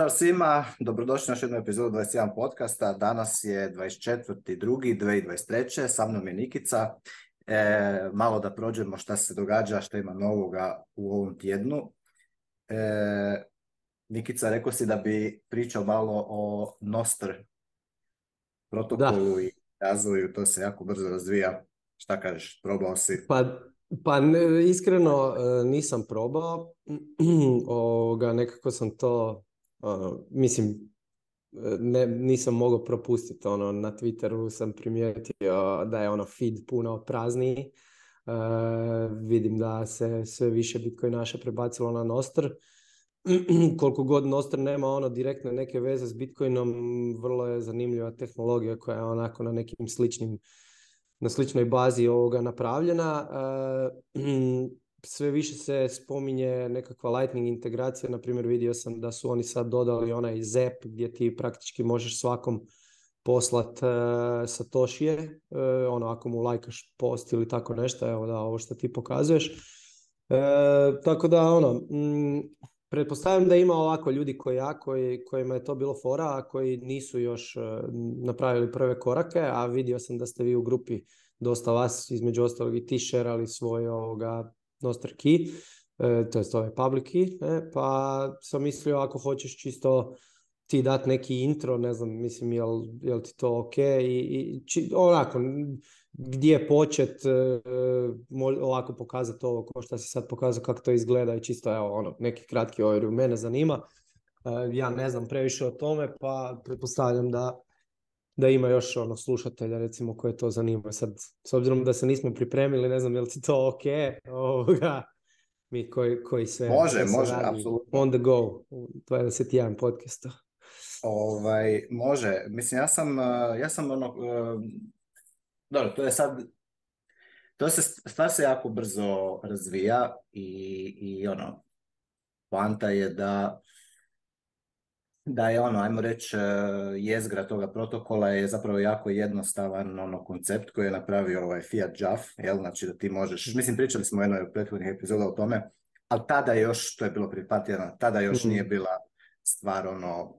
Pozdrav svima, dobrodošli na još epizodu 21 podcasta. Danas je 24.2.2023. Sa mnom je Nikica. E, malo da prođemo šta se događa, šta ima novoga u ovom tjednu. E, Nikica, rekao si da bi pričao malo o Nostr protokolu da. i razvoju. To se jako brzo razvija. Šta kažeš, probao si? Pa pa iskreno e, nisam probao, nekako sam to ono, mislim, ne, nisam mogao propustiti, ono, na Twitteru sam primijetio da je ono feed puno prazniji, e, vidim da se sve više Bitcoinaša prebacilo na Nostr, koliko god Nostr nema ono direktne neke veze s Bitcoinom, vrlo je zanimljiva tehnologija koja je onako na nekim sličnim na sličnoj bazi ovoga napravljena. E, sve više se spominje nekakva Lightning integracija, na primjer vidio sam da su oni sad dodali onaj ZEP gdje ti praktički možeš svakom poslat sa e, satošije, e, ono ako mu lajkaš post ili tako nešto, evo da ovo što ti pokazuješ. E, tako da ono, m, mm, pretpostavljam da ima ovako ljudi koji ja, kojima je to bilo fora, a koji nisu još napravili prve korake, a vidio sam da ste vi u grupi dosta vas, između ostalog i ti šerali svoj ovoga Nostr key, e, to je ovaj public key, e, pa sam mislio ako hoćeš čisto ti dati neki intro, ne znam, mislim, jel, jel ti to ok, i, i či, onako, gdje počet, e, ovako pokazati ovo, ko šta si sad pokazao, kako to izgleda i čisto, evo, ono, neki kratki ovjer, mene zanima, ja ne znam previše o tome, pa pretpostavljam da da ima još ono slušatelja recimo koje to zanima. Sad, s obzirom da se nismo pripremili, ne znam je li to ok, ovoga, mi koji, koji se... Može, može, apsolutno. On the go, 21 podcasta. Ovaj, može, mislim ja sam, eh, ja sam ono, eh, dobro, to je sad, to se, stvar se jako brzo razvija i, i ono, poanta je da da je ono, ajmo reći, e, jezgra toga protokola je zapravo jako jednostavan ono koncept koji je napravio ovaj Fiat Jaff, jel, znači da ti možeš, mhm. mislim pričali smo u jednoj od prethodnih epizoda o tome, ali tada još, to je bilo prije tada još mhm. nije bila stvar ono,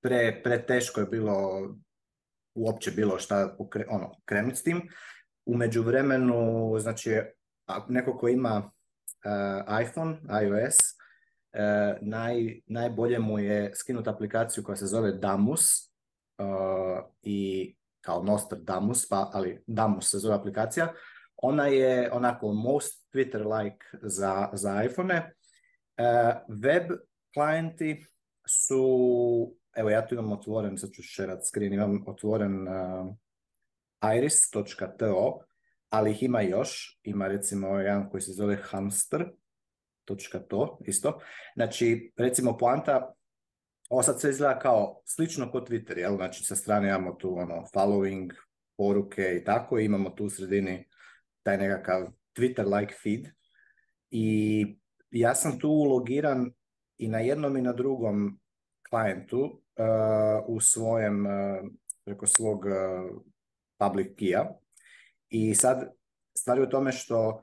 pre, teško je bilo uopće bilo šta ono, krenuti s tim. U međuvremenu, znači, neko ko ima e, iPhone, iOS, Eh, naj, najbolje mu je skinuti aplikaciju koja se zove Damus eh, i kao Nostradamus, pa, ali Damus se zove aplikacija. Ona je onako most Twitter-like za, iphone eh, web klijenti su, evo ja tu imam otvoren, sad ću šerat screen, imam otvoren iris.to, ali ih ima još. Ima recimo jedan koji se zove Hamster, točka to, isto. Znači, recimo poanta, ovo sad sve izgleda kao slično kod Twitter, jel? Znači, sa strane imamo tu ono, following, poruke i tako, imamo tu u sredini taj nekakav Twitter-like feed. I ja sam tu ulogiran i na jednom i na drugom klijentu uh, u svojem, uh, preko svog uh, public key I sad stvari u tome što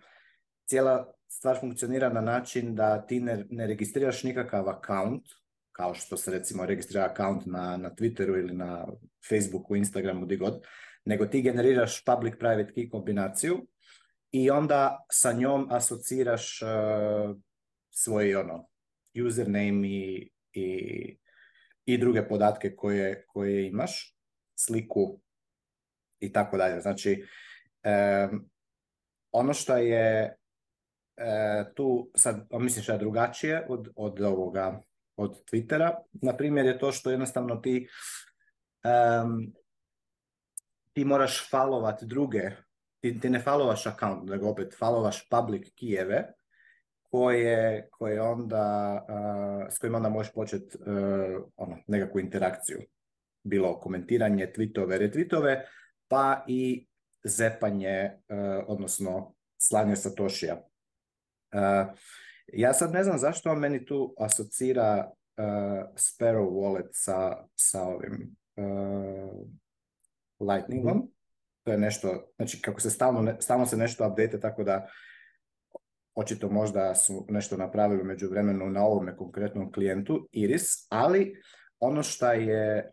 cijela stvar funkcionira na način da ti ne, registriraš nikakav account, kao što se recimo registrira account na, na Twitteru ili na Facebooku, Instagramu, gdje god, nego ti generiraš public-private key kombinaciju i onda sa njom asociraš svoje svoj ono, username i, i, i druge podatke koje, koje imaš, sliku i tako dalje. Znači, ono što je E, tu sad pa misliš da drugačije od, od ovoga od Twittera, na primjer je to što jednostavno ti ti moraš falovat druge, ti, ne falovaš account, nego opet falovaš public kijeve koje, koje onda, s kojima onda možeš početi e, ono, nekakvu interakciju. Bilo komentiranje, tweetove, retweetove, pa i zepanje, e, odnosno slanje satošija ja sad ne znam zašto meni tu asocira eh, Sparrow Wallet sa, ovim eh, Lightningom. Mhm. To je nešto, znači kako se stalno, se nešto update tako da očito možda su nešto napravili među vremenu na ovome konkretnom klijentu Iris, ali ono što je,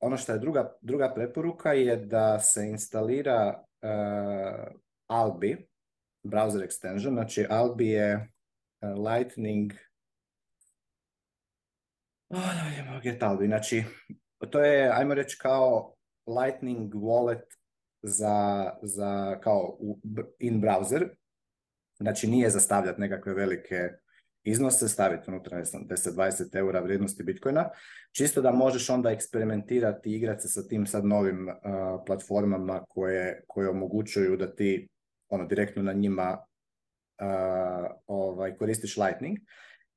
ono šta je druga, druga preporuka je da se instalira eh, Albi, browser extension, znači Albi eh, je Lightning Get Albi, znači to je, ajmo reći, kao Lightning wallet za, kao in browser, znači nije za stavljati nekakve velike iznose, staviti unutra 10-20 eura vrijednosti Bitcoina, čisto da možeš onda eksperimentirati i igrati se sa tim sad novim eh, platformama koje, koje omogućuju da ti ono direktno na njima uh, ovaj, koristiš Lightning.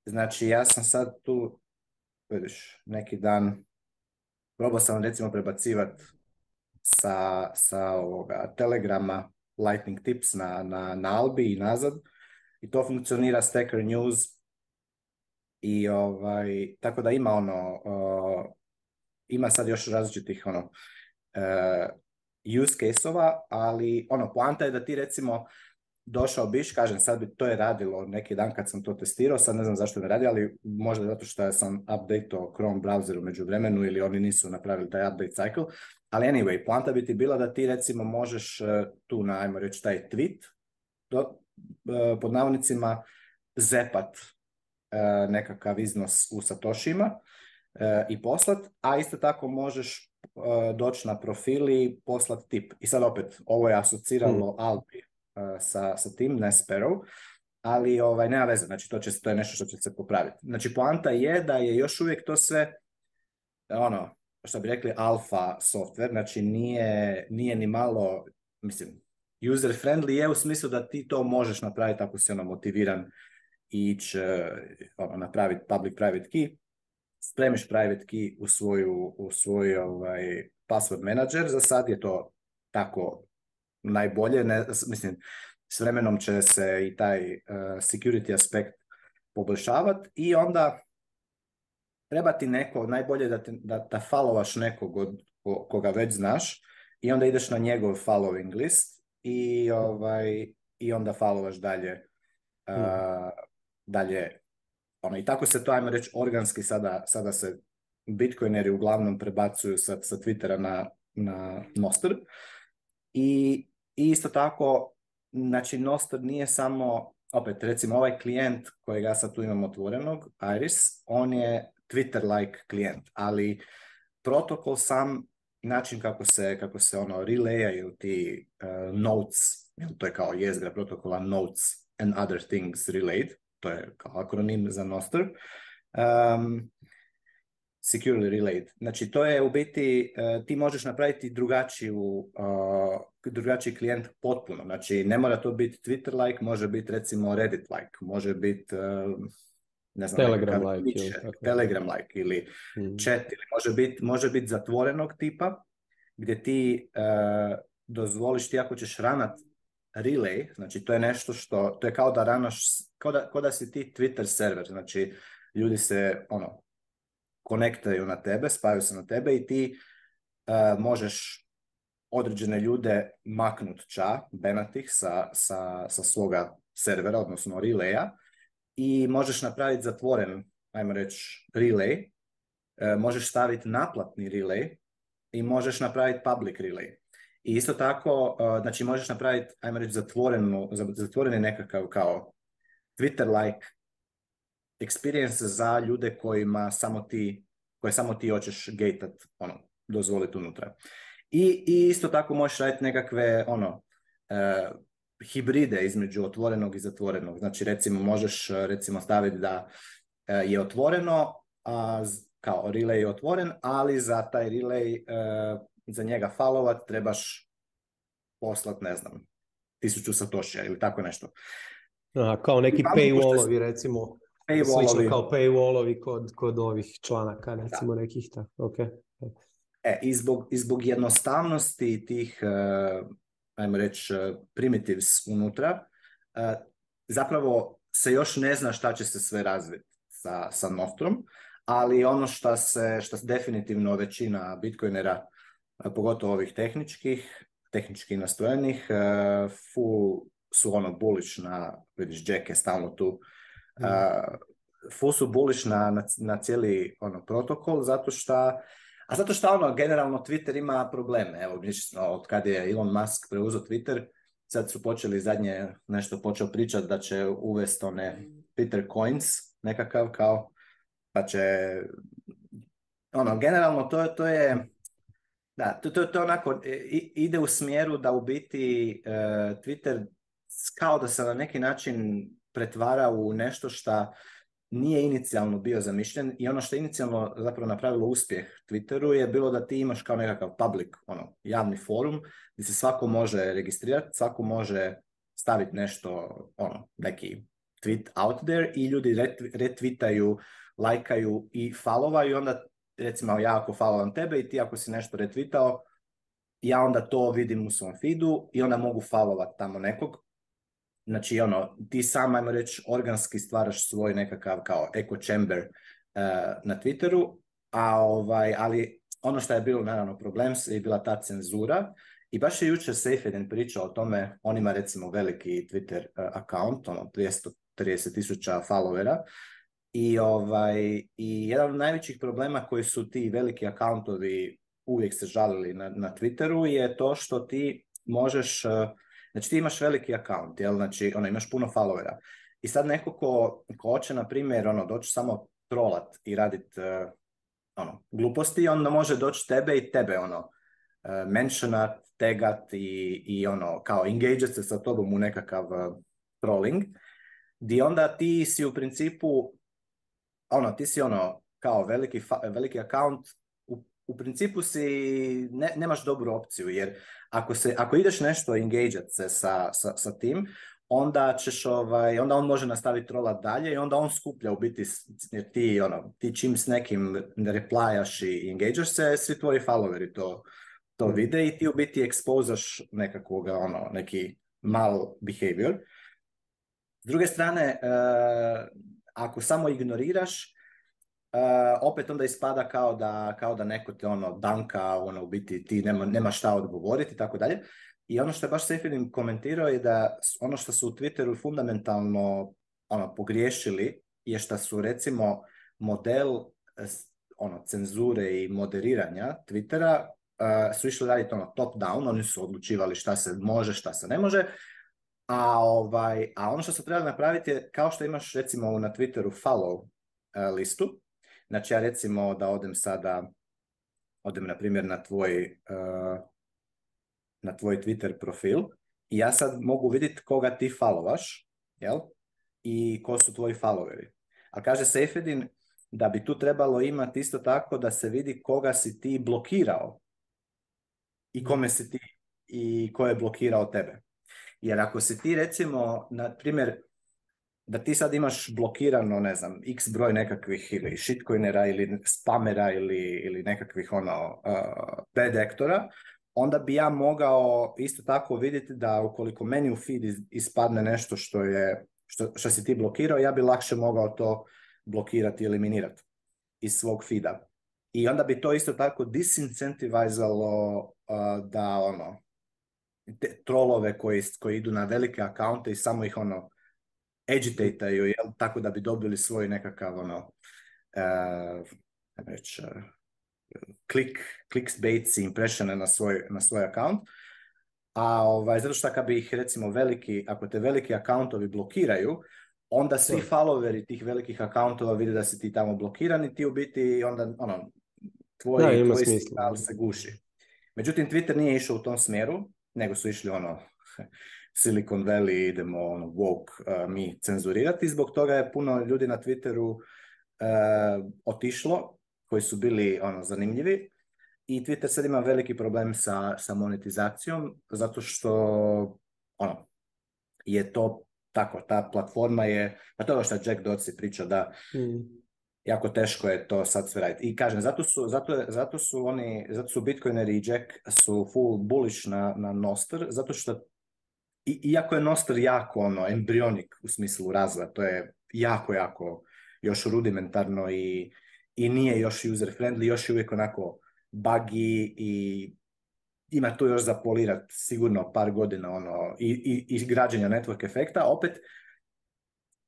Znači ja sam sad tu, vidiš, neki dan probao sam recimo prebacivat sa, sa ovoga Telegrama Lightning Tips na, na, Albi i nazad i to funkcionira Stacker News i ovaj, tako da ima ono, ima sad još različitih ono, e, use case ali ono, poanta je da ti recimo došao biš, kažem sad bi to je radilo neki dan kad sam to testirao, sad ne znam zašto ne radi, ali možda zato što sam updateo Chrome browseru u međuvremenu ili oni nisu napravili taj update cycle, ali anyway, poanta bi ti bila da ti recimo možeš e, tu na, ajmo reći, taj tweet do, e, pod navodnicima zepat e, nekakav iznos u Satoshima i poslat, a isto tako možeš Eh, doći na profili, i poslati tip. I sad opet, ovo je asociralo mm. sa, sa tim, ne Sparrow, ali ovaj, nema veze, znači to, će, to je nešto što će se popraviti. Znači poanta je da je još uvijek to sve ono, što bi rekli alfa software, znači nije, nije ni malo, mislim, user friendly je u smislu da ti to možeš napraviti ako si ono motiviran i ići eh, ono, napraviti public private key, spremiš private key u svoj u svoj ovaj, password manager. Za sad je to tako najbolje. mislim, s vremenom će se i taj eh, security aspekt poboljšavati i onda treba ti neko, najbolje da, te, da, da followaš nekog od, koga već znaš i onda ideš na njegov following list i, ovaj, i onda followaš dalje, hmm. eh, dalje ono, i tako se to, ajmo reći, organski sada, sada se bitcoineri uglavnom prebacuju sa, sa Twittera na, na Nostr. I, I isto tako, znači Nostr nije samo, opet recimo ovaj klijent kojeg ja sad tu imam otvorenog, Iris, on je Twitter-like klijent, ali protokol sam, način kako se, kako se ono relayaju ti uh, notes, to je kao jezgra protokola notes and other things relayed, to je kao akronim za Nostr, um, securely relayed. Znači, to je u biti, e, ti možeš napraviti drugačiju, uh, drugačiji klijent potpuno. Znači, ne mora to biti Twitter-like, može biti recimo Reddit-like, može biti e, Telegram-like ili, mhm. ili chat, može biti zatvorenog tipa, gdje ti dozvoliš ti ako ćeš ranat relay, znači to je nešto što, to je kao da ranoš, kao da, da si ti Twitter server, znači ljudi se ono, konektaju na tebe, spaju se na tebe i ti e, možeš određene ljude maknut ča, benatih sa, sa, sa svoga servera, odnosno relaya i možeš napraviti zatvoren, ajmo reći, relay, e, možeš staviti naplatni relay i možeš napraviti public relay. I isto tako, e, znači možeš napraviti, ajmo reći, zatvorenu, zatvoreni nekakav kao Twitter-like experience za ljude kojima samo ti, koje samo ti hoćeš gatat, ono, dozvoliti unutra. I, I, isto tako možeš raditi nekakve, ono, e, hibride između otvorenog i zatvorenog. Znači, recimo, možeš e, recimo staviti da je otvoreno, a kao relay je otvoren, ali za taj relay za njega falovat trebaš poslat, ne znam, tisuću satošija ili tako nešto. kao neki paywallovi recimo. Paywallovi. Slično kao paywallovi kod, kod ovih članaka, recimo da. nekih. Ta. Okay. E, i zbog, zbog jednostavnosti tih, uh, ajmo reći, e, primitives unutra, e, zapravo se još ne zna šta će se sve razviti sa, sa Nostrom, ali ono što se šta definitivno većina Bitcoinera pogotovo ovih tehničkih, tehnički nastrojenih, e, full su ono bullish na, vidiš, Jack je stalno tu, e, mm. full su bullish na, cijeli ono, protokol, zato što a zato što ono, generalno Twitter ima probleme, evo, od kad je Elon Musk preuzeo Twitter, sad su počeli zadnje nešto počeo pričati da će uvesti one Twitter coins nekakav kao, pa će, ono, generalno to, to je da, to, to, to onako e, ide u smjeru da u biti e, Twitter kao da se na neki način pretvara u nešto što nije inicijalno bio zamišljen i ono što je inicijalno zapravo napravilo uspjeh Twitteru je bilo da ti imaš kao nekakav public, ono, javni forum gdje se svako može registrirati, svako može staviti nešto, ono, neki tweet out there i ljudi retvitaju, lajkaju i followaju i onda recimo ja ako falovam tebe i ti ako si nešto retvitao, ja onda to vidim u svom feedu i onda mogu falovat tamo nekog. Znači, ono, ti sam, ajmo reći, organski stvaraš svoj nekakav kao echo chamber eh, na Twitteru, a ovaj, ali ono što je bilo naravno problem je bila ta cenzura i baš je jučer Seyfeden pričao o tome, on ima recimo veliki Twitter uh, account, ono 230 tisuća followera, i, ovaj, I jedan od najvećih problema koji su ti veliki akauntovi uvijek se žalili na, na Twitteru je to što ti možeš, eh, znači ti imaš veliki akaunt, jel? znači ono, imaš puno followera. I sad neko ko, hoće, na primjer, ono, doći samo trolat i radit eh, ono, gluposti, onda može doći tebe i tebe, ono, uh, mentionat, tagat i, ono, kao engage se sa tobom u nekakav uh, trolling, di onda ti si u principu ono, ti si ono, kao veliki, veliki account, u, principu si, nemaš dobru opciju, jer ako, se, ako ideš nešto engage se sa, sa, sa tim, onda ćeš ovaj, onda on može nastaviti trola dalje i onda on skuplja u biti, jer ti, ono, ti čim s nekim replajaš i engageš se, svi tvoji followeri to, to mm. vide i ti u biti ekspozaš nekakvog ono, neki mal behavior. S druge strane, uh, ako samo ignoriraš, Uh, opet onda ispada kao da, kao da neko te ono danka, ono u biti ti nema, nema šta odgovoriti i tako dalje. I ono što je baš Sefilin komentirao je da ono što su u Twitteru fundamentalno ono, pogriješili je što su recimo model e, ono, cenzure i moderiranja Twittera e, su išli raditi ono top down, oni su odlučivali šta se može, šta se ne može, a, ovaj, a ono što se treba napraviti je kao što imaš recimo na Twitteru follow e, listu. Znači ja recimo da odem sada, odem na primjer na tvoj, e, na tvoj Twitter profil i ja sad mogu vidjeti koga ti followaš, jel? I ko su tvoji followeri. A kaže Seyfedin da bi tu trebalo imati isto tako da se vidi koga si ti blokirao i kome si ti i ko je blokirao tebe. Jer ako se ti recimo, na primjer, da ti sad imaš blokirano, ne znam, x broj nekakvih ili shitcoinera ili spamera ili, ili nekakvih ono uh, onda bi ja mogao isto tako vidjeti da ukoliko meni u feed ispadne nešto što je što, si ti blokirao, ja bi lakše mogao to blokirati i eliminirati iz svog fida. I onda bi to isto tako disincentivizalo uh, da ono te trolove koji, koji idu na velike akaunte i samo ih ono agitataju, jel, tako da bi dobili svoj nekakav ono uh, reći, uh, klik, i impressione na svoj, na svoj account. A ovaj, zato što kad bi ih recimo veliki, ako te veliki akauntovi blokiraju, onda svi followeri tih velikih akauntova vide da si ti tamo blokiran i ti u biti onda ono, tvoj, tvoj se guši. Međutim, Twitter nije išao u tom smjeru nego su išli ono Silicon Valley, idemo ono woke mi cenzurirati. Zbog toga je puno ljudi na Twitteru uh, otišlo, koji su bili ono zanimljivi. I Twitter sad ima veliki problem sa, sa monetizacijom, zato što ono, je to tako, ta platforma je, pa to je ono što Jack Dorsey pričao da mm jako teško je to sad sve raditi. I kažem, zato su, zato, zato su oni, zato su Bitcoineri i Jack su full bullish na, na Nostr, zato što i, iako je Nostr jako ono, embrionik u smislu razvoja, to je jako, jako još rudimentarno i, i nije još user friendly, još je uvijek onako buggy i ima tu još za sigurno par godina ono, i, i, i građenja network efekta, opet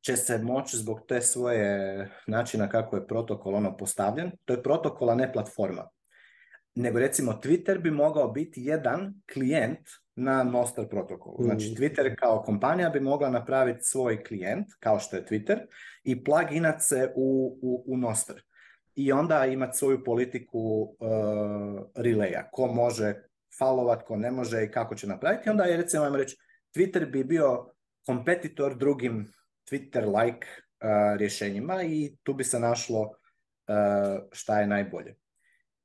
će se moći zbog te svoje načina kako je protokol ono postavljen, to je protokol, a ne platforma. Nego recimo Twitter bi mogao biti jedan klijent na Nostar protokolu. Mm. Znači Twitter kao kompanija bi mogla napraviti svoj klijent, kao što je Twitter, i pluginat se u, u, I onda imati svoju politiku uh, relaya, ko može falovat, ko ne može i kako će napraviti. Onda je recimo, ajmo reći, Twitter bi bio kompetitor drugim Twitter-like rješenjima i tu bi se našlo šta je najbolje.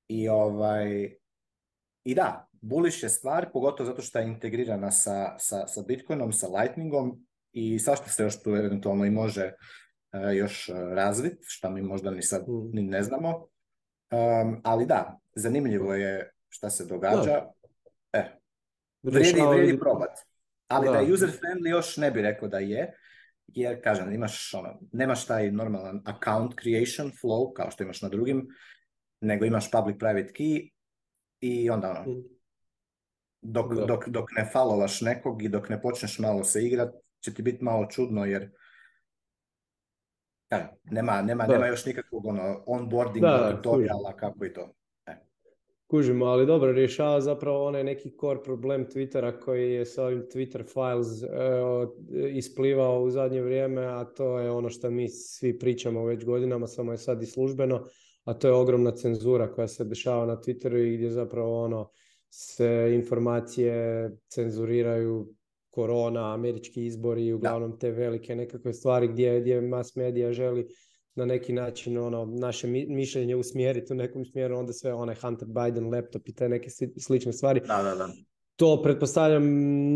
I ovaj i da, bullish je stvar, pogotovo zato što je integrirana sa, sa, sa Bitcoinom, sa Lightningom i svašta se još tu eventualno i može još razvit, šta mi možda ni sad mm. ni ne znamo. Um, ali da, zanimljivo je šta se događa. E, vrijedi, Ali da, je user friendly još ne bi rekao da je, jer kažem, imaš ono, nemaš taj normalan account creation flow kao što imaš na drugim, nego imaš public private key i onda ono, mm. dok, dok, dok ne falovaš nekog i dok ne počneš malo se igrat, će ti biti malo čudno jer kažem, nema, nema, nema još nikakvog ono, da, tutoriala, kako i to. Kužimo, ali dobro, rješava zapravo onaj neki core problem Twittera koji je sa ovim Twitter files eh, isplivao u zadnje vrijeme, a to je ono što mi svi pričamo već godinama, samo je sad i službeno, a to je ogromna cenzura koja se dešava na Twitteru i gdje zapravo ono se informacije cenzuriraju korona, američki izbori i uglavnom te velike nekakve stvari gdje, gdje mas medija želi na neki način ono naše mišljenje usmjeriti u nekom smjeru, onda sve onaj Hunter Biden laptop i te neke slične stvari. Da, da, da. To pretpostavljam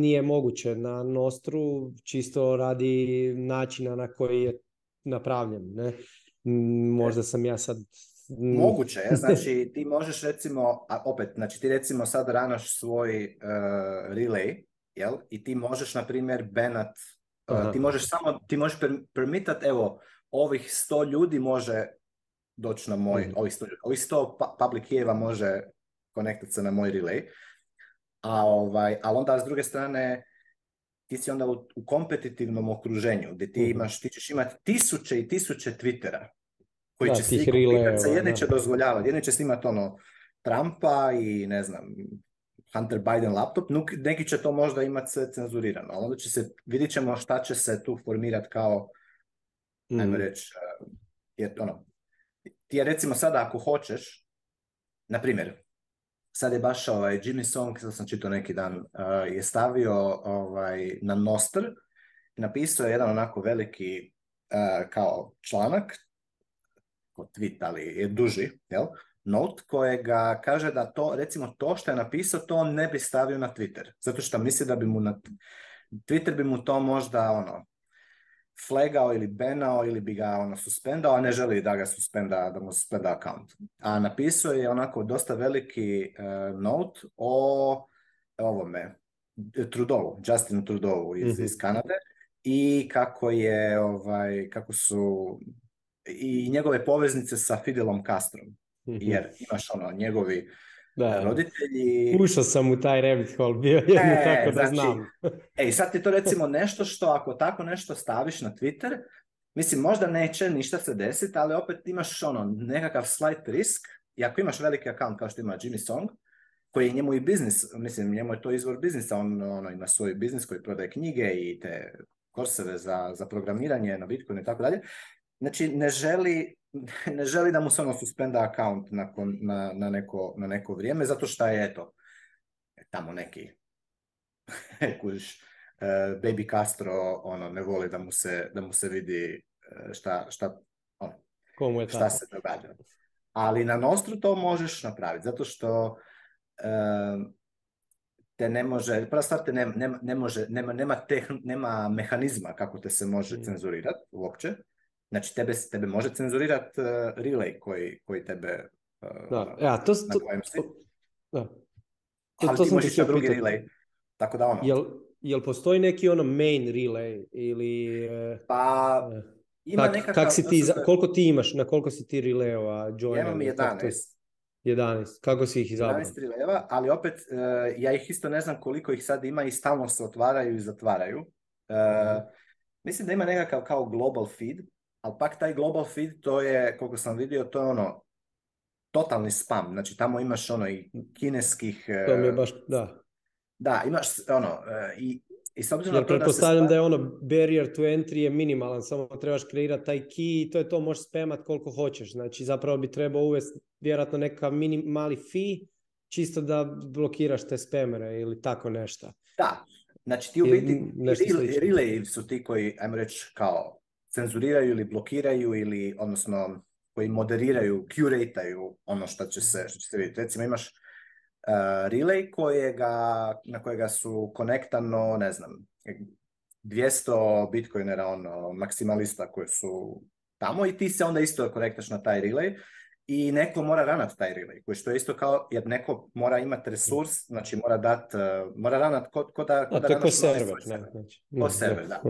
nije moguće na Nostru, čisto radi načina na koji je napravljen. Ne? Možda sam ja sad Moguće znači ti možeš recimo, a opet, znači ti recimo sad ranaš svoj uh, relay, jel? I ti možeš na primjer benat, eh, ti možeš samo, ti možeš permitat, evo, ovih 100 ljudi može doći na moj, mm. ovih sto ovih 100 pa, public key može konektati se na moj relay. A ovaj, ali onda s druge strane, ti si onda u, kompetitivnom okruženju, gdje ti mhm. imaš, ti ćeš imati tisuće i tisuće Twittera koji da, će svi se jedni će dozvoljavati, jedni će snimati ono Trumpa i ne znam, Hunter Biden laptop, neki će to možda imati sve cenzurirano, ali onda će se, vidit ćemo šta će se tu formirati kao mm. Eh, ono, ti recimo sada ako hoćeš, na primjer, sad je baš ovaj, Jimmy Song, sad sam čitao neki dan, eh, je stavio ovaj, na Nostr napisao je jedan onako veliki eh, kao članak, kod tweet, ali je duži, jel? Note kojega kaže da to, recimo to što je napisao, to ne bi stavio na Twitter. Zato što misli da bi mu na Twitter bi mu to možda ono, flegao ili benao ili bi ga ono suspendao, a ne želi da ga suspenda, da mu suspenda account. A napisao je onako dosta veliki uh, note o ovome, Trudeau, Justinu Trudeau iz, mhm. iz Kanade i kako je, ovaj, kako su i njegove poveznice sa Fidelom Castrom. Mhm. Jer imaš ono, njegovi da, e, roditelji... Ušao sam u taj rabbit hole, bio e, tako da znači, znam. e, sad ti to recimo nešto što, ako tako nešto staviš na Twitter, mislim, možda neće ništa se desiti, ali opet imaš ono, nekakav slight risk, i ako imaš veliki account kao što ima Jimmy Song, koji je njemu i biznis, mislim, njemu je to izvor biznisa, on ono, ima svoj biznis koji prodaje knjige i te korseve za, za programiranje na Bitcoinu i tako dalje, znači ne želi ne želi da mu se on suspenda account na, na, neko, na neko vrijeme, zato što je eto, tamo neki e, baby Castro ono, ne voli da mu se, da mu se vidi e, šta, šta, ono, Komu šta se događa. Ali na Nostru to možeš napraviti, zato što e, te ne može, prva stvar te ne može, nema, nema, nema mehanizma kako te se može mm. cenzurirati uopće. Znači, tebe, tebe može cenzurirati uh, e, relay koji, koji tebe... Uh, da, ja, e, to, na Da. To, Ali ti možeš drugi relay. Tako da ono... Jel, jel postoji neki ono main relay ili... Pa... ima kak, nekakav, kak si ti, koliko ti imaš, na koliko si ti relayova joina? Ja imam 11. 11. Kako si ih izabrao? 11 releva, ali opet uh, ja ih isto ne znam koliko ih sad ima i stalno se otvaraju i zatvaraju. Uh, mm. Mislim da ima nekakav kao global feed ali pak taj global feed, to je, koliko sam vidio, to je ono, totalni spam. Znači, tamo imaš ono i kineskih... E, to mi je baš, da. Da, imaš ono, e, i, i s obzirom na to da, se... da je ono barrier to entry je minimalan, samo trebaš kreirati taj key i to je to, možeš spamat koliko hoćeš. Znači zapravo bi trebao uvesti vjerojatno neka mini, mali fee čisto da blokiraš te spamere ili tako nešto. Da, znači ti u biti, relay su ti koji, ajmo reći, kao cenzuriraju ili blokiraju ili odnosno koji moderiraju, curataju ono što će se, što vidjeti. Recimo imaš uh, relay kojega, na kojega su konektano, ne znam, 200 bitcoinera, ono, maksimalista koji su tamo i ti se onda isto konektaš na taj relay i neko mora ranat taj relay, koji što je isto kao, jer neko mora imati resurs, znači mora dat, e, mora ranat ko, ko da... tako server, znači. server, da.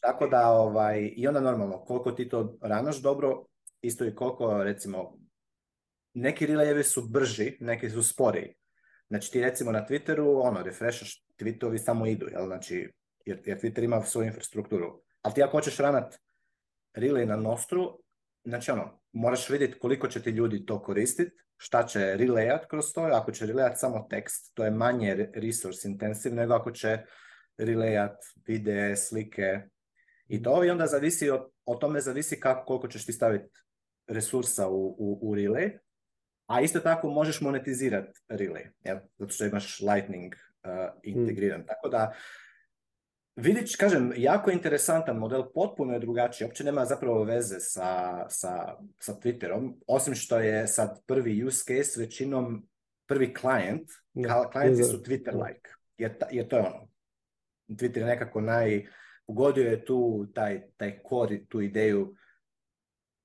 Tako da, ovaj, i onda normalno, koliko ti to ranaš dobro, isto i koliko, recimo, neki relayevi su brži, neki su sporiji. Znači ti recimo na Twitteru, ono, refreshaš, tweetovi samo idu, jel? Znači, jer, jer Twitter ima svoju infrastrukturu. Ali ti ako hoćeš ranat relay na Nostru, znači ono, moraš vidjeti koliko će ti ljudi to koristiti, šta će relayat kroz to, ako će relayat samo tekst, to je manje resource intensive nego ako će relayat videe, slike i to. I onda zavisi, od, o tome zavisi kako, koliko ćeš ti staviti resursa u, u, u relay, a isto tako možeš monetizirati relay, zato što imaš lightning uh, hmm. integriran. Tako da Vidić, kažem, jako interesantan model, potpuno je drugačiji, uopće nema zapravo veze sa, sa, sa Twitterom, osim što je sad prvi use case većinom prvi klijent, klijenti su Twitter-like, jer, to je ono, Twitter je nekako naj, ugodio je tu taj, taj kod, tu ideju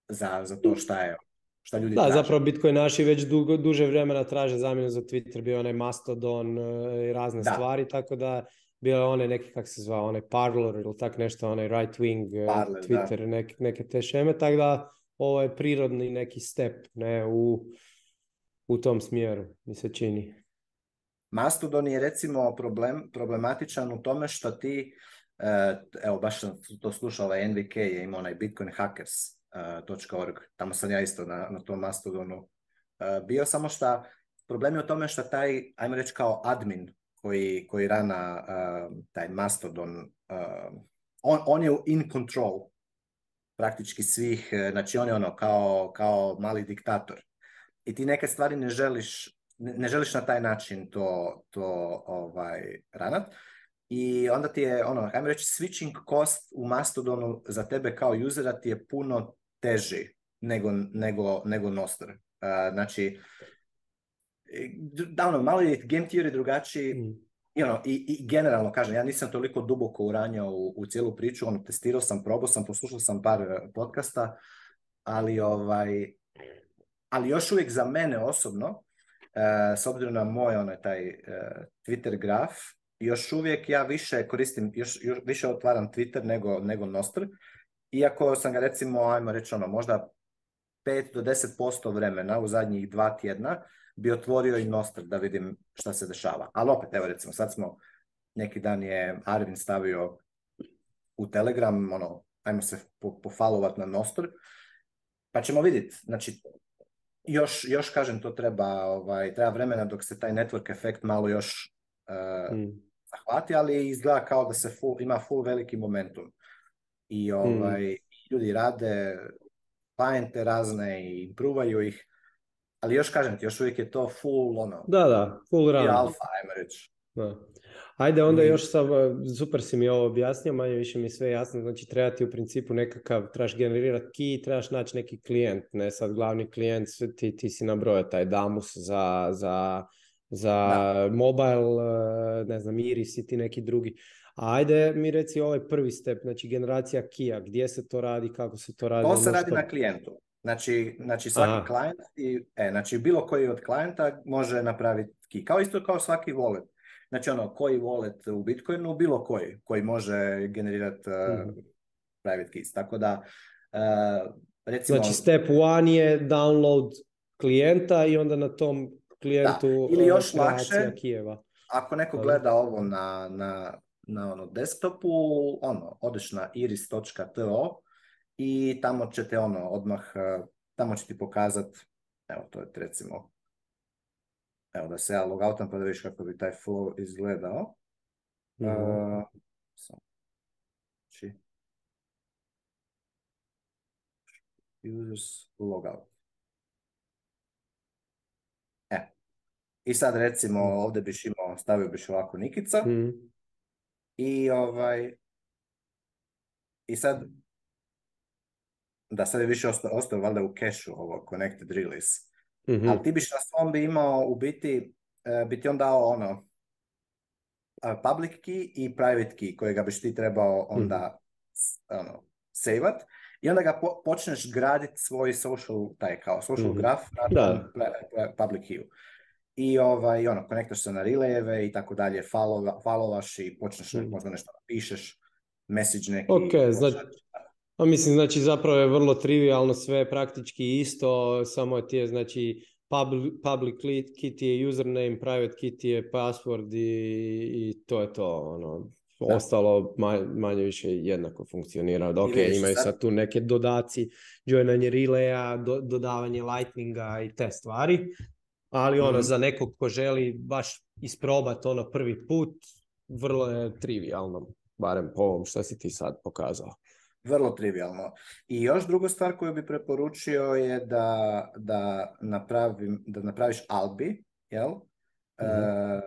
za, za to šta je šta ljudi Da, zapravo Bitcoin naši već dugo, duže vremena traže zamjenu za Twitter, bio onaj Mastodon e, i razne stvari, tako da bile one neke, kak se zva, onaj parlor ili tak nešto, onaj right wing, e, Twitter, neke, neke te šeme, tako da ovo je prirodni neki step ne, u, u tom smjeru, mi se čini. Mastodon je recimo problem, problematičan u tome što ti, e, evo baš sam to slušao, ovaj NVK je imao onaj Bitcoin Hackers, e, tamo sam ja isto na, na tom Mastodonu bio, samo što problem je u tome što taj, ajmo reći kao admin koji, koji rana uh, taj Mastodon, on, on je in control praktički svih, e, znači on je ono kao, kao mali diktator. I ti neke stvari ne želiš, ne, želiš na taj način to, to ovaj, ranat. I onda ti je, ono, ajmo reći, switching cost u Mastodonu za tebe kao usera ti je puno teži nego, nego, nego Nostr. E, znači, da ono, malo je game theory drugačiji, mm. ono, i, generalno kažem, ja nisam toliko duboko uranjao u, cijelu priču, ono, testirao sam, probao sam, poslušao sam par e, podcasta, ali ovaj, ali još uvijek za mene osobno, e, s obzirom na moj onaj taj e, Twitter graf, još uvijek ja više koristim, još, više otvaram Twitter nego, nego Nostr, iako sam ga recimo, ajmo reći ono, možda 5 do 10% vremena u zadnjih dva tjedna, bi otvorio i Nostr da vidim šta se dešava. Ali opet, evo recimo, sad smo, neki dan je Arvin stavio u Telegram, ono, ajmo se pofalovat na Nostr, pa ćemo vidjeti. Znači, još, još kažem, to treba, ovaj, treba vremena dok se taj network efekt malo još uh, zahvati, ali izgleda kao da se full, ima full veliki momentum. I hmm. ovaj, ljudi rade pajente razne i pruvaju ih ali još kažem ti, još uvijek je to full ono. Da, da, full run. I alfa, ajmo reći. Da. Ajde, onda još sam, eh, super si mi ovo objasnio, manje više mi sve jasno, znači treba ti u principu nekakav, trebaš generirati key, trebaš naći neki klijent, ne sad glavni klijent, ti, ti si nabrojao taj Damus za, za, za mobile, eh, ne znam, Iris i ti neki drugi. ajde mi reci ovaj prvi step, znači generacija kija, gdje se to radi, kako se to radi. To se ono radi na klijentu. Znači, znači svaki Aha. i, e, znači bilo koji od klijenta može napraviti key, kao isto kao svaki wallet. Znači ono, koji wallet u Bitcoinu, bilo koji, koji može generirati uh, e, mhm. private keys. Tako da, uh, recimo... Znači step one je download klijenta i onda na tom klijentu da. Ili e, još lakše, Kijeva. ako neko gleda ovo na, na, na ono desktopu, ono, odeš na iris.to i tamo će te ono odmah, e, tamo će ti pokazat, evo to je recimo, evo da se ja logoutam pa da vidiš kako bi taj flow izgledao. E, mhm. znači, users logout. E. I sad recimo mhm. ovdje biš imao, stavio biš ovako Nikica mhm. i ovaj i sad da sad je više ostao, ostao valjda u kešu ovo connected release. Mm-hmm. Ali ti biš na svom bi imao u biti, uh, bi ti on dao ono e, public key i private key kojega biš ti trebao onda mm-hmm. ono, savat i onda ga po, počneš graditi svoj social, taj kao social mm-hmm. graf da. public key i ovaj, ono, konektaš se na rilejeve i tako dalje, falovaš i počneš mm. možda nešto napišeš, message neki. Ok, znači, pa mislim, znači zapravo je vrlo trivialno sve praktički isto, samo ti je znači public, public kit je username, private kit je password i, i to je to. Ono. Ostalo manje, više jednako funkcionira. Ok, imaju sad tu neke dodaci, joinanje relaya, do, dodavanje lightninga i te stvari. Ali ono, mhm. za nekog ko želi baš isprobati ono prvi put, vrlo je trivialno, barem po ovom što si ti sad pokazao vrlo trivialno. I još druga stvar koju bi preporučio je da, da, napravim, da napraviš Albi, jel? Mhm. E,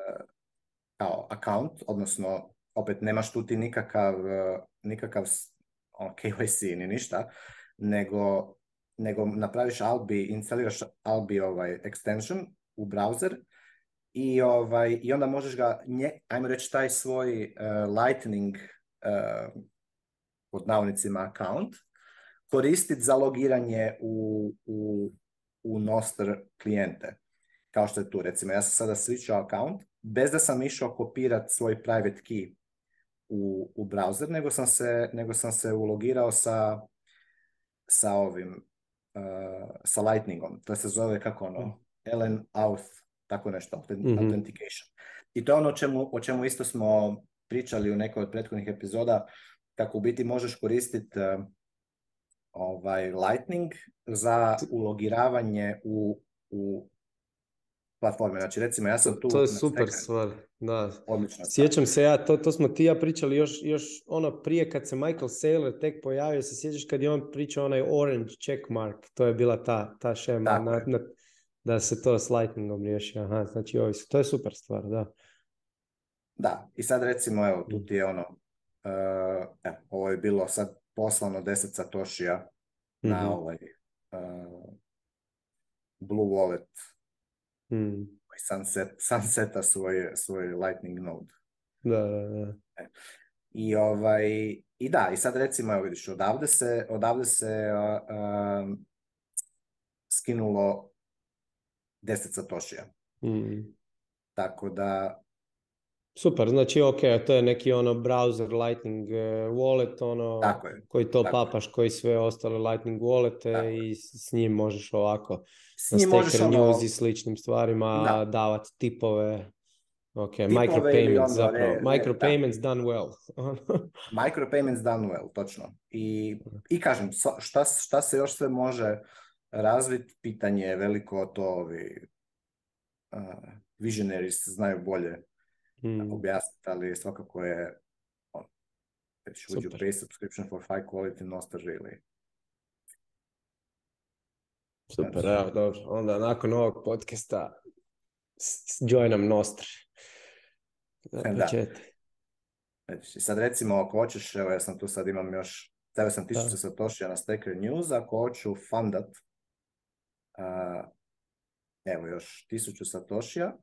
kao account, odnosno opet nemaš tu ti nikakav, e, nikakav ono, KYC ni ništa, nego, nego napraviš Albi, instaliraš Albi ovaj extension u browser i, ovaj, i onda možeš ga, ajmo reći, taj svoj e, lightning pod navodnicima account, koristiti za logiranje u, u, u klijente. Kao što je tu, recimo, ja sam sada switchao account, bez da sam išao kopirati svoj private key u, u browser, nego sam, se, nego sam se ulogirao sa, sa ovim, eh, sa Lightningom. To se zove kako ono, mm. Ellen Auth, tako nešto, mhm. authentication. I to je ono o čemu, o čemu isto smo pričali u nekoj od prethodnih epizoda, kako u biti možeš koristiti e, ovaj, Lightning za ulogiravanje u, u platforme. Znači recimo ja sam tu... To je super stvar, da. Sjećam se ja, to, to smo ti ja pričali još, još ono prije kad se Michael Saylor tek pojavio, se sjećaš kad je on pričao onaj orange checkmark, to je bila ta, ta šema da. Na, na, da se to s Lightningom riješi. Aha, znači ovi to je super stvar, da. Da, i sad recimo evo tu mm. ti je ono E, evo, ovo je bilo sad poslano 10 satošija mm -hmm. na mhm. ovaj uh, Blue Wallet mm. sunset, sunseta svoj, svoj Lightning node. Da, da, da. E, I, ovaj, I da, i sad recimo, evo vidiš, odavde se, odavde se uh, uh, skinulo 10 satošija. Mm. Tako da, Super, znači ok, to je neki ono browser Lightning e, wallet ono je, koji to papaš, koji sve ostale Lightning wallete i s njim možeš ovako s na Staker news i sličnim stvarima da. davati tipove. Ok, micropayments ono, zapravo. micropayments done well. Ono. micropayments done well, točno. I, i kažem, šta, se još sve može razviti, pitanje je veliko to ovi uh, visionaries znaju bolje mm. objasniti, ali svakako je on, should Super. you pay subscription for high quality Nostr, really? Super, znači. evo, dobro. Onda nakon ovog podcasta joinam Nostr. Da. E, znači, sad recimo ako hoćeš, evo ja sam tu sad imam još, stavio sam tisuća satošija na Staker News, ako hoću fundat, uh, evo još tisuću satošija,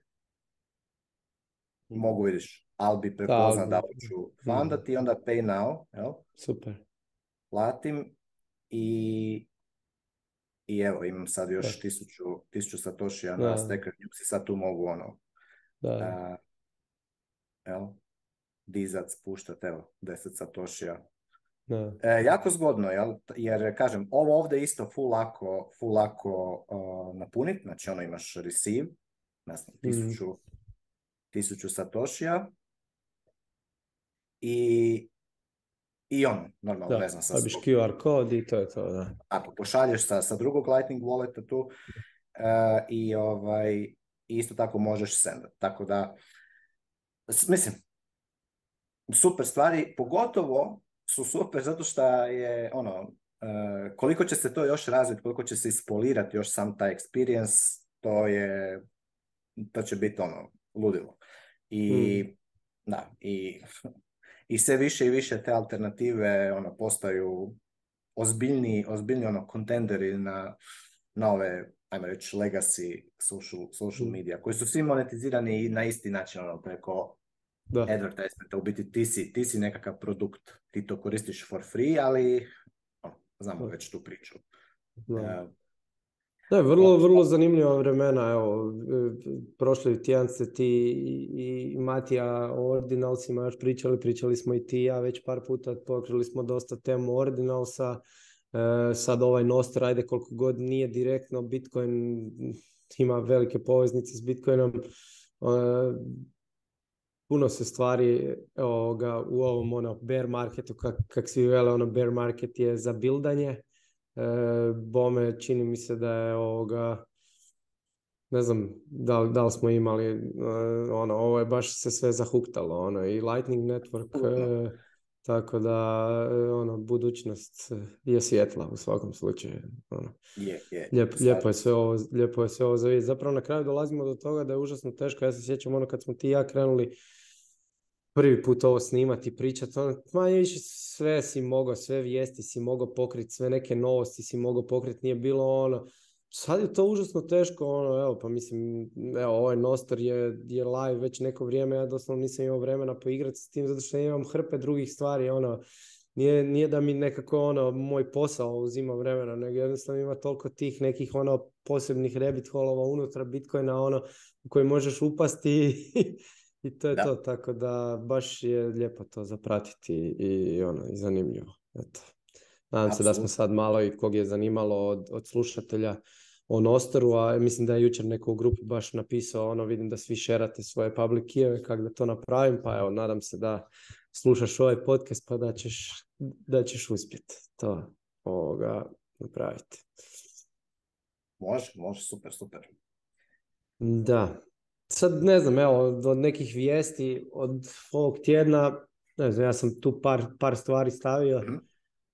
mogu vidiš, ali bi prepoznat da ću fundati i onda pay now, jel? Super. Platim i i evo imam sad još da. tisuću, tisuću na Stacker sad tu mogu ono da. jel? dizat, spuštat, evo, deset satošija. Da. E, jako zgodno, jel? jer kažem, ovo ovdje isto full lako, full lako napunit, znači ono imaš receive, ne znam, mhm. tisuću, tisuću satošija i i on normalno da, vezan sa dobiš pa QR kod i to je to, da. Ako pošalješ sa, drugog Lightning walleta tu uh, i ovaj, isto tako možeš sendat. Tako da, mislim, super stvari, pogotovo su super zato što je ono, uh, koliko će se to još razviti, koliko će se ispolirati još sam taj experience, to je, to će biti ono, ludilo. I, mm. da, i, i sve više i više te alternative ono, postaju ozbiljni, ozbiljni kontenderi ono, na, nove, ove ajmo reći, legacy social, social mm. media, koji su svi monetizirani i na isti način, ono, preko da. U biti ti si, ti si nekakav produkt, ti to koristiš for free, ali ono, znamo već tu priču. Eh, da, vrlo, vrlo zanimljiva vremena. Evo, prošli tjedan ste ti i Matija o Ordinalsima još pričali, pričali smo i ti ja već par puta, pokrili smo dosta temu Ordinalsa. E, sad ovaj Nostra, ajde koliko god nije direktno, Bitcoin ima velike poveznice s Bitcoinom. E, puno se stvari evo, u ovom ono, bear marketu, kak, kak svi vele, ono bear market je za bome čini mi se da je ovoga ne znam da da smo imali ono ovo je baš se sve zahuktalo ono i Lightning Network tako da ono budućnost je svjetla u svakom slučaju ono. je, je. lijepo je sve ovo lijepo je sve ovo za vidjeti zapravo na kraju dolazimo do toga da je užasno teško ja se sjećam ono kad smo ti i ja krenuli prvi put ovo snimati, pričati, ono, manje sve si mogao, sve vijesti si mogao pokriti, sve neke novosti si mogao pokriti, nije bilo ono, sad je to užasno teško, ono, evo, pa mislim, evo, ovaj Nostar je, je live već neko vrijeme, ja doslovno nisam imao vremena poigrati s tim, zato što imam hrpe drugih stvari, ono, nije, nije da mi nekako, ono, moj posao uzima vremena, nego jednostavno ima toliko tih nekih, ono, posebnih rabbit holova unutra Bitcoina, ono, u koje možeš upasti i to je to, tako da baš je lijepo to zapratiti i ono, i zanimljivo. Eto. Nadam se da smo sad malo i kog je zanimalo od, od slušatelja o Nostoru, a mislim da je jučer neko u grupi baš napisao, ono vidim da svi šerate svoje public kak da to napravim, pa evo, nadam se da slušaš ovaj podcast pa da ćeš, da ćeš uspjeti to ovoga napraviti. Može, može, super, super. Da, sad ne znam, evo, od nekih vijesti od ovog tjedna, ne znam, ja sam tu par, par stvari stavio. Mhm.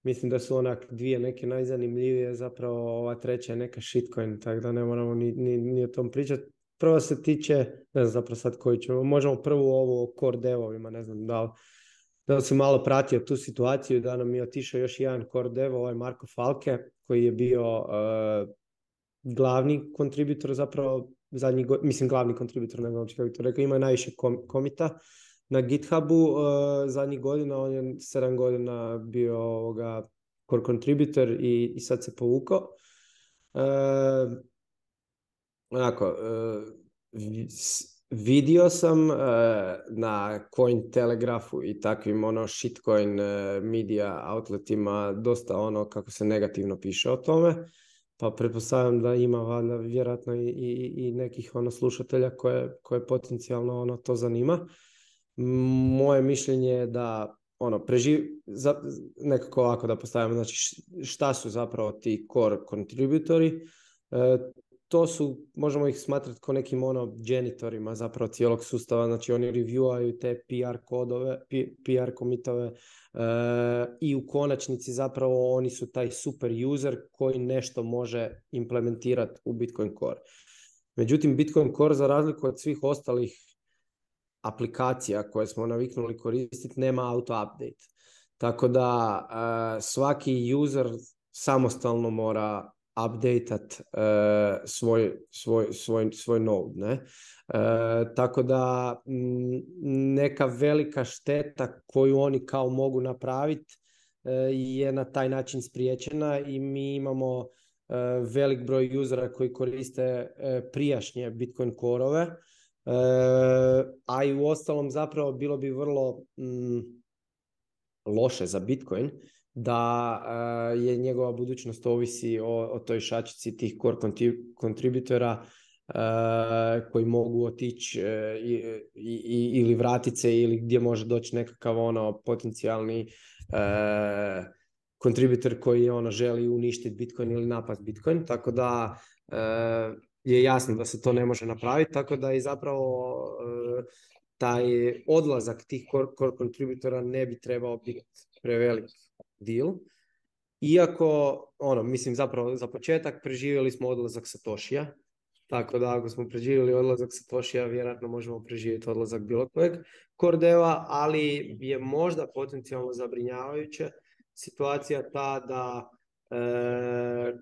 Mislim da su onak dvije neke najzanimljivije, zapravo ova treća je neka shitcoin, tako da ne moramo ni, ni, ni o tom pričati. Prvo se tiče, ne znam zapravo sad koji ćemo, možemo prvo ovo o core devovima, ne znam da li, da li si malo pratio tu situaciju, da nam je otišao još jedan core dev, ovaj Marko Falke, koji je bio eh, glavni kontributor zapravo zadnji, mislim glavni kontributor, ne znam to rekao, ima najviše komita na GitHubu uh, zadnjih godina, on je sedam godina bio ovoga core contributor i, i sad se povukao. Uh, onako, uh, vidio sam uh, na telegraphu i takvim ono shitcoin uh, media outletima dosta ono kako se negativno piše o tome pa pretpostavljam da ima valjda vjerojatno i, i, i, nekih ono slušatelja koje, koje potencijalno ono to zanima. Moje mišljenje je da ono preživ za, nekako ovako da postavimo, znači šta su zapravo ti core contributori, e, to su, možemo ih smatrati kao nekim ono genitorima zapravo cijelog sustava, znači oni reviewaju te PR kodove, PR komitove eh, i u konačnici zapravo oni su taj super user koji nešto može implementirati u Bitcoin Core. Međutim, Bitcoin Core za razliku od svih ostalih aplikacija koje smo naviknuli koristiti nema auto update. Tako da eh, svaki user samostalno mora updateat e, svoj, svoj, svoj, svoj node. Ne? E, tako da mm, neka velika šteta koju oni kao mogu napraviti e, je na taj način spriječena i mi imamo velik broj usera koji koriste prijašnje Bitcoin korove, a i u ostalom zapravo bilo bi vrlo mm, loše za Bitcoin da eh, je njegova budućnost ovisi o, toj šačici tih core kontributora eh, koji mogu otići eh, ili vratiti se ili gdje može doći nekakav ono potencijalni kontributor koji ono želi uništiti Bitcoin ili napast Bitcoin, tako da je jasno da se to ne može napraviti, tako da i zapravo taj odlazak tih core, kontributora ne bi trebao biti prevelik deal. Iako, ono, mislim zapravo za početak preživjeli smo odlazak Satoshija, tako da ako smo preživjeli odlazak Satoshija, vjerojatno možemo preživjeti odlazak bilo kojeg Kordeva, ali je možda potencijalno zabrinjavajuća situacija ta da e,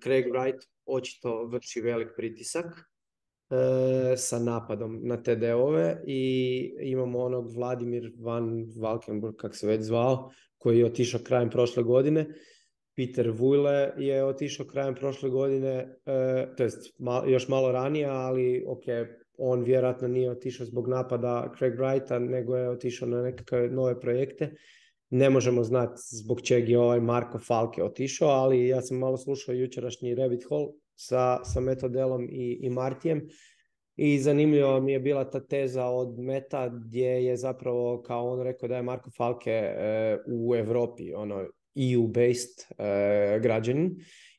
Craig Wright očito vrši velik pritisak e, sa napadom na TD-ove i imamo onog Vladimir Van Valkenburg, kak se već zvao, koji je otišao krajem prošle godine. Peter Vujle je otišao krajem prošle godine, e, to još malo ranije, ali ok, on vjerojatno nije otišao zbog napada Craig Wrighta, nego je otišao na nekakve nove projekte. Ne možemo znati zbog čeg je ovaj Marko Falke otišao, ali ja sam malo slušao jučerašnji Rabbit Hall sa, sa Metodelom i, i Martijem i zanimljiva mi je bila ta teza od Meta gdje je zapravo kao on rekao da je Marko Falke eh, u Europi ono EU-based eh, građanin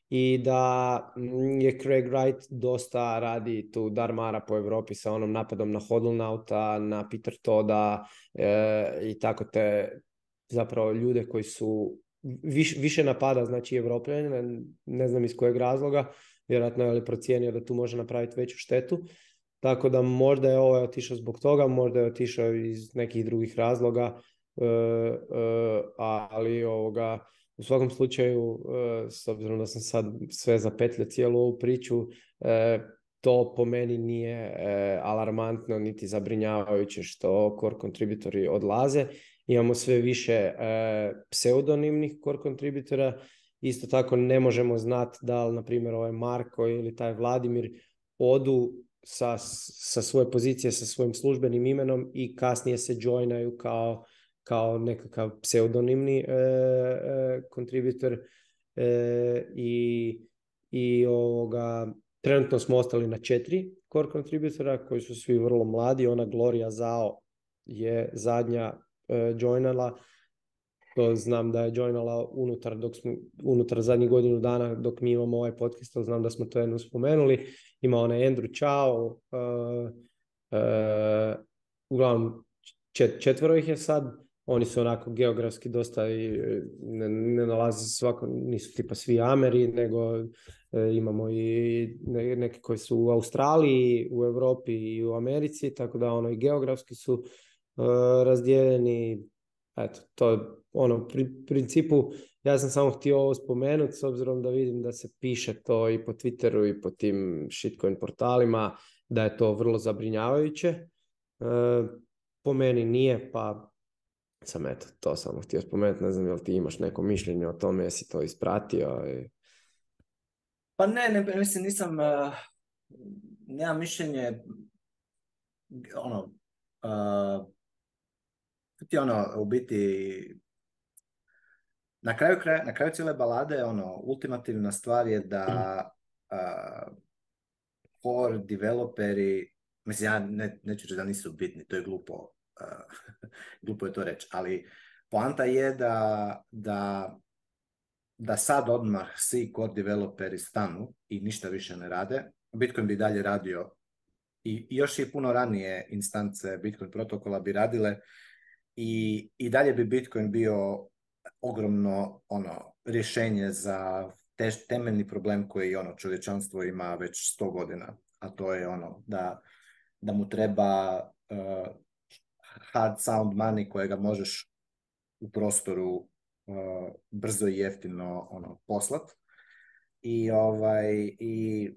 i da mm, je Craig Wright dosta radi tu darmara po Europi sa onom napadom na Hodlnauta, na Peter Toda eh, i tako te zapravo ljude koji su više napada znači Evropljane, ne, ne znam iz kojeg razloga, vjerojatno je li procijenio da tu može napraviti veću štetu. Tako da možda je ovaj otišao zbog toga, možda je otišao iz nekih drugih razloga, e, e, ali ovoga, u svakom slučaju, e, s obzirom da sam sad sve zapetlio cijelu ovu priču, to po meni nije alarmantno niti zabrinjavajuće što core contributori odlaze. Imamo sve više pseudonimnih core contributora, isto tako ne možemo znati da li, na primjer, ovaj Marko ili taj Vladimir odu sa, sa svoje pozicije, sa svojim službenim imenom i kasnije se joinaju kao, kao nekakav pseudonimni kontributor e, e, e, i, i ovoga, trenutno smo ostali na četiri core kontributora koji su svi vrlo mladi. Ona Gloria Zao je zadnja joinala to znam da je joinala unutar, dok smo, unutar zadnjih godinu dana dok mi imamo ovaj podcast, znam da smo to jednom spomenuli ima onaj Andrew Chao, uh, eh, uh, eh, uglavnom čet, četvero ih je sad, oni su onako geografski dosta i ne, ne nalaze svako, nisu tipa svi Ameri, nego eh, imamo i ne, neke koji su u Australiji, u Europi i u Americi, tako da ono i geografski su razdijeljeni. Eto, to ono, pri, principu ja sam samo htio ovo spomenuti s obzirom da vidim da se piše to i po Twitteru i po tim shitcoin portalima, da je to vrlo zabrinjavajuće. E, po meni nije, pa sam eto, to samo htio spomenuti, ne znam jel ti imaš neko mišljenje o tome, jesi to ispratio? Pa ne, ne, mislim, nisam, uh, e, nemam mišljenje, ono, uh, ti ono, u biti na kraju, na kraju cijele balade, ono, ultimativna stvar je da uh, core developeri, mislim, ja ne, neću reći da nisu bitni, to je glupo, glupo je to reći, ali poanta je da, da, da sad odmah svi core developeri stanu i ništa više ne rade, Bitcoin bi dalje radio i, još je puno ranije instance Bitcoin protokola bi radile i, i dalje bi Bitcoin bio ogromno ono rješenje za tež, temeljni problem koji ono čovječanstvo ima već sto godina, a to je ono da, da mu treba uh, hard sound money kojega možeš u prostoru e, brzo i jeftino ono poslat. I ovaj i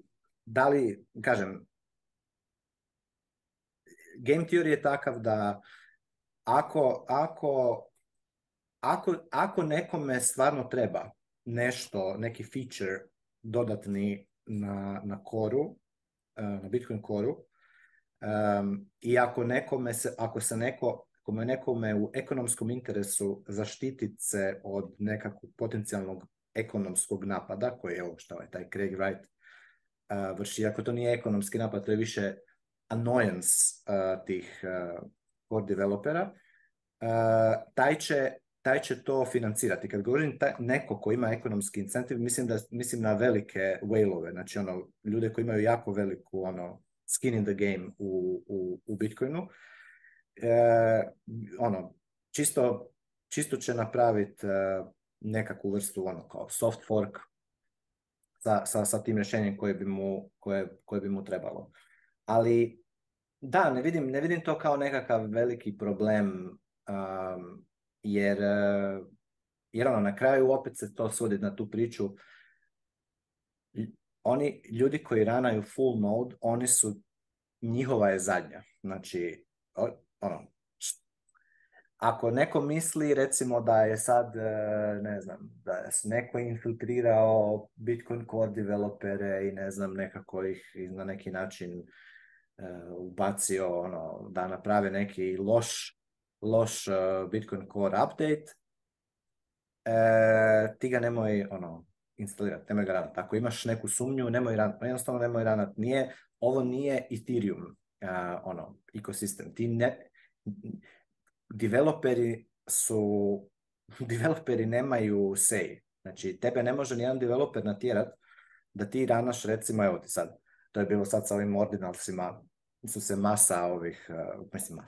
da li kažem game theory je takav da ako, ako ako, ako nekome stvarno treba nešto, neki feature dodatni na, na koru, eh, na Bitcoin koru, um, i ako, nekome se, ako se neko kome nekome u ekonomskom interesu zaštititi se od nekakvog potencijalnog ekonomskog napada, koji je ovo što ovaj, je taj Craig Wright eh, vrši, ako to nije ekonomski napad, to je više annoyance eh, tih uh, core developera, taj će taj će to financirati. Kad govorim neko ko ima ekonomski incentiv, mislim, da, mislim na velike whale znači ono, ljude koji imaju jako veliku ono, skin in the game u, u, u Bitcoinu. E, ono, čisto, čisto će napraviti e, nekakvu vrstu ono, kao soft fork sa, sa, sa tim rješenjem koje bi mu, koje, koje bi mu trebalo. Ali da, ne vidim, ne vidim to kao nekakav veliki problem jer, e, jer ono, na kraju opet se to svodi na tu priču. Oni ljudi koji ranaju full node, oni su, njihova je zadnja. Znači, ono, ako neko misli recimo da je sad, e, ne znam, da je neko infiltrirao Bitcoin core developere i ne znam, nekako ih na neki način e, ubacio ono, da naprave neki loš loš e, Bitcoin Core update, e, ti ga nemoj ono, instalirati, nemoj ga ranati. Ako imaš neku sumnju, nemoj raditi, pa jednostavno nemoj raditi. Nije, ovo nije Ethereum e, ono, ekosistem. Ti ne, developeri su, developeri nemaju say. Znači, tebe ne može nijedan developer natjerat da ti ranaš, recimo, evo ti sad, to je bilo sad sa ovim ordinalsima, su se masa ovih, e, mislim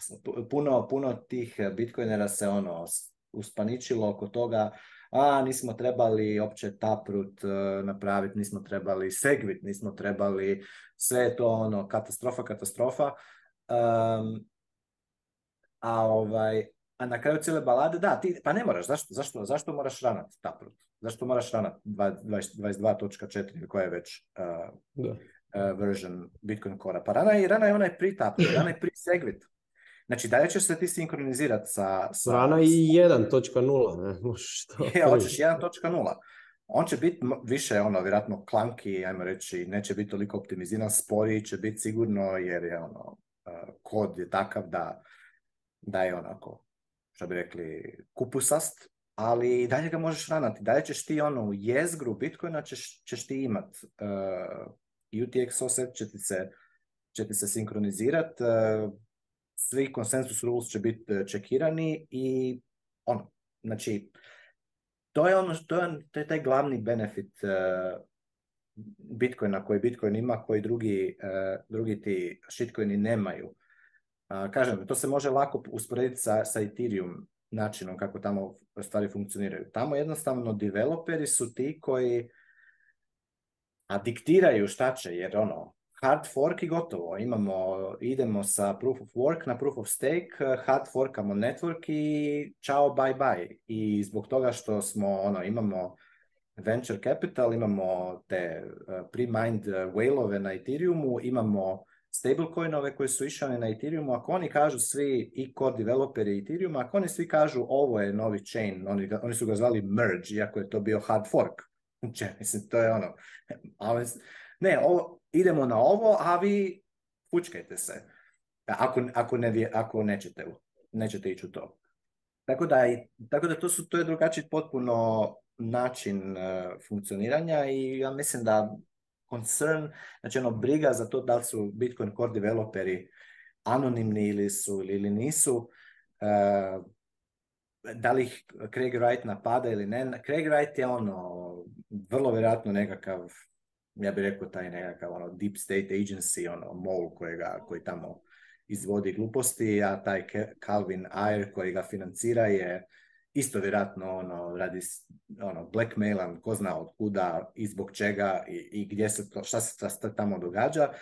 puno, puno tih e, bitcoinera se ono uspaničilo oko toga a nismo trebali opće taprut e, napraviti, nismo trebali segvit, nismo trebali sve to ono katastrofa, katastrofa. a ovaj, a na kraju cijele balade, da, ti, pa ne moraš, zašto, zašto, zašto moraš ranati taprut? Zašto moraš ranat 22.4 ili koja je već da. E, version Bitcoin Core. Pa Rana je, Rana je onaj pre Rana je pre-segwit. Znači, dalje ćeš se ti sinkronizirati sa... Rana i 1.0, ne? Što je, hoćeš 1.0. On će biti više, ono, vjerojatno klanki, ajmo reći, neće biti toliko optimiziran, sporiji će biti sigurno, jer je, ono, e, kod je takav da, da je onako, što bi rekli, kupusast, ali dalje ga možeš ranati. Dalje ćeš ti, ono, u jezgru Bitcoina ćeš, ćeš ti imat e, UTXO set će ti se, će se sinkronizirati, e, svi consensus rules će biti e, čekirani i ono, znači, to je ono je, to je taj glavni benefit e, Bitcoina koji Bitcoin ima, koji drugi, drugi ti shitcoini nemaju. kažem, to se može lako usporediti sa, sa Ethereum načinom kako tamo stvari funkcioniraju. Tamo jednostavno developeri su ti koji a diktiraju šta će, jer ono, hard fork i gotovo. Imamo, idemo sa proof of work na proof of stake, hard forkamo network i čao, bye, bye. I zbog toga što smo, ono, imamo venture capital, imamo te eh, pre-mined eh, whale-ove na Ethereumu, imamo stablecoinove koji su išli na Ethereumu, ako oni kažu svi i core developeri Ethereuma, ako oni svi kažu ovo je novi chain, oni, oni su ga zvali merge, iako je to bio hard fork Znači, mislim, to je ono. Ali, ne, ovo, idemo na ovo, a vi fučkajte se. Ako, ako, ne, ako nećete, nećete ići u to. Tako da, tako da to, su, to je drugačiji potpuno način e, funkcioniranja i ja mislim da concern, znači ono briga za to da li su Bitcoin core developeri anonimni ili su ili nisu, e, da li ih Craig Wright napada ili ne. Craig Wright je ono, vrlo vjerojatno nekakav, ja bih rekao taj nekakav ono, deep state agency, ono, mol koji tamo izvodi gluposti, a taj Calvin Ayer koji ga financira je isto vjerojatno ono, radi ono, blackmailan, ko zna od kuda i zbog čega i, i gdje se to, šta se tamo događa.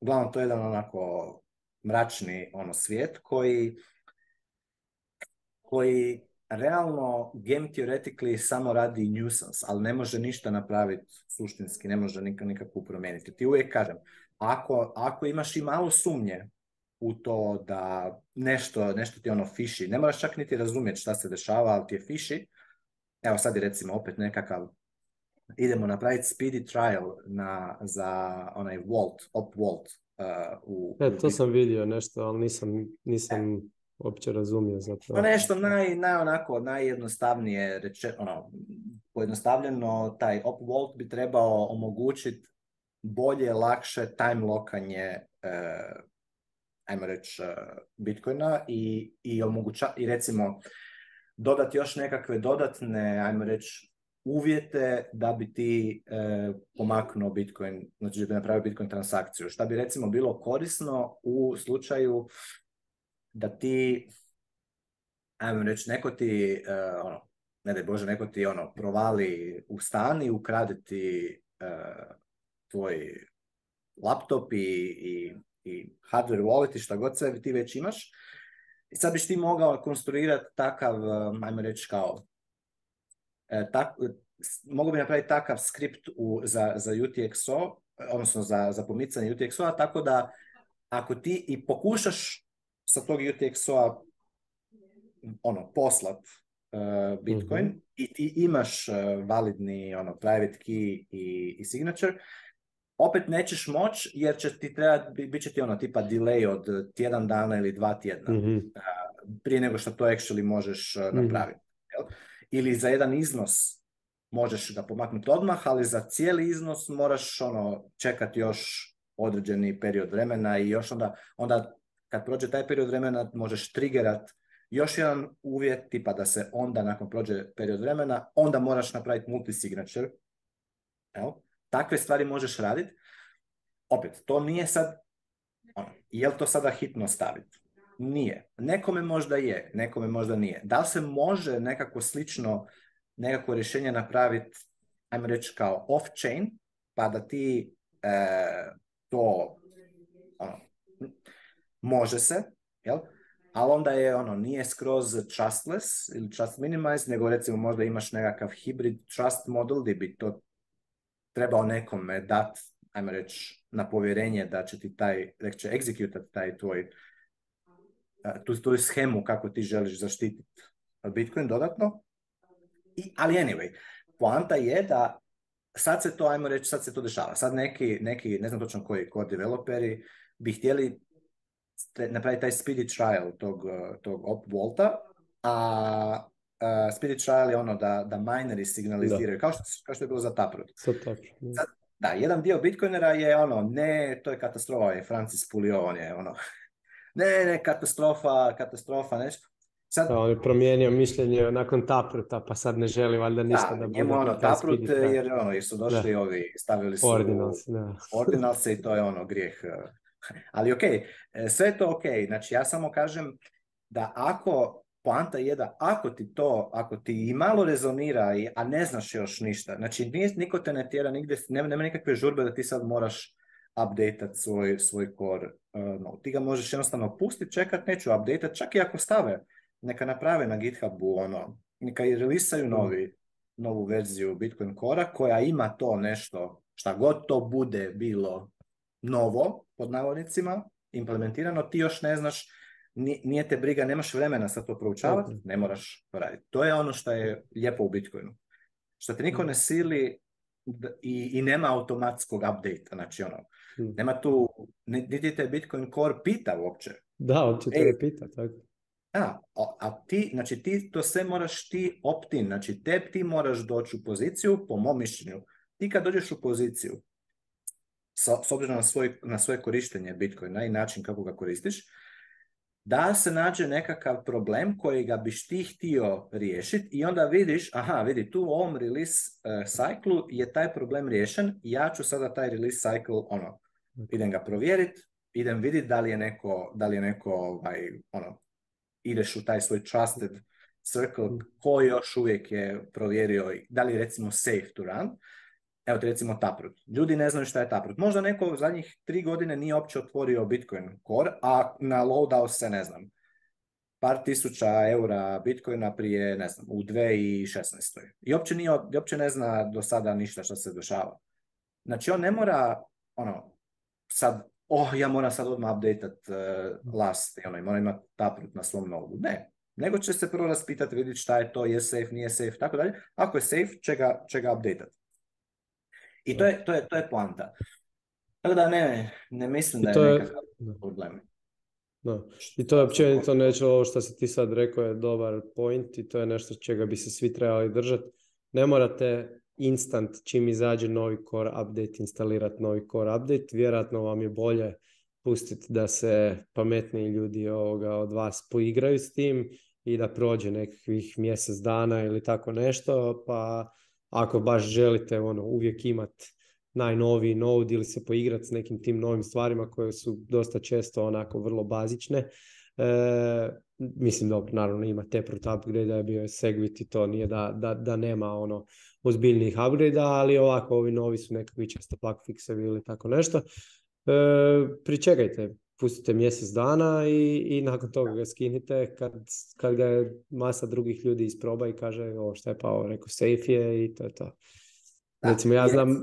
Uglavnom, to je jedan onako mračni ono, svijet koji koji realno game theoretically samo radi nuisance, ali ne može ništa napraviti suštinski, ne može nikak nikakvu promijeniti. Ti uvijek kažem, ako, ako imaš i malo sumnje u to da nešto, nešto ti ono fiši, ne moraš čak niti razumjeti šta se dešava, ali ti je fiši, evo sad je recimo opet nekakav idemo napraviti speedy trial na, za onaj Walt op Walt Uh, u, e, to sam vidio nešto, ali nisam, nisam e, uopće to. Pa Nešto naj, naj onako, najjednostavnije rečeno, ono, pojednostavljeno, taj upvolt bi trebao omogućiti bolje, lakše time lokanje e, ajmo reći, e, Bitcoina i, i, recimo dodati još nekakve dodatne, ajmo reći, uvjete da bi ti e, pomaknuo Bitcoin, znači da bi napravio Bitcoin transakciju. Šta bi recimo bilo korisno u slučaju da ti, ajmo reći, neko ti, e, ono, ne daj Bože, neko ti ono, provali u stan i ukraditi e, tvoj laptop i, i, i hardware wallet i šta god sve ti već imaš. I sad biš ti mogao konstruirati takav, e, ajmo reći kao, tak, mogu bi napraviti takav skript u, za, za UTXO, odnosno za, za pomicanje utxo tako da ako ti i pokušaš sa tog UTXO-a ono, poslat e, Bitcoin mhm. i ti imaš e, validni ono, private key i, i signature, opet nećeš moć jer će ti trebati, bit će ti ono tipa delay od tjedan dana ili dva tjedna mhm. e, prije nego što to actually možeš mhm. napraviti. Ili za jedan iznos možeš ga pomaknuti odmah, ali za cijeli iznos moraš ono čekati još određeni period vremena i još onda, onda kad prođe taj period vremena možeš triggerat još jedan uvjet tipa da se onda nakon prođe period vremena, onda moraš napraviti multisignature. evo Takve stvari možeš raditi. Opet, to nije sad, ono, to sada hitno staviti? Nije. Nekome možda je, nekome možda nije. Da li se može nekako slično, nekako rješenje napraviti, ajmo reći kao off-chain, pa da ti e, to ono, može se, jel? ali onda je ono, nije skroz trustless ili trust minimized, nego recimo možda imaš nekakav hybrid trust model gdje bi to trebao nekome dat, ajmo reći, na povjerenje da će ti taj, da će egzekutati taj tvoj, e, tu, tvoju schemu kako ti želiš zaštititi Bitcoin dodatno. I, ali anyway, poanta je da sad se to, ajmo reći, sad se to dešava. Sad neki, neki ne znam točno koji core developeri bi htjeli napraviti taj speedy trial tog, eh, tog op volta, a uh, eh, speedy trial je ono da, da mineri signaliziraju, da. Kao, što, kao što je bilo za Taproot. da, jedan dio Bitcoinera je ono, ne, to je katastrofa, je Francis Pulio, je ono, ne, ne, katastrofa, katastrofa, nešto. Sad... Da, on je promijenio mišljenje nakon Tapruta, pa sad ne želi valjda ništa da, da bude. ono Taprut, jer, ono, jer su došli da. ovi, stavili su Ordinals, i to je ono grijeh eh, ali ok, e, sve je to ok. Znači ja samo kažem da ako poanta je da ako ti to, ako ti i malo rezonira, a ne znaš još ništa, znači niko te ne tjera nigdje, nema, nikakve žurbe da ti sad moraš update svoj, svoj core e, Ti ga možeš jednostavno pustiti, čekat, neću update, čak i ako stave, neka naprave na GitHubu, ono, neka i relisaju mm. novi, novu verziju Bitcoin Core koja ima to nešto, šta god to bude bilo novo, pod navodnicima, implementirano, ti još ne znaš, nije te briga, nemaš vremena sad to proučavati, ne moraš to raditi. To je ono što je lijepo u Bitcoinu. Što te niko mm. ne sili i, nema automatskog update znači ono, mm. nema tu, niti te Bitcoin Core pita uopće. Da, on će te pita, tako. Da, a, a ti, znači ti to sve moraš ti optin, znači te ti moraš doći u poziciju, po mom mišljenju, ti kad dođeš u poziciju sa, s obzirom na svoje, na svoje korištenje Bitcoina i način kako ga koristiš, da se nađe nekakav problem koji ga biš ti htio riješiti i onda vidiš, aha, vidi, tu u ovom release uh, eh, cyclu je taj problem riješen, ja ću sada taj release cycle, ono, idem ga provjeriti, idem vidjeti da li je neko, da li je neko, ovaj, ono, ideš u taj svoj trusted circle, mm. koji još uvijek je provjerio, da li je recimo safe to run, Evo ti recimo Taproot. Ljudi ne znaju šta je Taproot. Možda neko u zadnjih tri godine nije uopće otvorio Bitcoin Core, a na dao se ne znam. Par tisuća eura Bitcoina prije, ne znam, u 2016. I opće nije, uopće ne zna do sada ništa što se dešava. Znači on ne mora, ono, sad, oh, ja moram sad odmah update-at e, last, ono, i mora imati Taproot na svom novu. Ne, nego će se prvo raspitati, vidjeti šta je to, je safe, nije safe, tako dalje. Ako je safe, će ga, će ga update-at. I to je, to je, to je poanta. Tako da ne, ne mislim da je, nekakav problem. I to je općenito nešto ovo što si ti sad rekao je dobar point i to je nešto čega bi se svi trebali držati. Ne morate instant čim izađe novi core update instalirati novi core update. Vjerojatno vam je bolje pustiti da se pametni ljudi ovoga od vas poigraju s tim i da prođe nekakvih mjesec dana ili tako nešto pa ako baš želite ono, uvijek imati najnoviji node ili se poigrati s nekim tim novim stvarima koje su dosta često onako vrlo bazične. E, mislim da naravno ima te prot upgrade je bio Segwit i to nije da, da, da nema ono ozbiljnih upgrade ali ovako ovi novi su nekakvi često pak fixevi ili tako nešto. E, pričekajte, pustite mjesec dana i, i nakon toga ga skinite kad, kad ga je masa drugih ljudi isproba i kaže ovo šta je pao, rekao safe je i to je to. Recimo ja znam,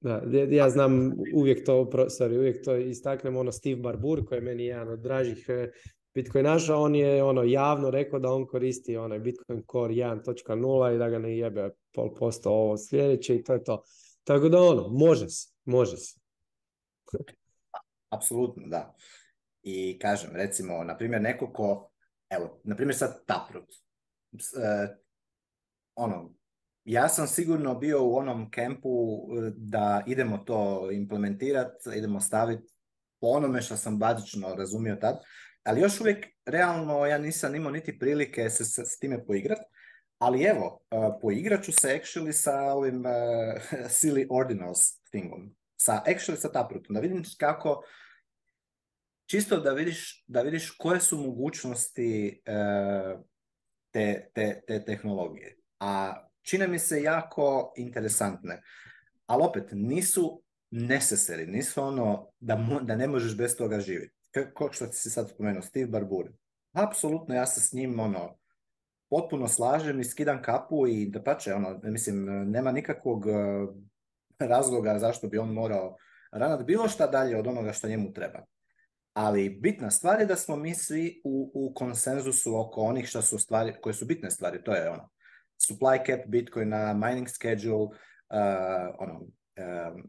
da, ja znam uvijek to, sorry, uvijek to istaknem, ono Steve Barbour koji je meni jedan od dražih e, Bitcoinaša, on je ono javno rekao da on koristi onaj Bitcoin Core 1.0 i da ga ne jebe pol posto ovo sljedeće i to je to. Tako da ono, može se, može se apsolutno, da. I kažem, recimo, na primjer, neko ko, evo, na primjer sad Taproot. E, ono, ja sam sigurno bio u onom kempu e, da idemo to implementirati, idemo staviti po onome što sam bazično razumio tad, ali još uvijek realno ja nisam imao niti prilike se s, time poigrati, ali evo, e, poigrat ću se actually sa ovim uh, silly ordinals thingom sa Actually sa Taprootom, da vidim kako čisto da vidiš, da vidiš koje su mogućnosti e, te, te, te tehnologije. A čine mi se jako interesantne. Ali opet, nisu neseseri, nisu ono da, da ne možeš bez toga živjeti. Kako što si sad spomenuo, Steve Barburin. Apsolutno, ja se s njim ono, potpuno slažem i skidam kapu i da pače, ono, mislim, nema nikakvog e, razloga zašto bi on morao raditi bilo šta dalje od onoga što njemu treba. Ali bitna stvar je da smo mi svi u, u konsenzusu oko onih što su stvari, koje su bitne stvari, to je ono, supply cap, bitcoina, mining schedule, uh, ono, um,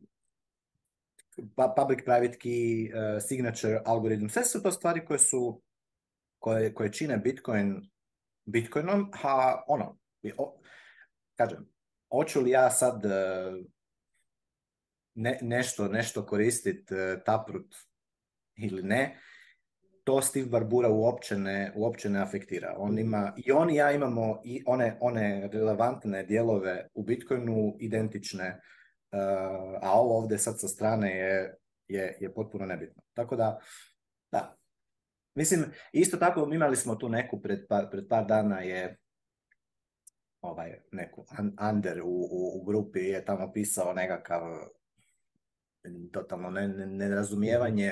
public private key, eh, signature, algoritm, sve su to stvari koje su, koje, koje čine bitcoin bitcoinom, a ono, kažem, hoću li ja sad ne, nešto, nešto koristiti e, taprut ili ne, to Steve Barbura uopće ne, uopće ne afektira. On mhm. ima, I on i ja imamo i one, one relevantne dijelove u Bitcoinu identične, e, a ovo ovdje sad sa strane je, je, je potpuno nebitno. Tako da, da. Mislim, isto tako imali smo tu neku pred par, pred par dana je ovaj, neku, Ander u, u, u grupi je tamo pisao nekakav totalno nerazumijevanje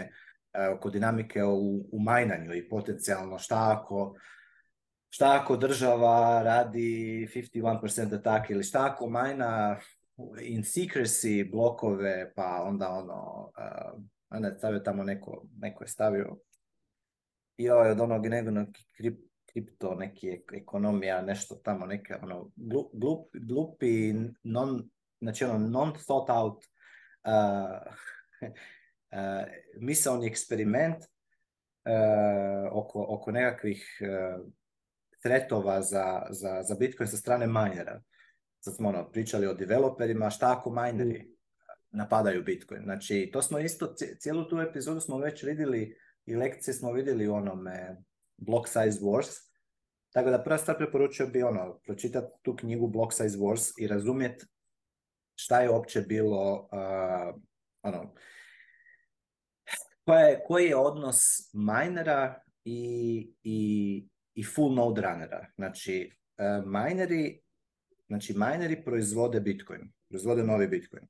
mhm. e, oko dinamike u, u majnanju i potencijalno šta ako šta ako država radi 51% atak ili šta ako majna in secrecy blokove, pa onda ono, uh, ne, stavio tamo neko, neko je stavio i ovaj od onog nego kripto, neki ekonomija, nešto tamo, neke ono, glupi, non, znači ono, non thought out je eh, eh, eksperiment eh, oko, nekakvih tretova za, za, Bitcoin sa strane minera. Sad smo ono, pričali o developerima, šta ako mineri mm. napadaju Bitcoin. Znači, to smo isto, cijelu tu epizodu smo već vidjeli i lekcije smo vidjeli u onome Block Size Wars. Tako da prva stvar preporučio bi ono, pročitati tu knjigu Block Size Wars i razumjeti šta je uopće bilo, uh, ono, koji je, koji je odnos minera i, i, i full node runnera. Znači, e, mineri, znači, mineri proizvode Bitcoin, proizvode novi Bitcoin,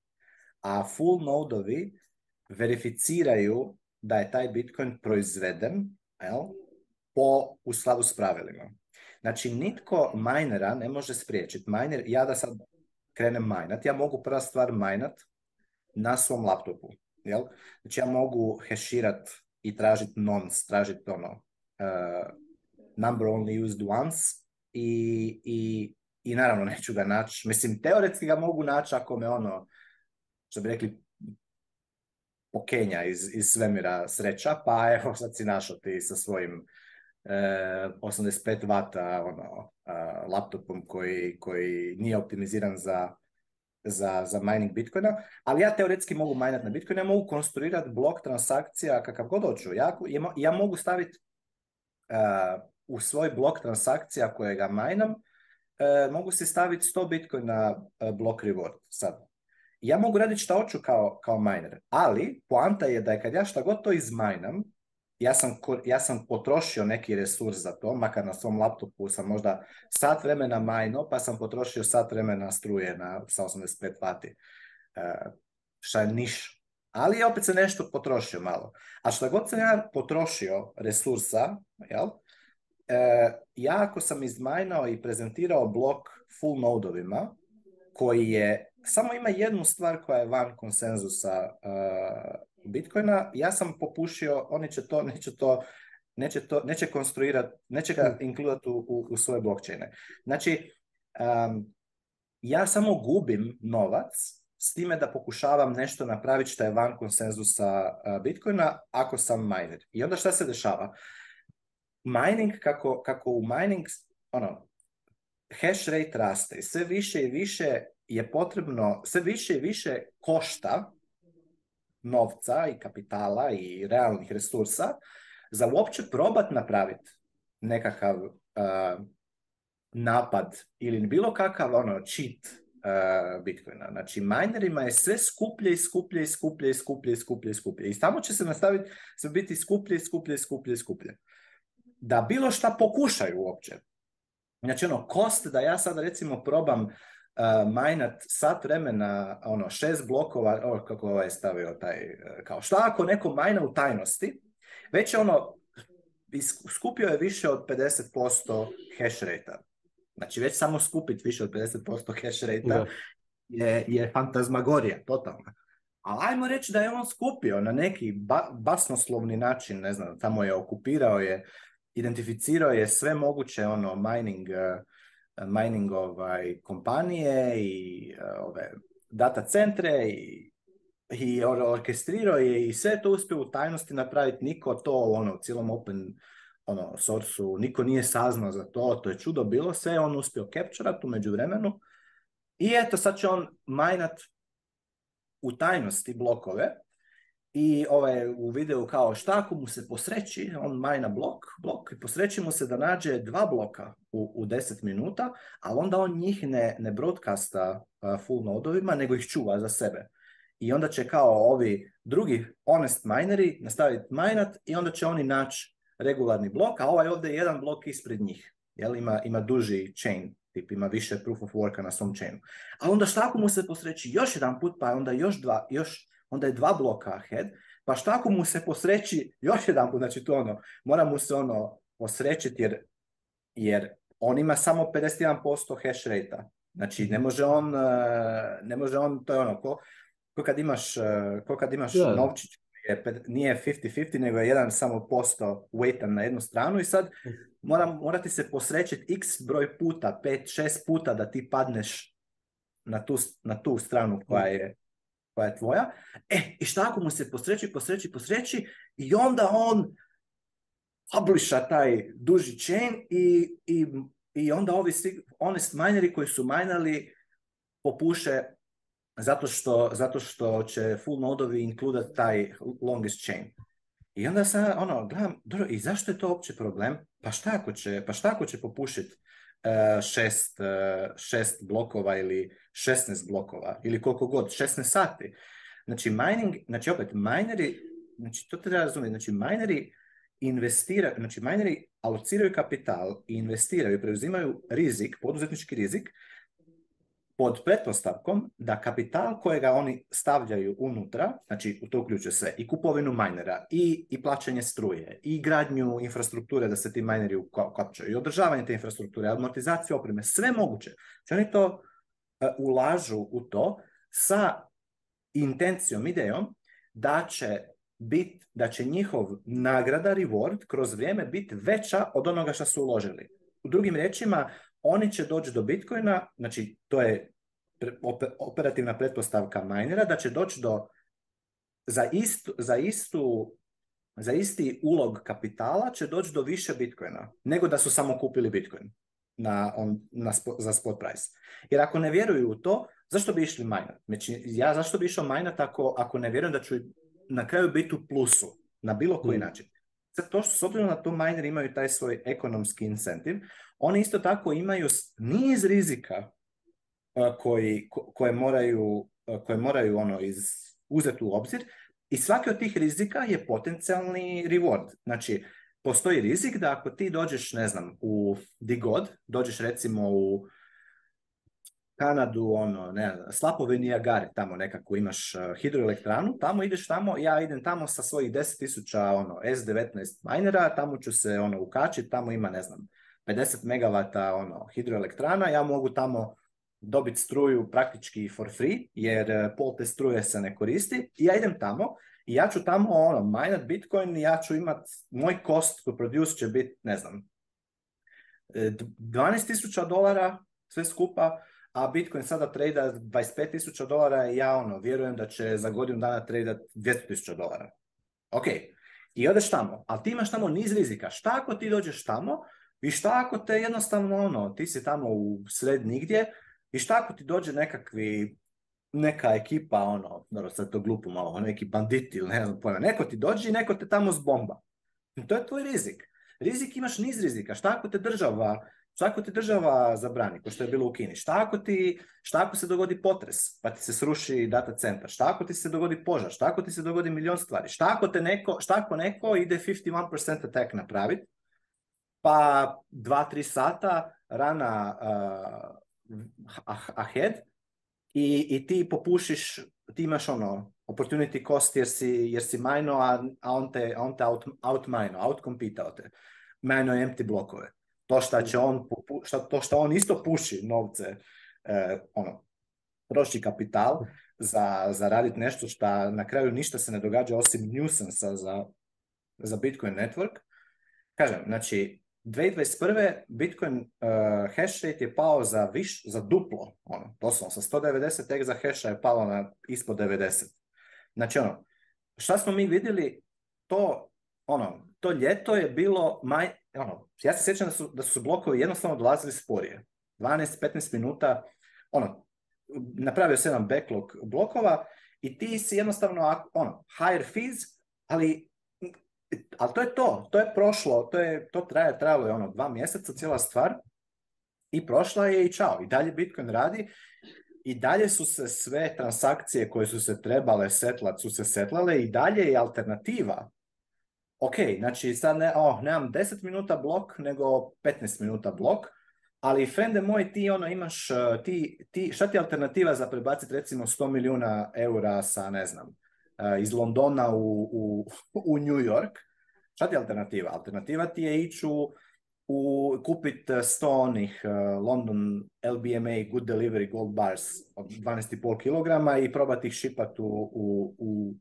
a full nodovi verificiraju da je taj Bitcoin proizveden jel, po, u slavu s pravilima. Znači, nitko minera ne može spriječiti. Miner, ja da sad krenem majnat, ja mogu prva stvar majnat na svom laptopu. Jel? Znači ja mogu hashirat i tražit nonce, tražit ono uh, number only used once i, i, i naravno neću ga naći. Mislim, teoretski ga mogu naći ako me ono, što bi rekli, pokenja iz, iz svemira sreća, pa evo sad si našao ti sa svojim 85 eh, w ono, eh, laptopom koji, koji nije optimiziran za, za, za mining bitcoina, ali ja teoretski mogu minati na Bitcoin, ja mogu konstruirati blok transakcija kakav god hoću. Ja, ja mogu staviti eh, u svoj blok transakcija kojega minam, uh, mogu se staviti 100 bitcoina na blok reward sad. Ja mogu raditi šta hoću kao, kao miner, ali poanta je da je kad ja šta god to izmajnam, ja sam, ja sam potrošio neki resurs za to, makar na svom laptopu sam možda sat vremena majno, pa sam potrošio sat vremena struje na, sa 85 vati. Uh, šta niš. Ali opet se nešto potrošio malo. A šta god sam ja potrošio resursa, jel? E, ja ako sam izmajnao i prezentirao blok full nodovima, koji je, samo ima jednu stvar koja je van konsenzusa e, Bitcoina, ja sam popušio, oni će to, neće to, neće to, neće konstruirati, neće ga hmm. inkludat u, u, u, svoje blockchaine. Znači, ja samo gubim novac s time da pokušavam nešto napraviti što je van konsenzusa e, Bitcoina ako sam miner. I onda šta se dešava? Mining, kako, kako u mining, ono, hash rate raste i sve više i više je potrebno, sve više i više košta novca i kapitala i realnih resursa za uopće probat napraviti nekakav e, napad ili bilo kakav ono cheat uh, Bitcoina. Znači, minerima je sve skuplje i skuplje i skuplje i skuplje i skuplje i skuplje. I samo će se nastaviti sve biti skuplje i skuplje i skuplje i skuplje. Da bilo šta pokušaju uopće. Znači, ono, kost da ja sad recimo probam uh, majnat sat vremena, ono, šest blokova, kako ovaj stavio taj, e, kao šta ako neko majna u tajnosti, već je ono, skupio je više od 50% hash rate Znači već samo skupiti više od 50% hash rate je, je fantazmagorija, totalna. Ali ajmo reći da je on skupio na neki basnoslovni način, ne znam, tamo je okupirao je, identificirao je sve moguće ono mining e, mining ovaj, kompanije i e, ove data centre i i or orkestrirao je i sve to uspio u tajnosti napraviti, niko to ono, u cijelom open ono, source niko nije saznao za to, to je čudo bilo, sve je on uspio capturat u međuvremenu i eto sad će on minat u tajnosti blokove i ovaj u videu kao šta ako mu se posreći, on majna blok, blok i posreći mu se da nađe dva bloka u, u 10 minuta, ali onda on njih ne, ne broadcasta full nodovima, nego ih čuva za sebe. I onda će kao ovi drugi honest mineri nastaviti majnat i onda će oni naći regularni blok, a ovaj ovdje je jedan blok ispred njih. Jel, ima, ima duži chain tip ima više proof of worka na svom chainu. A onda šta ako mu se posreći još jedan put, pa onda još dva, još onda je dva bloka ahead, pa šta ako mu se posreći još jedan put, znači to ono, mora mu se ono posrećiti jer, jer on ima samo 51% hash rate Znači ne može on, e, ne može on, to je ono, ko, ko kad imaš, e, ko kad imaš novčić, je, nije 50-50, nego je jedan samo posto weightan na jednu stranu i sad mora, mora ti se posrećiti x broj puta, 5-6 puta da ti padneš na tu, na tu stranu koja je koja je tvoja, e, i šta ako mu se posreći, posreći, posreći, i onda on publisha taj duži chain i, i, i onda ovi svi honest mineri koji su minali popuše zato što, zato što će full nodovi inkludat taj longest chain. I onda sam ono, gledam, dobro, i zašto je to uopće problem? Pa šta ako će, pa šta ako će popušiti Eh, šest, eh, šest blokova ili 16 blokova ili koliko god, 16 sati. Znači, mining, znači opet, mineri, znači to treba razumjeti, znači mineri investira, znači mineri alociraju kapital i investiraju, preuzimaju rizik, poduzetnički rizik, pod pretpostavkom da kapital kojega oni stavljaju unutra, znači u to uključuje se i kupovinu minera, i, i plaćanje struje, i gradnju infrastrukture da se ti mineri ukopčaju, i održavanje te infrastrukture, amortizaciju opreme, sve moguće. Znači oni to e, ulažu u to sa intencijom, idejom da će bit, da će njihov nagrada, reward, kroz vrijeme biti veća od onoga što su uložili. U drugim riječima, oni će doći do Bitcoina, znači to je operativna pretpostavka minera, da će doći do za, istu, za, istu, za isti ulog kapitala će doći do više Bitcoina nego da su samo kupili Bitcoin na, on, na za spot price. Jer ako ne vjeruju u to, zašto bi išli minat? Znači, ja zašto bi išao minat ako, ne vjerujem da ću na kraju biti u plusu na bilo koji mm. način? Zato što s obzirom na to miner imaju taj svoj ekonomski incentiv, one isto tako imaju niz rizika uh, koji, koje moraju, uh, koje moraju ono iz, uzeti u obzir i svaki od tih rizika je potencijalni reward. Znači, postoji rizik da ako ti dođeš, ne znam, u di god, dođeš recimo u Kanadu, ono, ne znam, Slapovi Agare, tamo nekako imaš uh, hidroelektranu, tamo ideš tamo, ja idem tamo sa svojih 10.000 ono, S19 minera, tamo ću se ono ukačiti, tamo ima, ne znam, 50 MW ono, hidroelektrana, ja mogu tamo dobiti struju praktički for free, jer e, pol te struje se ne koristi. I ja idem tamo i ja ću tamo ono, minat Bitcoin i ja ću imat, moj cost to produce će biti, ne znam, 12.000 e, dolara sve skupa, a Bitcoin sada trejda 25.000 dolara i ja ono, vjerujem da će za godinu dana tradat 200.000 dolara. Ok, i odeš tamo, ali ti imaš tamo niz rizika. Šta ako ti dođeš tamo i šta ako te jednostavno, ono, ti si tamo u sred nigdje i šta ako ti dođe nekakvi, neka ekipa, ono, dobro, sad to glupo malo, ono, neki banditi ili ne znam pojma, neko ti dođe i neko te tamo zbomba. I to je tvoj rizik. Rizik imaš niz rizika. Šta ako te država, šta ako ti država zabrani, ko što je bilo u Kini? Šta ako, ti, ako se dogodi potres, pa ti se sruši data centar? Šta ako ti se dogodi požar? Šta ako ti se dogodi milion stvari? Šta ako, te neko, šta ako neko ide 51% attack napraviti? pa dva, tri sata rana uh, ahead i, i ti popušiš, ti imaš ono opportunity cost jer si, jer si majno, a, on te, on te out, out majno, out te. Majno empty blokove. To šta će on, šta, to što on isto puši novce, eh, ono, troši kapital za, za raditi nešto što na kraju ništa se ne događa osim nuisansa za, za Bitcoin network. Kažem, znači, 2021. Bitcoin uh, hash rate je pao za viš, za duplo, ono, doslovno sa 190 za hasha je pao na ispod 90. Znači ono, šta smo mi vidjeli, to, ono, to ljeto je bilo, maj, ono, ja se sjećam da su, da su blokovi jednostavno dolazili sporije. 12-15 minuta, ono, napravio se jedan backlog blokova i ti si jednostavno, ono, higher fees, ali ali to je to, to je prošlo, to, je, to traje, trajalo je ono dva mjeseca cijela stvar i prošla je i čao. I dalje Bitcoin radi i dalje su se sve transakcije koje su se trebale setlati, su se setlale i dalje je alternativa. Ok, znači sad ne, oh, nemam 10 minuta blok nego 15 minuta blok, ali frende moj ti ono imaš, ti, ti, šta ti je alternativa za prebaciti recimo 100 milijuna eura sa ne znam, Eh, iz Londona u, u, u New York, šta ti je alternativa? Alternativa ti je ići u, u kupit 100 eh, onih eh, London LBMA Good Delivery Gold Bars od 12,5 kg i probati ih šipati u, u, u,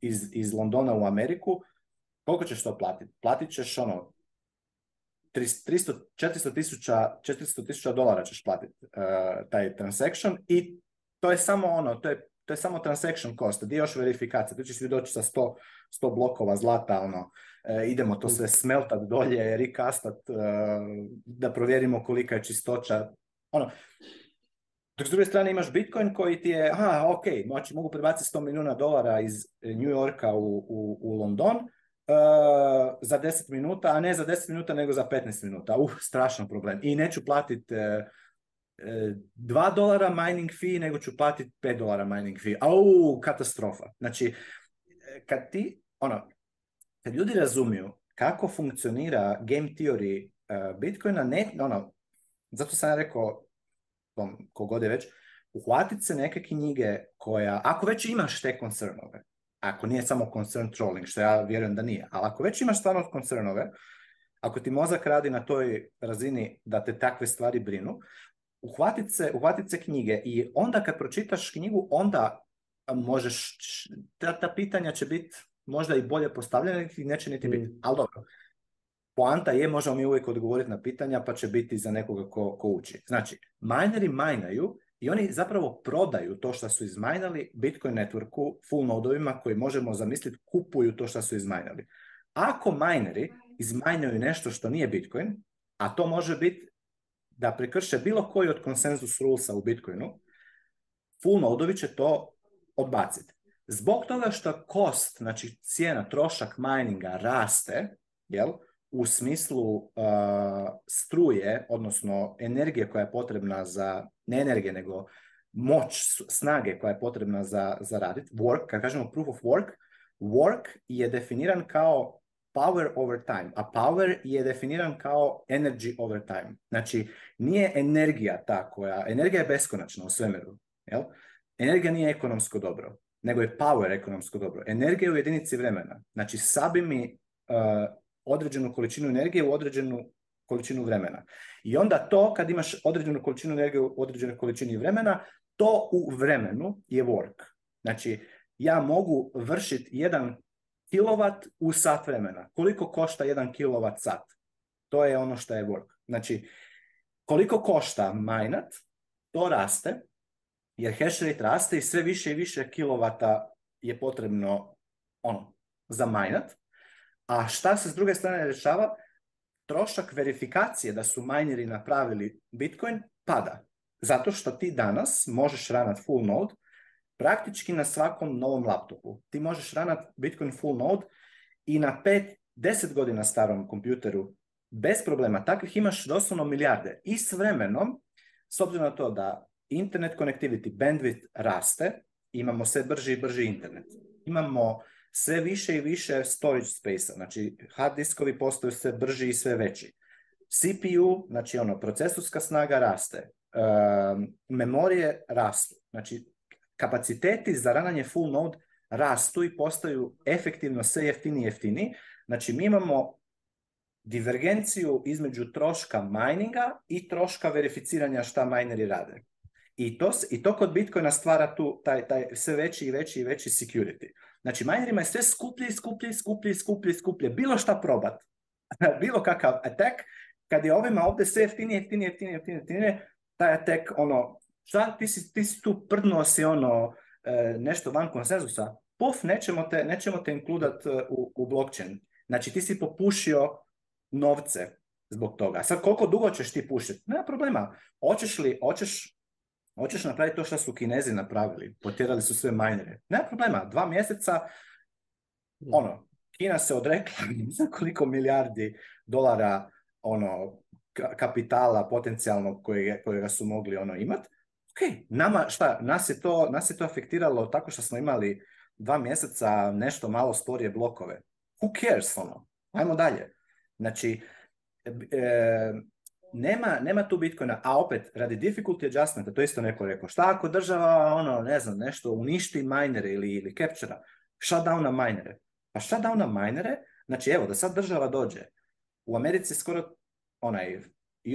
iz, iz Londona u Ameriku. Koliko ćeš to platiti? Platit ćeš ono 300, 400 tisuća, dolara ćeš platiti taj transaction i to je samo ono, to je to je samo transaction cost, gdje još verifikacija, tu ćeš ti doći sa 100, blokova zlata, ono, e, idemo to sve smeltat dolje, recastat, e, da provjerimo kolika je čistoća, ono, dok s druge strane imaš Bitcoin koji ti je, aha, ok, moći, mogu prebaciti 100 milijuna dolara iz New Yorka u, London e, za 10 minuta, a ne za 10 minuta nego za 15 minuta. Uh, strašan problem. I neću platiti 2 e, dolara mining fee nego ću platiti 5 dolara mining fee. Au, katastrofa. Znači, e, kad ti, ono, kad ljudi razumiju kako funkcionira game theory uh, Bitcoina, ne, ono, zato sam ja rekao, tom, kogod je već, uhvatit se neke knjige koja, ako već imaš te koncernove, ako nije samo concern trolling, što ja vjerujem da nije, ali ako već imaš stvarno koncernove, ako ti mozak radi na toj razini da te takve stvari brinu, uhvatiti se, se knjige i onda kad pročitaš knjigu, onda možeš, ta, ta pitanja će biti možda i bolje postavljena i neće niti biti, mm. ali dobro. Poanta je, možemo mi uvijek odgovoriti na pitanja, pa će biti za nekoga ko, ko uči. Znači, mineri majnaju i oni zapravo prodaju to što su izmajnali Bitcoin networku, full nodovima koji možemo zamisliti kupuju to što su izmajnali. Ako mineri izmajnaju nešto što nije Bitcoin, a to može biti da prekrše bilo koji od konsenzus rulesa u Bitcoinu, full nodovi će to odbaciti. Zbog toga što kost, znači cijena, trošak mininga raste, jel, u smislu uh, struje, odnosno energije koja je potrebna za, ne energije, nego moć, snage koja je potrebna za, za radit, work, kad kažemo proof of work, work je definiran kao power over time, a power je definiran kao energy over time. Znači, nije energija ta koja, energija je beskonačna u svemeru. jel? Energija nije ekonomsko dobro, nego je power ekonomsko dobro. Energija je u jedinici vremena. Znači, sabi mi uh, određenu količinu energije u određenu količinu vremena. I onda to, kad imaš određenu količinu energije u određenoj količini vremena, to u vremenu je work. Znači, ja mogu vršiti jedan kilovat u sat vremena. Koliko košta jedan kilovat sat? To je ono što je work. Znači, koliko košta majnat, to raste, jer hash rate raste i sve više i više kilovata je potrebno ono, za majnat. A šta se s druge strane rješava? Trošak verifikacije da su mineri napravili Bitcoin pada. Zato što ti danas možeš ranat full node, praktički na svakom novom laptopu. Ti možeš ranat Bitcoin full node i na 5-10 godina starom kompjuteru bez problema. Takvih imaš doslovno milijarde. I s vremenom, s obzirom na to da internet connectivity bandwidth raste, imamo sve brži i brži internet. Imamo sve više i više storage space-a, znači hard diskovi postaju sve brži i sve veći. CPU, znači ono, procesorska snaga raste, memorije rastu, znači kapaciteti za rananje full node rastu i postaju efektivno sve jeftini i Znači mi imamo divergenciju između troška mininga i troška verificiranja šta mineri rade. I to, I to kod Bitcoina stvara tu taj, taj sve veći i veći i veći security. Znači, minerima je sve skuplje i skuplje i skuplje i skuplje skuplje. Bilo šta probat, bilo kakav attack, kad je ovima ovdje sve jeftinije, jeftinije, jeftinije, jeftinije, jeftinije, taj attack ono, Šta ti si, ti tu prdno si ono, e, nešto van konsenzusa, puf, nećemo te, nećemo te inkludat e, u, u blockchain. Znači ti si popušio novce zbog toga. Sad koliko dugo ćeš ti pušiti? Nema problema. Hoćeš li, hoćeš, hoćeš napraviti to što su kinezi napravili. Potjerali su sve majnere. Nema problema. Dva mjeseca, ono, Kina se odrekla za koliko milijardi dolara ono kapitala potencijalnog kojega, kojega su mogli ono imati ok, nama, šta, nas je, to, nas je to afektiralo tako što smo imali dva mjeseca nešto malo sporije blokove. Who cares, ono? Ajmo dalje. Znači, e, nema, nema tu Bitcoina, a opet, radi difficulty adjustmenta, to isto neko rekao, šta ako država, ono, ne znam, nešto uništi minere ili, ili capture-a, na minere. Pa na minere, znači evo, da sad država dođe, u Americi skoro onaj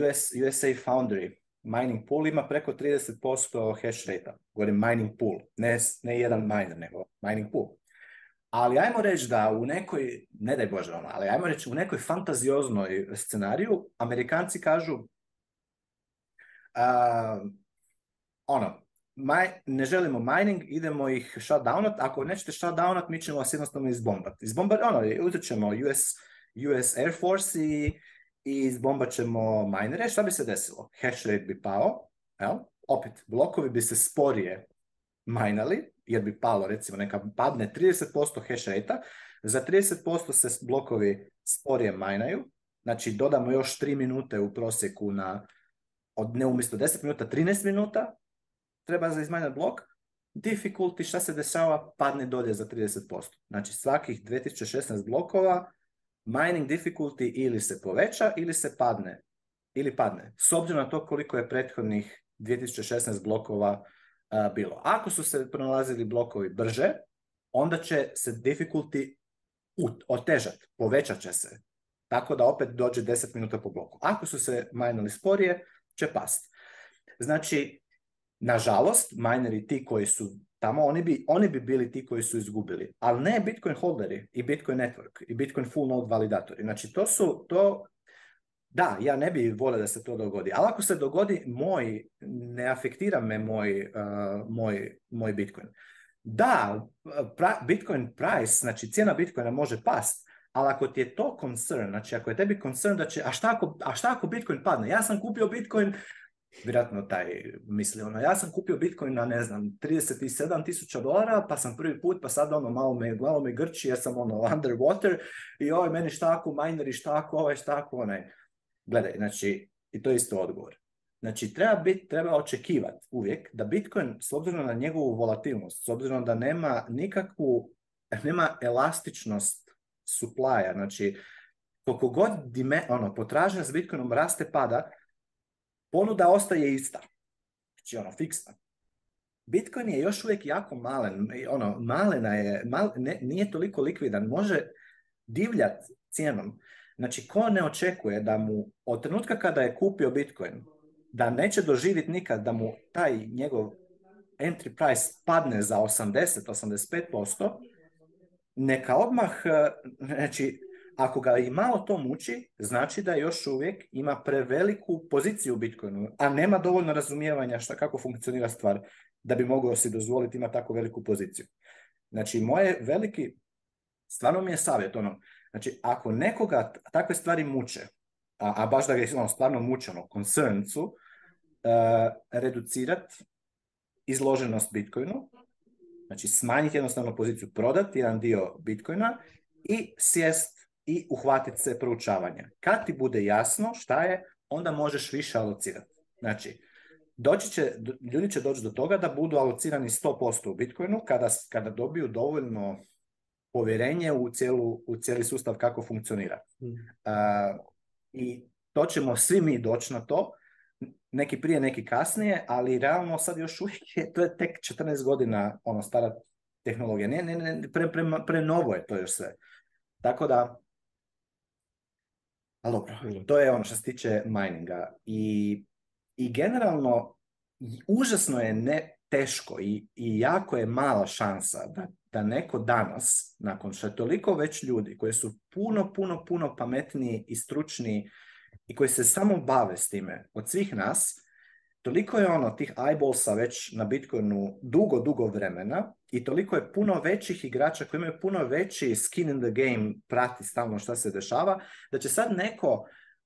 US, USA Foundry, mining pool ima preko 30% hash rate-a. Govorim mining pool, ne, ne jedan miner, nego mining pool. Ali ajmo reći da u nekoj, ne daj Bože ono, ali ajmo reći u nekoj fantazioznoj scenariju, Amerikanci kažu uh, ono, ne želimo mining, idemo ih shutdownat, ako nećete shutdownat, mi ćemo vas jednostavno izbombat. Izbombat, ono, uzet US, US Air Force i i ćemo minere, šta bi se desilo? Hash rate bi pao, jel? opet, blokovi bi se sporije minali, jer bi palo, recimo, neka padne 30% hash rate za 30% se blokovi sporije minaju, znači dodamo još 3 minute u prosjeku na, od ne umjesto 10 minuta, 13 minuta treba za izmanjati blok, difficulty, šta se dešava, padne dolje za 30%. Znači svakih 2016 blokova mining difficulty ili se poveća ili se padne. Ili padne. S obzirom na to koliko je prethodnih 2016 blokova bilo. Ako su se pronalazili blokovi brže, onda će se difficulty otežat, povećat će se. Tako da opet dođe 10 minuta po bloku. Ako su se minali sporije, će past. Znači, Nažalost, mineri ti koji su tamo, oni bi, oni bi bili ti koji su izgubili. Ali ne Bitcoin holderi i Bitcoin network i Bitcoin full node validatori. Znači, to su, to, da, ja ne bi volio da se to dogodi. Ali ako se dogodi, moj, ne afektira me moj, uh, moj, moj Bitcoin. Da, Bitcoin price, znači cijena Bitcoina može past, ali ako ti je to concern, znači ako je tebi concern da će, a šta ako, a šta ako Bitcoin padne? Ja sam kupio Bitcoin vjerojatno taj misli, ono, ja sam kupio Bitcoin na, ne znam, 37 tisuća dolara, pa sam prvi put, pa sad ono, malo me, glavo me grči, ja sam ono, underwater, i ovaj, meni štaku, mineri štaku, ovaj štaku, onaj. Gledaj, znači, i to je isto odgovor. Znači, treba, bit, treba očekivati uvijek da Bitcoin, s obzirom na njegovu volatilnost, s obzirom da nema nikakvu, nema elastičnost suplaja, znači, koliko god dime, ono, potražnja s Bitcoinom raste, pada, Ponuda ostaje ista. Znači ono, fiksna. Bitcoin je još uvijek jako malen, ono, malena je, nije toliko likvidan, može divljat cijenom. Znači, ko ne očekuje da mu od trenutka kada je kupio Bitcoin, da neće doživjeti nikad da mu taj njegov entry price padne za 80-85%, neka odmah, e, znači, ako ga i malo to muči, znači da još uvijek ima preveliku poziciju u Bitcoinu, a nema dovoljno razumijevanja šta, kako funkcionira stvar da bi mogao si dozvoliti ima tako veliku poziciju. Znači, moje veliki, stvarno mi je savjet, ono, znači, ako nekoga takve stvari muče, a, a baš da ga je ono, stvarno mučeno, koncerncu, uh, eh, reducirati izloženost Bitcoinu, znači smanjiti jednostavno poziciju, prodati jedan dio Bitcoina i sjest i uhvatiti se proučavanja. Kad ti bude jasno šta je, onda možeš više alocirati. Znači, doći će, ljudi će doći do toga da budu alocirani 100% u Bitcoinu kada, kada dobiju dovoljno povjerenje u, cijelu, u cijeli sustav kako funkcionira. Hmm. I to ćemo svi mi doći na to, neki prije, neki kasnije, ali realno sad još uvijek to je tek 14 godina ono, stara tehnologija. Ne, ne, ne, pre, pre, pre novo je to još sve. Tako da, ali dobro, to je ono što se tiče mininga. I, i generalno, užasno je ne teško i, i jako je mala šansa da, da neko danas, nakon što je toliko već ljudi koji su puno, puno, puno pametniji i stručniji i koji se samo bave s time od svih nas, toliko je ono tih eyeballsa već na Bitcoinu dugo, dugo vremena i toliko je puno većih igrača koji imaju puno veći skin in the game, prati stalno šta se dešava, da će sad neko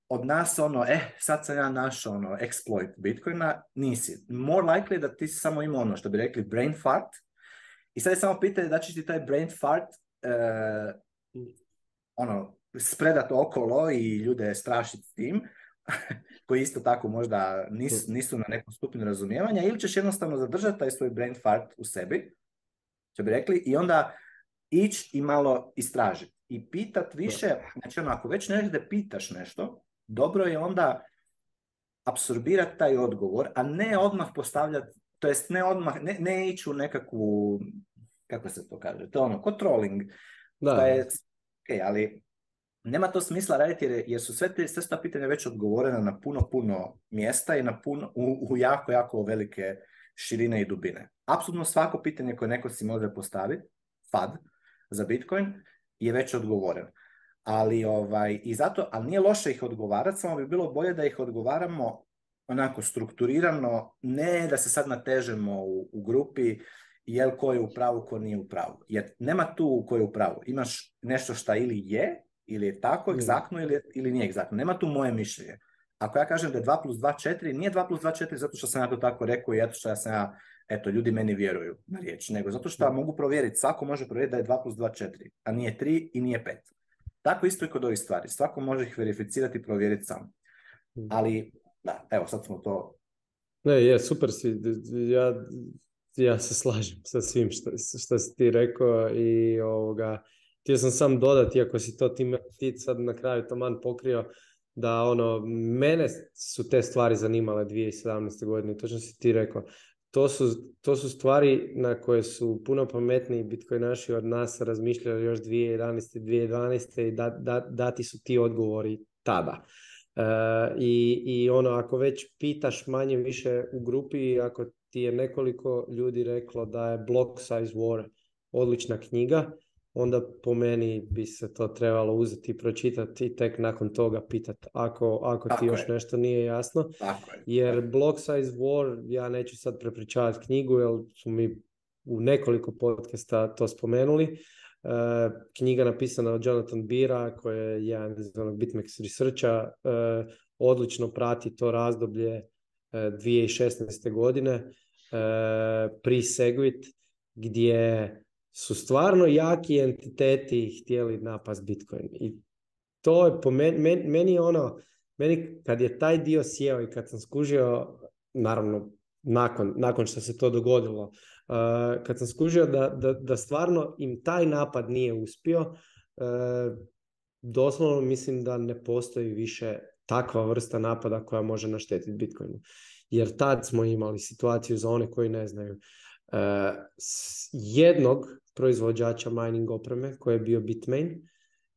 od nas ono, eh, sad sam ja našao ono, exploit Bitcoina, nisi. More likely da ti si samo imao ono što bi rekli brain fart i sad je samo pitanje da će ti taj brain fart eh, ono, spredat okolo i ljude strašiti s tim, koji isto tako možda nisu, nisu na nekom stupnju razumijevanja ili ćeš jednostavno zadržati taj svoj brain fart u sebi, će bi rekli, i onda ići i malo istražiti. I pitat više, znači ono, ako već negdje pitaš nešto, dobro je onda apsorbirati taj odgovor, a ne odmah postavljati, to jest ne odmah, ne, ne ići u nekakvu, kako se to kaže, to je ono, controlling, da. To je, okay, ali nema to smisla raditi jer, su sve te pitanja već odgovorena na puno, puno mjesta i na u, jako, jako velike širine i dubine. Apsolutno svako pitanje koje neko si može postaviti, FAD, za Bitcoin, je već odgovoreno. Ali ovaj, i zato, ali nije loše ih odgovarati, samo bi bilo bolje da ih odgovaramo onako strukturirano, ne da se sad natežemo u, u grupi jel ko je u pravu, ko nije u pravu. Jer nema tu ko je u pravu. Imaš nešto šta ili je, ili je tako mm. egzaktno ili, ili nije egzaktno. Nema tu moje mišljenje. Ako ja kažem da je 2 plus 2 4, nije 2 plus 2 4 zato što sam ja to tako rekao i zato što ja sam ja, eto, ljudi meni vjeruju na riječ, nego zato što ja mm. mogu provjeriti, svako može provjeriti da je 2 plus 2 4, a nije 3 i nije 5. Tako isto i kod ovih stvari, svako može ih verificirati i provjeriti sam. Mm. Ali, da, evo, sad smo to... Ne, je, super si, ja, ja se slažem sa svim što, što si ti rekao i ovoga Htio sam sam dodati, iako si to time ti sad na kraju taman pokrio, da ono, mene su te stvari zanimale 2017. godine, točno si ti rekao. To su, to su stvari na koje su puno pametniji naši od nas razmišljali još 2011. 2012. i dati su ti odgovori tada. E, i, I ono, ako već pitaš manje više u grupi, ako ti je nekoliko ljudi reklo da je Block Size War odlična knjiga, onda po meni bi se to trebalo uzeti i pročitati i tek nakon toga pitati ako, ako ti još nešto nije jasno. jer je. Block Size War, ja neću sad prepričavati knjigu, jer su mi u nekoliko podcasta to spomenuli. E, knjiga napisana od Jonathan Beera, koja je jedan iz BitMEX researcha, e, odlično prati to razdoblje 2016. E, godine pri Segwit, gdje su stvarno jaki entiteti htjeli napast Bitcoin. I to je po meni, meni, ono, meni kad je taj dio sjeo i kad sam skužio, naravno nakon, nakon što se to dogodilo, eh, kad sam skužio da, da, da, stvarno im taj napad nije uspio, eh, doslovno mislim da ne postoji više takva vrsta napada koja može naštetiti Bitcoinu. Jer tad smo imali situaciju za one koji ne znaju, eh, jednog proizvođača mining opreme koji je bio Bitmain.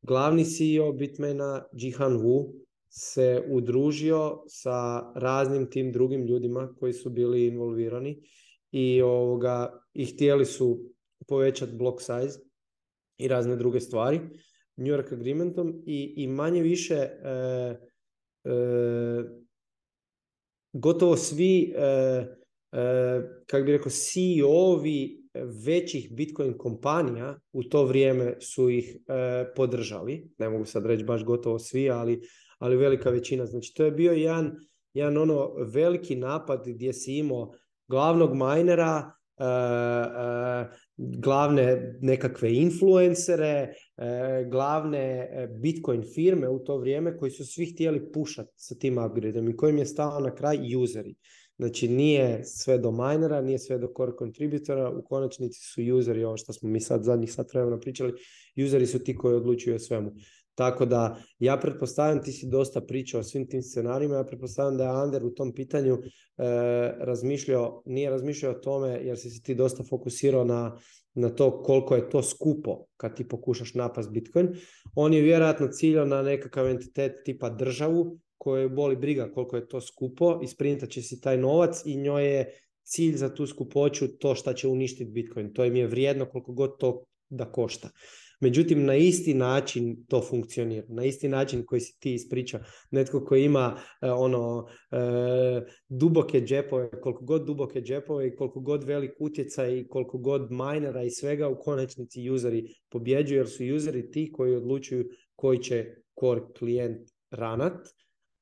Glavni CEO Bitmaina, Jihan Wu, se udružio sa raznim tim drugim ljudima koji su bili involvirani i, ovoga, i htjeli su povećati block size i razne druge stvari New York Agreementom i, i manje više e, e, gotovo svi e, e kako bi rekao CEO-ovi većih Bitcoin kompanija u to vrijeme su ih e, podržali. Ne mogu sad reći baš gotovo svi, ali, ali velika većina. Znači to je bio jedan, jedan ono veliki napad gdje si imao glavnog minera, e, e, glavne nekakve influencere, glavne Bitcoin firme u to vrijeme koji su svi htjeli pušati sa tim upgradeom i kojim je stao na kraj useri. Znači nije sve do minera, nije sve do core contributora, u konačnici su useri, ovo što smo mi sad zadnjih sat vremena pričali, useri su ti koji odlučuju o svemu. Tako da ja pretpostavljam, ti si dosta pričao o svim tim scenarijima, ja pretpostavljam da je Ander u tom pitanju e, razmišljao, nije razmišljao o tome jer si se ti dosta fokusirao na, na to koliko je to skupo kad ti pokušaš napast Bitcoin. On je vjerojatno ciljao na nekakav entitet tipa državu koje boli briga koliko je to skupo, isprintat će si taj novac i njoj je cilj za tu skupoću to šta će uništiti Bitcoin. To im je vrijedno koliko god to da košta. Međutim, na isti način to funkcionira. Na isti način koji si ti ispriča. Netko koji ima e, ono e, duboke džepove, koliko god duboke džepove i koliko god velik utjecaj i koliko god minera i svega, u konačnici useri pobjeđuju jer su useri ti koji odlučuju koji će core klijent ranat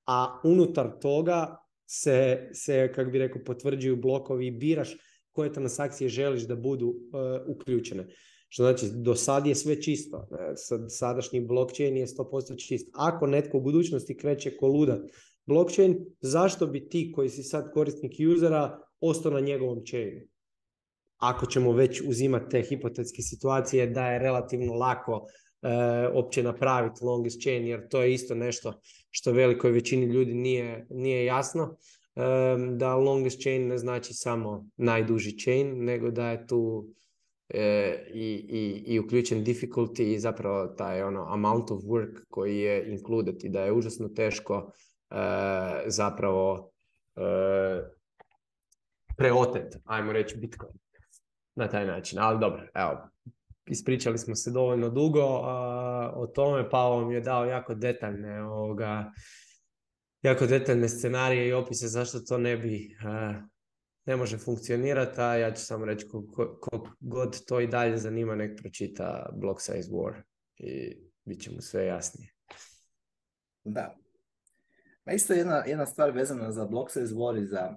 a unutar toga se, se bi rekao, potvrđuju blokovi i biraš koje transakcije želiš da budu eh, uključene. Što znači, do sad je sve čisto. sadašnji blockchain je 100% čist. Ako netko u budućnosti kreće koludat blockchain, zašto bi ti koji si sad korisnik usera ostao na njegovom chainu? Ako ćemo već uzimati te hipotetske situacije da je relativno lako e, opće napraviti longest chain, jer to je isto nešto što velikoj većini ljudi nije, nije jasno, e, da longest chain ne znači samo najduži chain, nego da je tu e, i, i, i uključen difficulty i zapravo taj ono amount of work koji je included i da je užasno teško e, zapravo preotet, ajmo reći, Bitcoin na taj način, ali dobro, evo, ispričali smo se dovoljno dugo a, o tome. Pavo mi je dao jako detaljne ovoga, jako detaljne scenarije i opise zašto to ne bi ne može funkcionirati, a ja ću samo reći kog, god to i dalje zanima, nek pročita Block Size War i bit će mu sve jasnije. Da. Pa isto jedna, jedna stvar vezana za Block Size War i za,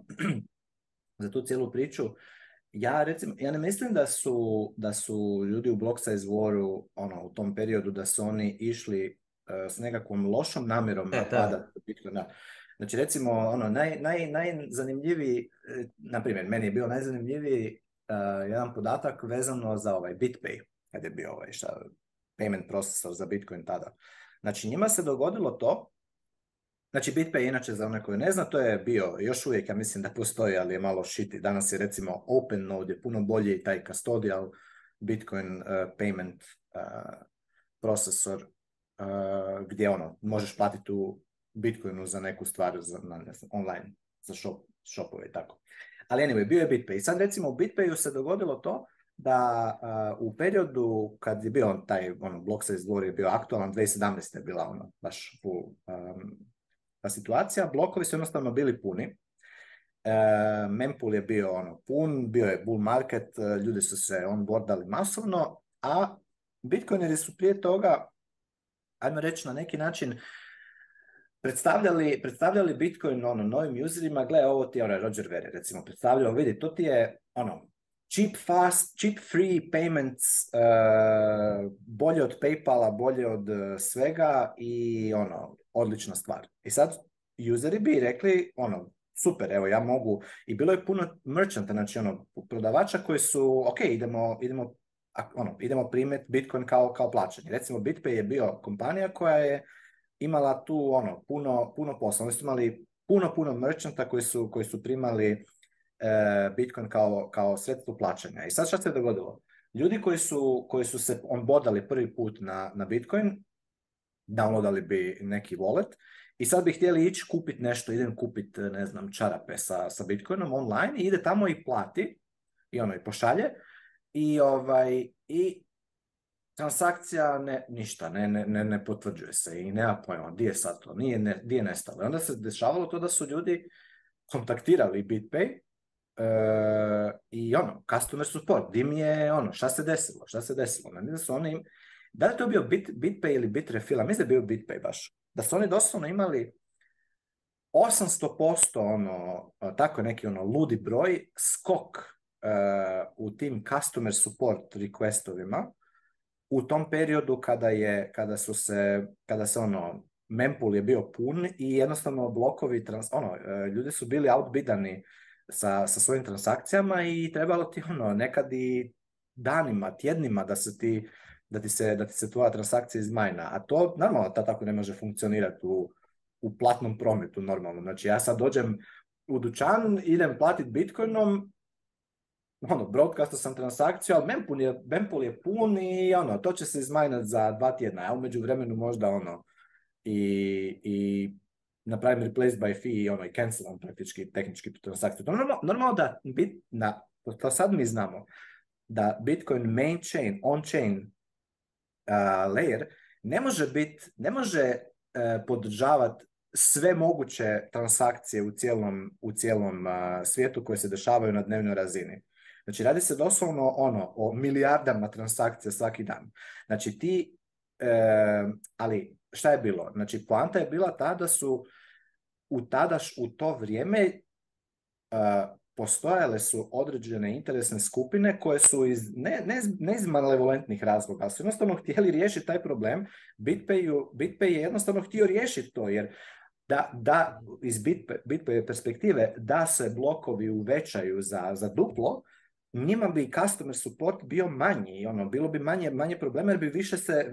za tu cijelu priču ja recimo, ja ne mislim da su, da su ljudi u Size Waru ono, u tom periodu da su oni išli e, s nekakvom lošom namjerom e, Da. Znači recimo ono, naj, naj, najzanimljiviji, e, na primjer meni je bio najzanimljiviji e, jedan podatak vezano za ovaj BitPay, kad je bio ovaj šta, payment processor za Bitcoin tada. Znači njima se dogodilo to Znači BitPay inače za one koji ne zna, to je bio još uvijek, ja mislim da postoji, ali je malo šiti. Danas je recimo Open Node je puno bolji taj custodial Bitcoin uh, payment uh, procesor uh, gdje ono, možeš platiti u Bitcoinu za neku stvar za, na, ne znam, online, za shop, shopove i tako. Ali anyway, bio je BitPay. I sad recimo u BitPayu se dogodilo to da uh, u periodu kad je bio on taj ono, blok sa je bio aktualan, 2017. je bila ono baš u situacija, blokovi su jednostavno bili puni, e, mempool je bio ono pun, bio je bull market, e, ljudi su se onboardali masovno, a bitcoineri su prije toga, ajmo reći na neki način, predstavljali, predstavljali Bitcoin ono, novim userima, gle, ovo ti je onaj Roger Vere, recimo, predstavljao, vidi, to ti je ono, cheap fast, cheap free payments, uh, bolje od Paypala, bolje od e, svega i ono, odlična stvar. I e sad, useri bi rekli, ono, super, evo ja mogu, i bilo je puno merchanta, znači ono, prodavača koji su, ok, idemo, idemo, ono, idemo primet Bitcoin kao, kao plaćanje. Recimo BitPay je bio kompanija koja je imala tu ono puno, puno posla. Oni su imali puno, puno merchanta koji su, koji su primali e, Bitcoin kao, kao sredstvo plaćanja. I sad šta se dogodilo? Ljudi koji su, koji su se onbodali prvi put na, na Bitcoin downloadali bi neki wallet i sad bi htjeli ići kupiti nešto, idem kupit ne znam, čarape sa, sa Bitcoinom online i ide tamo i plati i ono i pošalje i ovaj i transakcija ne, ništa, ne, ne, ne, potvrđuje se i nema pojma gdje je sad to, nije, ne, gdje je nestalo. Onda se dešavalo to da su ljudi kontaktirali BitPay eh, i ono, customer support, dim je ono, šta se desilo, šta se desilo. Ne, su oni im da li to bio Bit, BitPay ili Bitrefila? Mislim da je bio BitPay baš. Da su oni doslovno imali 800% ono, tako neki ono ludi broj, skok eh, u tim customer support requestovima u tom periodu kada je, kada su se, kada se ono, mempool je bio pun i jednostavno blokovi, trans, ono, eh, ljudi su bili outbidani sa, sa svojim transakcijama i trebalo ti ono, nekad i danima, tjednima da se ti da ti se, da ti se tvoja transakcija izmajna. A to, normalno, ta tako ne može funkcionirati u, u platnom prometu normalno. Znači, ja sad dođem u dućan, idem platiti bitcoinom, ono, broadcasta sam transakciju, ali mempool je, mempool je pun i ono, to će se izmajnat za dva tjedna, a umeđu vremenu možda ono, i, i napravim replace by fee i ono, i cancelam praktički tehnički transakciju. Normalno, normalno da, bit, na, to sad mi znamo, da Bitcoin main chain, on chain layer ne može bit, ne može e, podržavati sve moguće transakcije u cijelom, u cijelom svijetu koje se dešavaju na dnevnoj razini. Znači, radi se doslovno ono, o milijardama transakcija svaki dan. Znači, ti, e, ali šta je bilo? Znači, poanta je bila ta da su u tadaš, u to vrijeme postojale su određene interesne skupine koje su iz, ne, ne, ne iz malevolentnih razloga, su jednostavno htjeli riješiti taj problem. Bitpay, je jednostavno htio riješiti to, jer da, da iz Bitpay, perspektive da se blokovi uvećaju za, za duplo, njima bi customer support bio manji i ono, bilo bi manje, manje problema jer bi više se,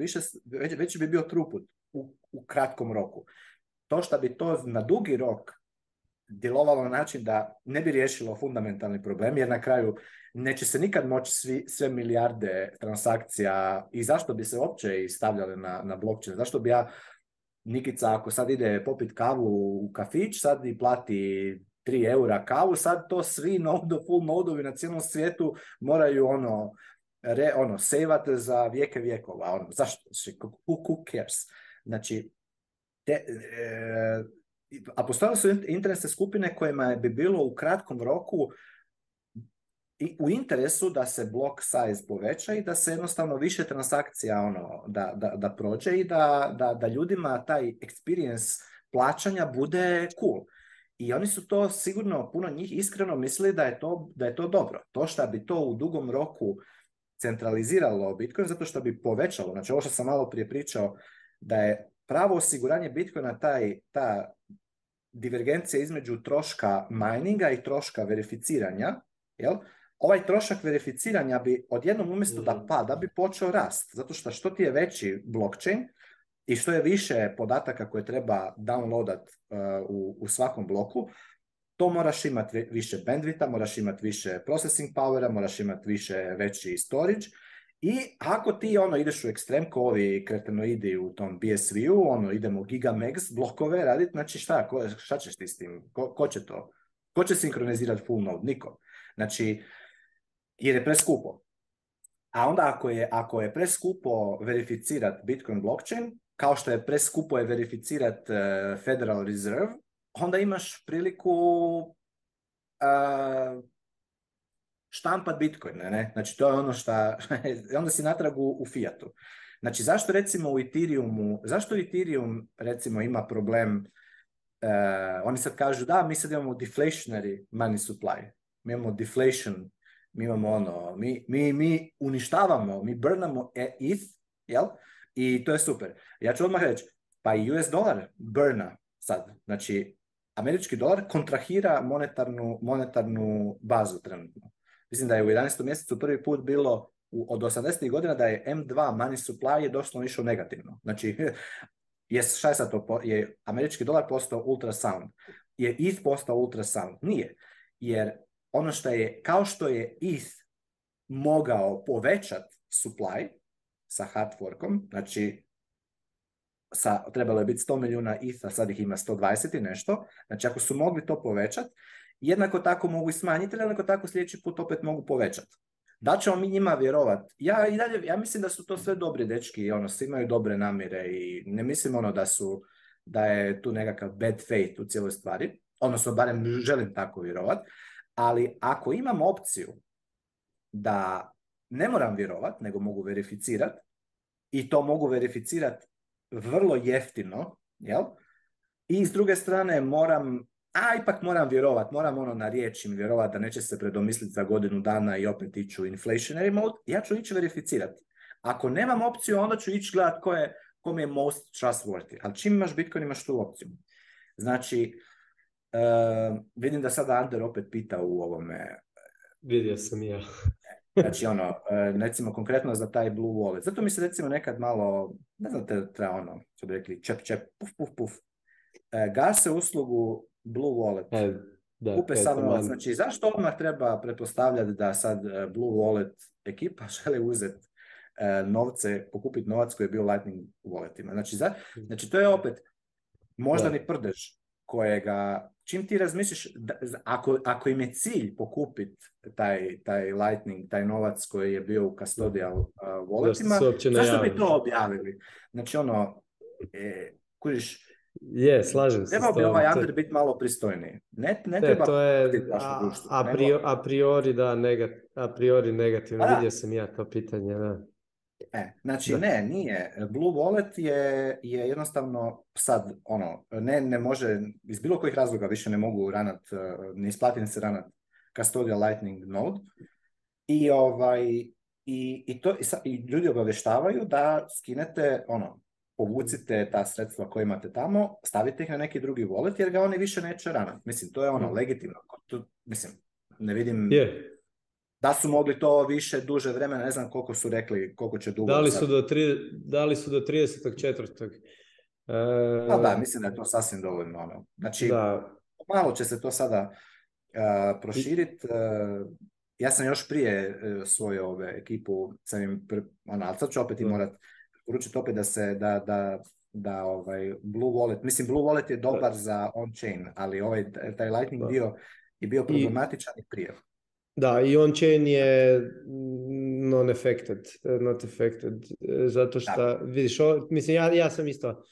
više, bi bio truput u, u kratkom roku. To što bi to na dugi rok djelovalo na način da ne bi riješilo fundamentalni problem, jer na kraju neće se nikad moći svi, sve milijarde transakcija i zašto bi se uopće i stavljale na, na blockchain, zašto bi ja Nikica ako sad ide popit kavu u kafić, sad i plati 3 eura kavu, sad to svi nodo, full nodovi na cijelom svijetu moraju ono, re, ono, za vijeke vijekova, ono, zašto, znači, who, cares? Znači, te, e, a postojale su interesne skupine kojima bi bilo u kratkom roku i u interesu da se blok size poveća i da se jednostavno više transakcija ono da, da, da prođe i da, da, da ljudima taj experience plaćanja bude cool. I oni su to sigurno, puno njih iskreno mislili da je to, da je to dobro. To što bi to u dugom roku centraliziralo Bitcoin zato što bi povećalo, znači ovo što sam malo prije pričao, da je pravo osiguranje Bitcoina, taj, ta divergencija između troška mininga i troška verificiranja, jel? ovaj trošak verificiranja bi odjednom umjesto da mm. pada bi počeo rast. Zato što što ti je veći blockchain i što je više podataka koje treba downloadat uh, u, svakom bloku, to moraš imati više bandwidtha, moraš imati više processing powera, moraš imati više veći storage i ako ti ono ideš u ekstrem ko ovi kretenoidi u tom BSV-u, ono idemo gigamegs blokove raditi, znači šta, ko, šta ćeš ti s tim? Ko, ko će to? Ko će sinkronizirati full node? Niko. Znači, jer je preskupo. A onda ako je, ako je preskupo verificirati Bitcoin blockchain, kao što je preskupo je verificirati e, Federal Reserve, onda imaš priliku uh, štampat Bitcoin, ne? Znači, to je ono šta, onda si natragu u Fiatu. Znači, zašto recimo u Ethereumu, zašto Ethereum recimo ima problem, e, oni sad kažu da, mi sad imamo deflationary money supply, mi imamo deflation, mi imamo ono, mi, mi, mi uništavamo, mi burnamo e, ETH, jel? I to je super. Ja ću odmah reći, pa i US dolar burna sad, znači američki dolar kontrahira monetarnu, monetarnu bazu trenutno mislim da je u 11. mjesecu prvi put bilo u, od 80. godina da je M2 money supply je doslovno išao negativno. Znači, je, šta to? Je američki dolar postao ultrasound? Je ETH postao ultrasound? Nije. Jer ono što je, kao što je ETH mogao povećati supply sa hard znači sa, trebalo je biti 100 milijuna ETH-a, sad ih ima 120 i nešto. Znači, ako su mogli to povećati, jednako tako mogu i smanjiti, ali jednako tako sljedeći put opet mogu povećati. Da ćemo mi njima vjerovat. Ja i dalje, ja mislim da su to sve dobri dečki, ono, svi imaju dobre namire i ne mislim ono da su, da je tu nekakav bad faith u cijeloj stvari, odnosno barem želim tako vjerovat, ali ako imam opciju da ne moram vjerovat, nego mogu verificirat i to mogu verificirat vrlo jeftino, jel? I s druge strane moram a ipak moram vjerovati, moram ono na riječ im vjerovat da neće se predomisliti za godinu dana i opet ići inflationary mode, ja ću ići verificirati. Ako nemam opciju, onda ću ići gledat ko je, kom je most trustworthy. Ali čim imaš Bitcoin, imaš tu opciju. Znači, e, vidim da sada Ander opet pita u ovome. E, Vidio sam ja. znači, ono, uh, recimo konkretno za taj Blue Wallet. Zato mi se recimo nekad malo, ne znam te treba ono, što bi rekli, čep, čep, puf, puf, puf. Uh, gase uslugu Blue Wallet. E, da, Kupe sav novac. Znači, zašto odmah treba pretpostavljati da sad e, Blue Wallet ekipa želi uzeti e, novce, pokupiti novac koji je bio Lightning Walletima? Znači, za, znači to je opet možda ni prdež kojega, čim ti razmisliš da, ako, ako im je cilj pokupiti taj, taj Lightning, taj novac koji je bio u custodial uh, walletima, zašto bi to objavili? Znači ono, e, kuriš, je, slažem se. Treba bi ovaj under biti malo pristojniji. Ne, ne treba... To je a, priori, da, a priori negativno. Vidio sam ja to pitanje, e, znači ne, nije. Blue Wallet je, je jednostavno sad, ono, ne, ne može, iz bilo kojih razloga više ne mogu ranat, e, ne isplatim se ranat Custodial Lightning Node. I ovaj, i, i ljudi obavještavaju da skinete, ono, povucite ta sredstva koja imate tamo, stavite ih na neki drugi wallet jer ga oni više neće ranati. Mislim, to je ono mm. legitimno. mislim, ne vidim... Da su mogli to više duže vremena, ne znam koliko su rekli, koliko će dugo... Dali su do, tri, dali su do 34. Pa e... Da, da, mislim da je to sasvim dovoljno. Ono. Znači, malo će se to sada uh, e, proširiti. E, ja sam još prije e, svoju ekipu, sam im, ono, sad ću opet i morat poručiti opet da se, da, da, da ovaj Blue Wallet, mislim Blue Wallet je dobar za on-chain, ali ovaj, taj Lightning dio je bio problematičan i, i Da, i on-chain je non-affected, not affected, zato što, vidiš, o, mislim, ja, ja sam isto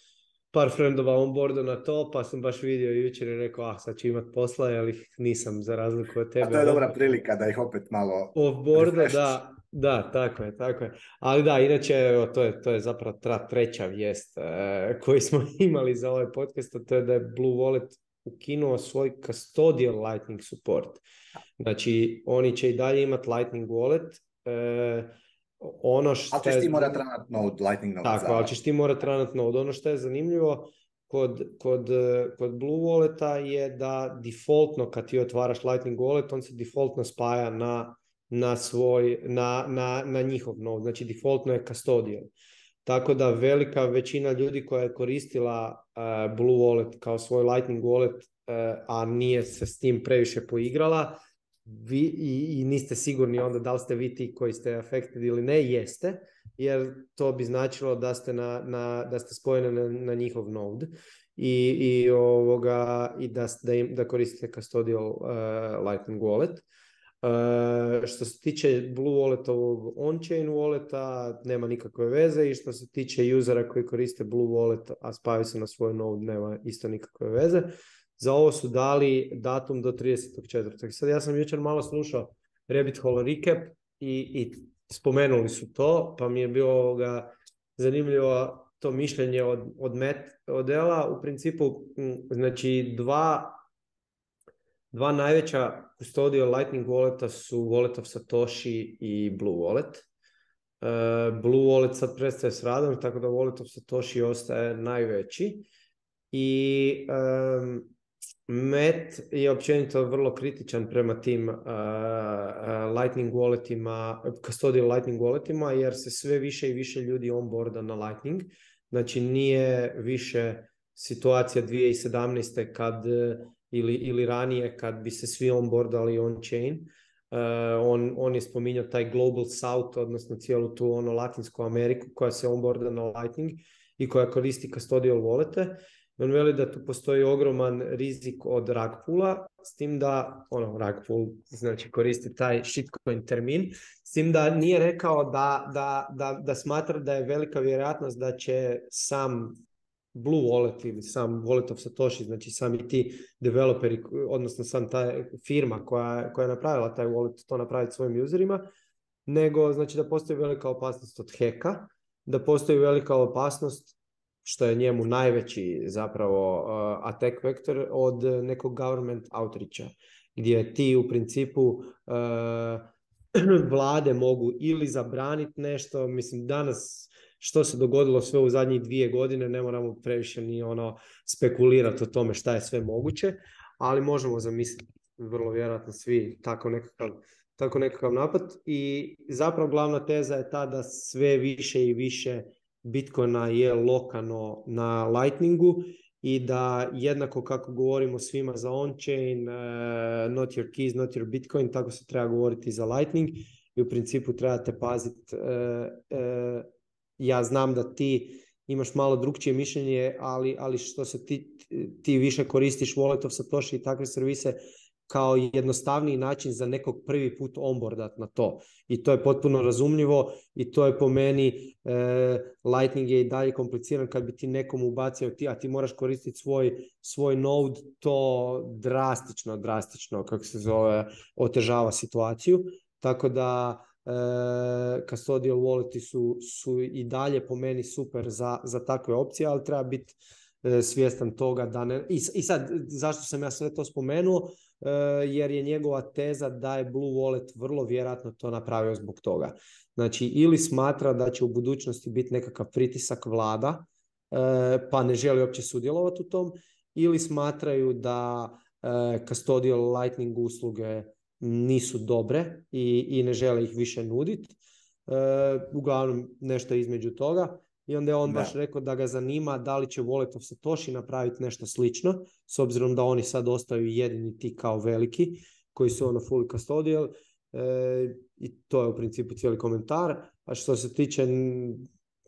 par frendova boardu na to, pa sam baš vidio jučer i rekao, ah, sad ću imat posla, ali nisam, za razliku od tebe. A to je ono. dobra prilika da ih opet malo... boarda, da, da, tako je, tako je. Ali da, inače, to je, to je zapravo treća vijest e, koju smo imali za ovaj podcast, to je da je Blue Wallet ukinuo svoj custodial Lightning support. Znači, oni će i dalje imati Lightning Wallet, e, ono što... Ali ćeš ti morat ranat node, Lightning node. Tako, ali ćeš ti morat ranat node. Ono što je zanimljivo kod, kod, e, kod Blue Walleta je da defaultno kad ti otvaraš Lightning Wallet, on se defaultno spaja na na, svoj, na, na, na njihov node, znači defaultno je custodial. Tako da velika većina ljudi koja je koristila uh, Blue Wallet kao svoj Lightning Wallet, e, a nije se s tim previše poigrala, vi i, niste sigurni onda da li ste vi ti koji ste affected ili ne, jeste, jer to bi značilo da ste, na, na da ste spojeni na, njihov node i, i, ovoga, i da, da, koristite custodial e, Lightning Wallet. E, što se tiče Blue ovog on-chain walleta, nema nikakve veze i što se tiče usera koji koriste Blue Wallet, a spavaju se na svoj node, nema isto nikakve veze. Za ovo su dali datum do 30.4. Sad ja sam jučer malo slušao Rabbit Hole Recap i, spomenuli su to, pa mi je bilo zanimljivo to mišljenje od, od Matt Odela. U principu, znači dva dva najveća custodio Lightning Walleta su Wallet of Satoshi i Blue Wallet. E, Blue Wallet sad prestaje s radom, tako da Wallet of Satoshi ostaje najveći. I Met je općenito vrlo kritičan prema tim uh, Lightning walletima, custodio Lightning walletima, jer se sve više i više ljudi onboarda na Lightning. Znači nije više situacija 2017. kad ili, ili ranije kad bi se svi onboardali on-chain. Eh, on, on je spominjao taj Global South, odnosno cijelu tu ono Latinsku Ameriku koja se onboarda na Lightning i koja koristi custodial volete. On veli da tu postoji ogroman rizik od ragpula, s tim da, ono, ragpool znači koristi taj shitcoin termin, s tim da nije rekao da, da, da, da smatra da je velika vjerojatnost da će sam Blue Wallet ili sam Wallet of Satoshi, znači sami ti developeri, odnosno sam ta firma koja, koja je napravila taj wallet, to napraviti svojim userima, nego znači da postoji velika opasnost od heka, da postoji velika opasnost što je njemu najveći zapravo uh, attack vektor od nekog government outreacha, gdje ti u principu uh, vlade mogu ili zabraniti nešto, mislim danas što se dogodilo sve u zadnjih dvije godine, ne moramo previše ni ono spekulirati o tome šta je sve moguće, ali možemo zamisliti vrlo vjerojatno svi tako nekakav, tako nekakav napad i zapravo glavna teza je ta da sve više i više Bitcoina je lokano na Lightningu i da jednako kako govorimo svima za on-chain, e, not your keys, not your Bitcoin, tako se treba govoriti za Lightning i u principu trebate paziti e, e, ja znam da ti imaš malo drugčije mišljenje, ali, ali što se ti, ti više koristiš Wallet of Satoshi i takve servise kao jednostavniji način za nekog prvi put onboardat na to. I to je potpuno razumljivo i to je po meni e, Lightning je i dalje kompliciran kad bi ti nekom ubacio, ti, a ti moraš koristiti svoj, svoj node, to drastično, drastično, kako se zove, otežava situaciju. Tako da Eh, custodial walleti su, su i dalje po meni super za, za takve opcije, ali treba biti eh, svjestan toga da ne... I, I sad, zašto sam ja sve to spomenuo? Eh, jer je njegova teza da je Blue Wallet vrlo vjerojatno to napravio zbog toga. Znači, ili smatra da će u budućnosti biti nekakav pritisak vlada, pa ne želi uopće sudjelovati u tom, ili smatraju da custodial lightning usluge nisu dobre i, i ne žele ih više nuditi. E, uglavnom nešto između toga. I onda je on baš rekao da ga zanima da li će of Satoshi napraviti nešto slično, s obzirom da oni sad ostaju jedini ti kao veliki, koji su ono fully custodial. E, I to je u principu cijeli komentar. A što se tiče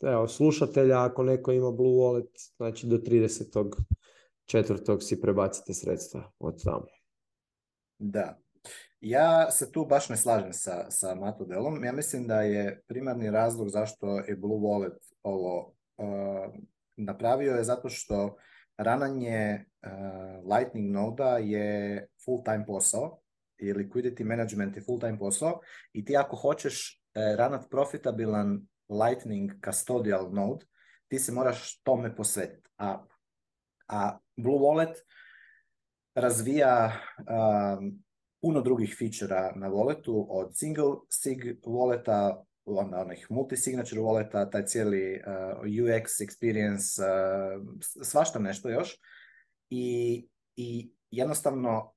evo, slušatelja, ako neko ima Blue Wallet, znači do 30. četvrtog si prebacite sredstva od tamo. Da, ja se tu baš ne slažem sa, sa Matodelom. Ja mislim da je primarni razlog zašto je Blue Wallet ovo uh, napravio je zato što rananje uh, e, Lightning noda je full-time posao i liquidity management je full-time posao i ti ako hoćeš uh, e, ranat profitabilan Lightning custodial node, ti se moraš tome posvetiti. A, a Blue Wallet razvija puno drugih featura na voletu od single sig walleta, onda onih multi-signature walleta, taj cijeli eh, UX experience, eh, svašta nešto još. I, jednostavno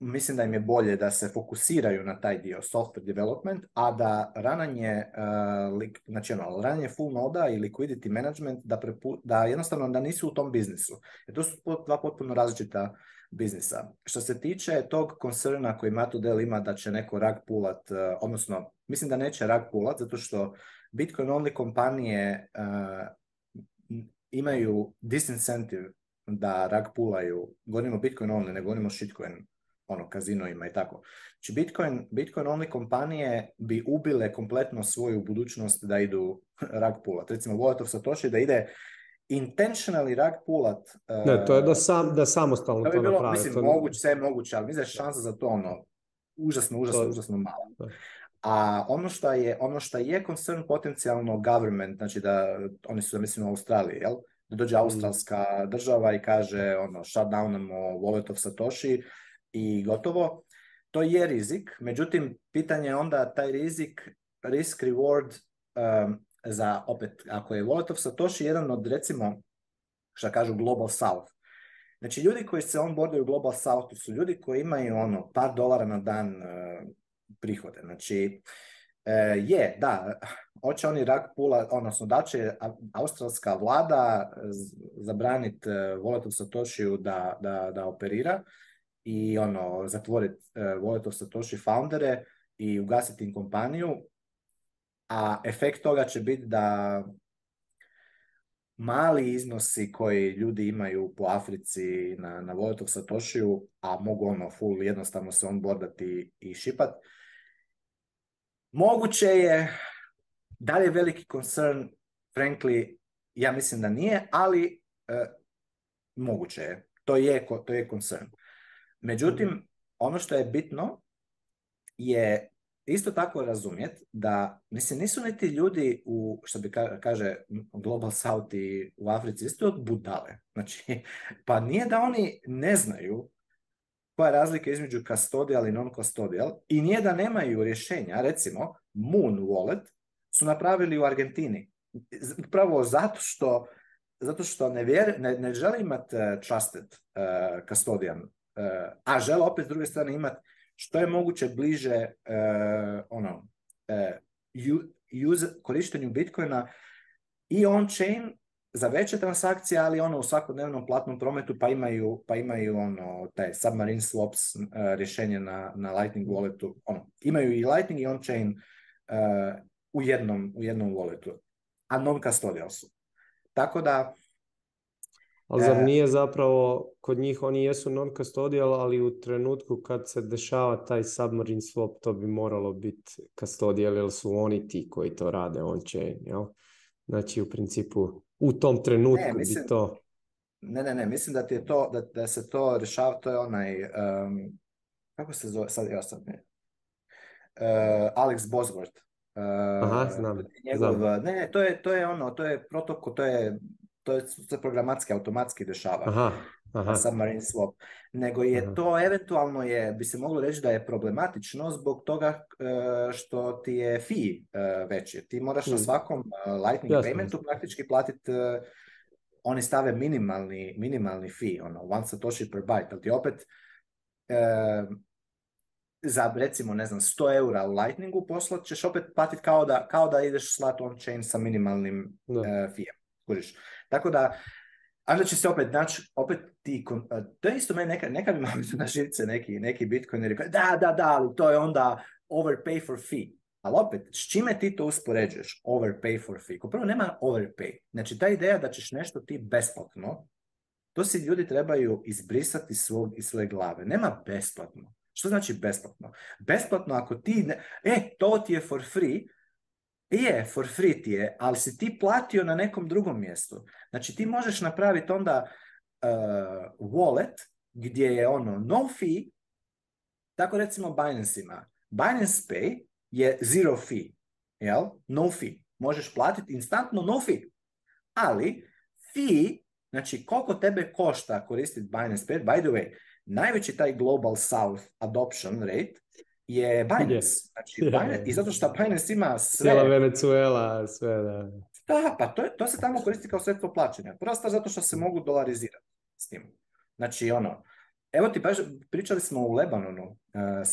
mislim da im je bolje da se fokusiraju na taj dio software development, a da rananje, uh, eh, znači ono, ranje full noda i liquidity management, da, jednostavno da nisu u tom biznisu. Jer to su dva potpuno različita biznisa. Što se tiče tog koncerna koji del ima da će neko rag pulat, e, odnosno mislim da neće rag pulat zato što Bitcoin only kompanije e, imaju disincentive da rag pulaju, govorimo Bitcoin only, ne gonimo shitcoin ono, ima i tako. Znači Bitcoin, Bitcoin only kompanije bi ubile kompletno svoju budućnost da idu rag pulat. Recimo Wallet of Satoshi da ide intentionally rag pulat... ne, to je da, eh, sam, da samostalno to, bi bilo, Mislim, to... sve je moguće, ali mislim da šansa za to ono, užasno, užasno, to... užasno malo A ono što je, ono je concern potencijalno government, znači da oni su, mislim, u Australiji, jel? Da dođe mm. australska država i kaže, ono, shutdownamo wallet of Satoshi i gotovo. To je rizik, međutim, pitanje je onda taj rizik, risk reward za, opet, ako je Volotov Satoshi jedan od, recimo, što kažu Global South, Znači, ljudi koji se onboardaju u Global South su ljudi koji imaju ono par dolara na dan e, prihode. Znači, e, je, da, hoće oni rak pula, odnosno da će australska vlada e, zabraniti uh, Volatov Satoshiju da, da, da, operira i ono zatvoriti Voletov Satoshi foundere i ugasiti im kompaniju a efekt toga će biti da mali iznosi koji ljudi imaju po Africi na, na Vojotok Tošiju, a mogu ono full jednostavno se onboardati i šipat, moguće je, da li je veliki concern, frankly, ja mislim da nije, ali e, moguće je. To je, to je concern. Međutim, mhm. ono što je bitno je isto tako razumjet da, mislim, nisu niti ljudi u, što bi kaže Global South i u Africi, isto od budale. Znači, pa nije da oni ne znaju koja je razlika između custodial i non-custodial i nije da nemaju rješenja. Recimo, Moon Wallet su napravili u Argentini. Upravo zato što zato što ne, vjer, ne, žele imati eh, trusted uh, custodian, eh, a žele opet s druge strane imati što je moguće bliže e, ono, use, korištenju Bitcoina i on-chain za veće transakcije, ali ono u svakodnevnom platnom prometu pa imaju, pa imaju ono taj submarine swaps e, rješenje na, na Lightning walletu. Ono, imaju i Lightning i on-chain e, u, jednom, u jednom walletu, a non-custodial su. Tako da ali zar e. nije zapravo, kod njih oni jesu non-custodial, ali u trenutku kad se dešava taj submarine swap, to bi moralo biti custodial, jer su oni ti koji to rade on će, jel? Znači, u principu, u tom trenutku bi to... Ne, ne, ne, mislim da ti je to, da, se to rješava, to je onaj, kako se zove, sad, ja sam, e, Alex Bosworth. E, Aha, znam, Ne, ne, to je, to je ono, to je protokol, to je to se programatski, automatski dešava. Aha, aha. Submarine swap. Nego je to, eventualno je, bi se moglo reći da je problematično zbog toga e, što ti je fee e, veći. Ti moraš na hmm. svakom e, lightning paymentu praktički platiti oni stave minimalni, minimalni fee, ono, one satoshi per byte, ali ti opet za recimo, ne znam, 100 eura u Lightningu poslat ćeš opet platiti kao da, kao da ideš slat on chain sa minimalnim fee Kužiš. Tako da, a da će se opet naći, opet ti, to je isto meni neka, neka na živce neki, neki bitcoineri, da, da, da, ali to je onda overpay for fee. Ali opet, s čime ti to uspoređuješ? Overpay for fee. Ko prvo, nema overpay. Znači, ta ideja da ćeš nešto ti besplatno, to si ljudi trebaju izbrisati svog, iz svoje glave. Nema besplatno. Što znači besplatno? Besplatno ako ti, e, to ti je for free, je, for free ti je, ali si ti platio na nekom drugom mjestu. Znači ti možeš napraviti onda uh, wallet gdje je ono no fee, tako recimo Binance ima. Binance Pay je zero fee, jel? No fee. Možeš platiti instantno no fee. Ali fee, znači koliko tebe košta koristiti Binance Pay, by the way, najveći taj global south adoption rate je Binance. Znači, Binance, I zato što Binance ima sve... Cijela Venezuela, sve, da. Da, pa to, to se tamo koristi kao sredstvo plaćanja. Prva stvar zato što se mogu dolarizirati s tim. Znači, ono, evo ti pa pričali smo u Lebanonu,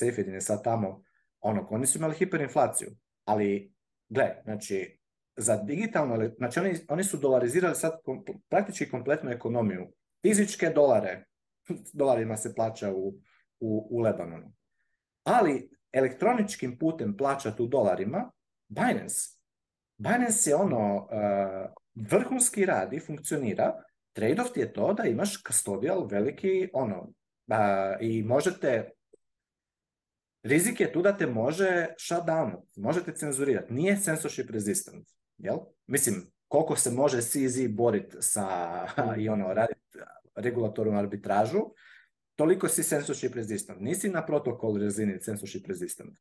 uh, je sad tamo, ono, oni su imali hiperinflaciju, ali, gle, znači, za digitalno, znači oni, su dolarizirali sad praktički kompletnu ekonomiju. Fizičke dolare, dolarima se plaća u, u, u Lebanonu ali elektroničkim putem plaćati u dolarima, Binance. Binance je ono, eh, vrhunski radi, funkcionira, trade-off je to da imaš custodial veliki, ono, eh, i možete Rizik je tu da te može shutdown, možete cenzurirati. Nije censorship resistant, jel? Mislim, koliko se može CZ boriti sa i ono, raditi regulatornu arbitražu, toliko si censorship resistant. Nisi na protokol razini censorship resistant.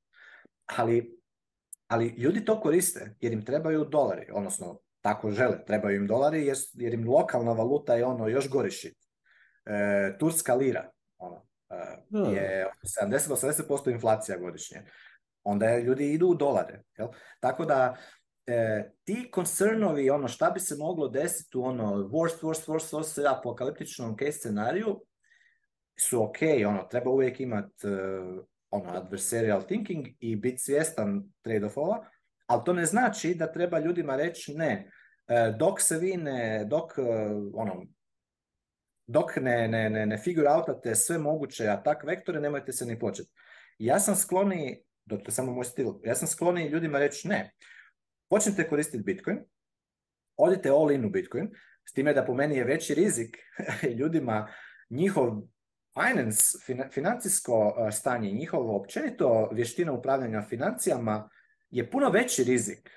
Ali, ali ljudi to koriste jer im trebaju dolari, odnosno tako žele, trebaju im dolari jer, im lokalna valuta je ono još gori turska lira ono, e, je 70-80% inflacija godišnje. Onda ljudi idu u dolare. Tako da ti koncernovi, ono šta bi se moglo desiti u ono worst, worst, worst, worst apokaliptičnom case scenariju, su ok, ono, treba uvijek imati e, ono, adversarial thinking i biti svjestan trade-offova, ali to ne znači da treba ljudima reći ne, e, dok se vi ne, dok, e, ono, dok ne, ne, ne, ne figure outate sve moguće atak vektore, nemojte se ni početi. Ja sam skloni, to samo moj stil, ja sam skloni ljudima reći ne, počnite koristiti Bitcoin, odite all in u Bitcoin, s time da po meni je veći rizik ljudima njihov finance, financijsko e, stanje, njihovo općenito vještina upravljanja financijama je puno veći rizik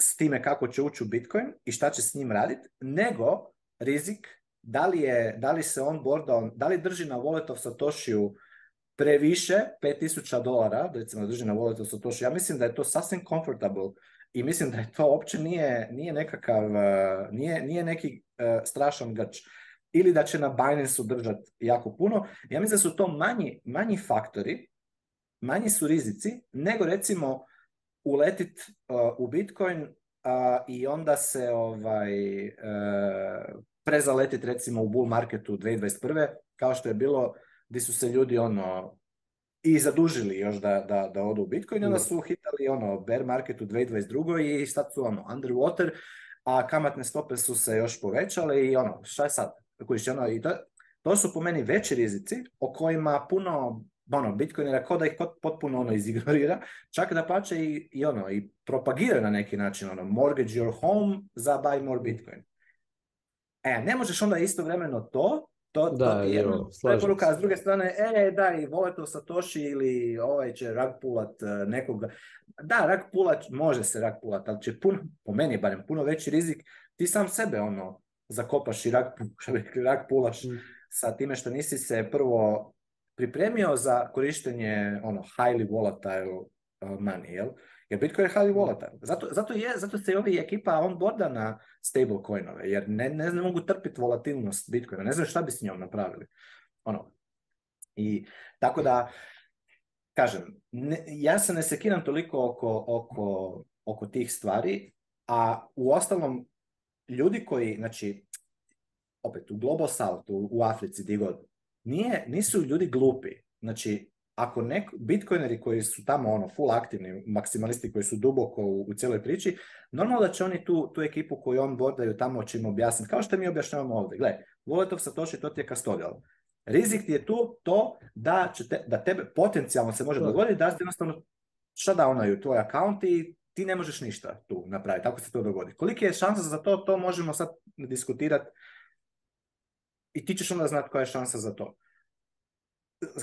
s time kako će ući u Bitcoin i šta će s njim raditi, nego rizik da li, je, da li se on borda, da li drži na wallet of Satoshi previše 5000 dolara, recimo drži na wallet of Satoshi, ja mislim da je to sasvim comfortable i mislim da je to uopće nije, nije nekakav, e, nije, nije neki e, strašan grč ili da će na Binance držati jako puno. Ja mislim da su to manji, manji faktori, manji su rizici, nego recimo uletit uh, u Bitcoin i onda se ovaj uh, prezaletit recimo u bull marketu 2021. kao što je bilo gdje su se ljudi ono i zadužili još da, da, da odu u Bitcoin, onda su hitali ono bear market u 2022. i sad su ono underwater, a kamatne stope su se još povećale i ono, šta je sad? koji ono, i to, su po meni veći rizici o kojima puno ono, Bitcoinera ko da ih potpuno ono izignorira, čak da plaće i, ono, i propagira na neki način ono, mortgage your home za buy more Bitcoin. E, ne možeš onda istovremeno to to, da, to je preporuka, a s druge strane, e, daj, vole to Satoshi ili ovaj će rag pulat e, nekoga. Da, rag pulat, može se rag pulat, ali će puno, po meni barem, puno veći rizik, ti sam sebe ono, zakopaš i rak, pulaš mm. sa time što nisi se prvo pripremio za korištenje ono highly volatile uh, money, jel? Jer Bitcoin je highly mm. volatile. Zato, zato, je, zato se i ovi ekipa onboarda na stablecoinove, jer ne, ne, mogu trpiti volatilnost Bitcoina, ne znam šta bi s njom napravili. Ono. I tako da, kažem, ne, ja se ne sekiram toliko oko, oko, oko tih stvari, a u ostalom ljudi koji, znači, opet u Global South, u, Africi, gdje god, nije, nisu ljudi glupi. Znači, ako neko, bitcoineri koji su tamo ono full aktivni, maksimalisti koji su duboko u, cijeloj priči, normalno da će oni tu, tu ekipu koju on bordaju tamo će im objasniti, kao što mi objašnjavamo ovdje. Gle, of Satoshi to ti je Rizik ti je tu to da, će te, da tebe potencijalno se može dogoditi da jednostavno šta da onaj u tvoj account i ti ne možeš ništa tu napraviti, ako se to dogodi. Kolike je šansa za to, to možemo sad diskutirati i ti ćeš onda znati koja je šansa za to.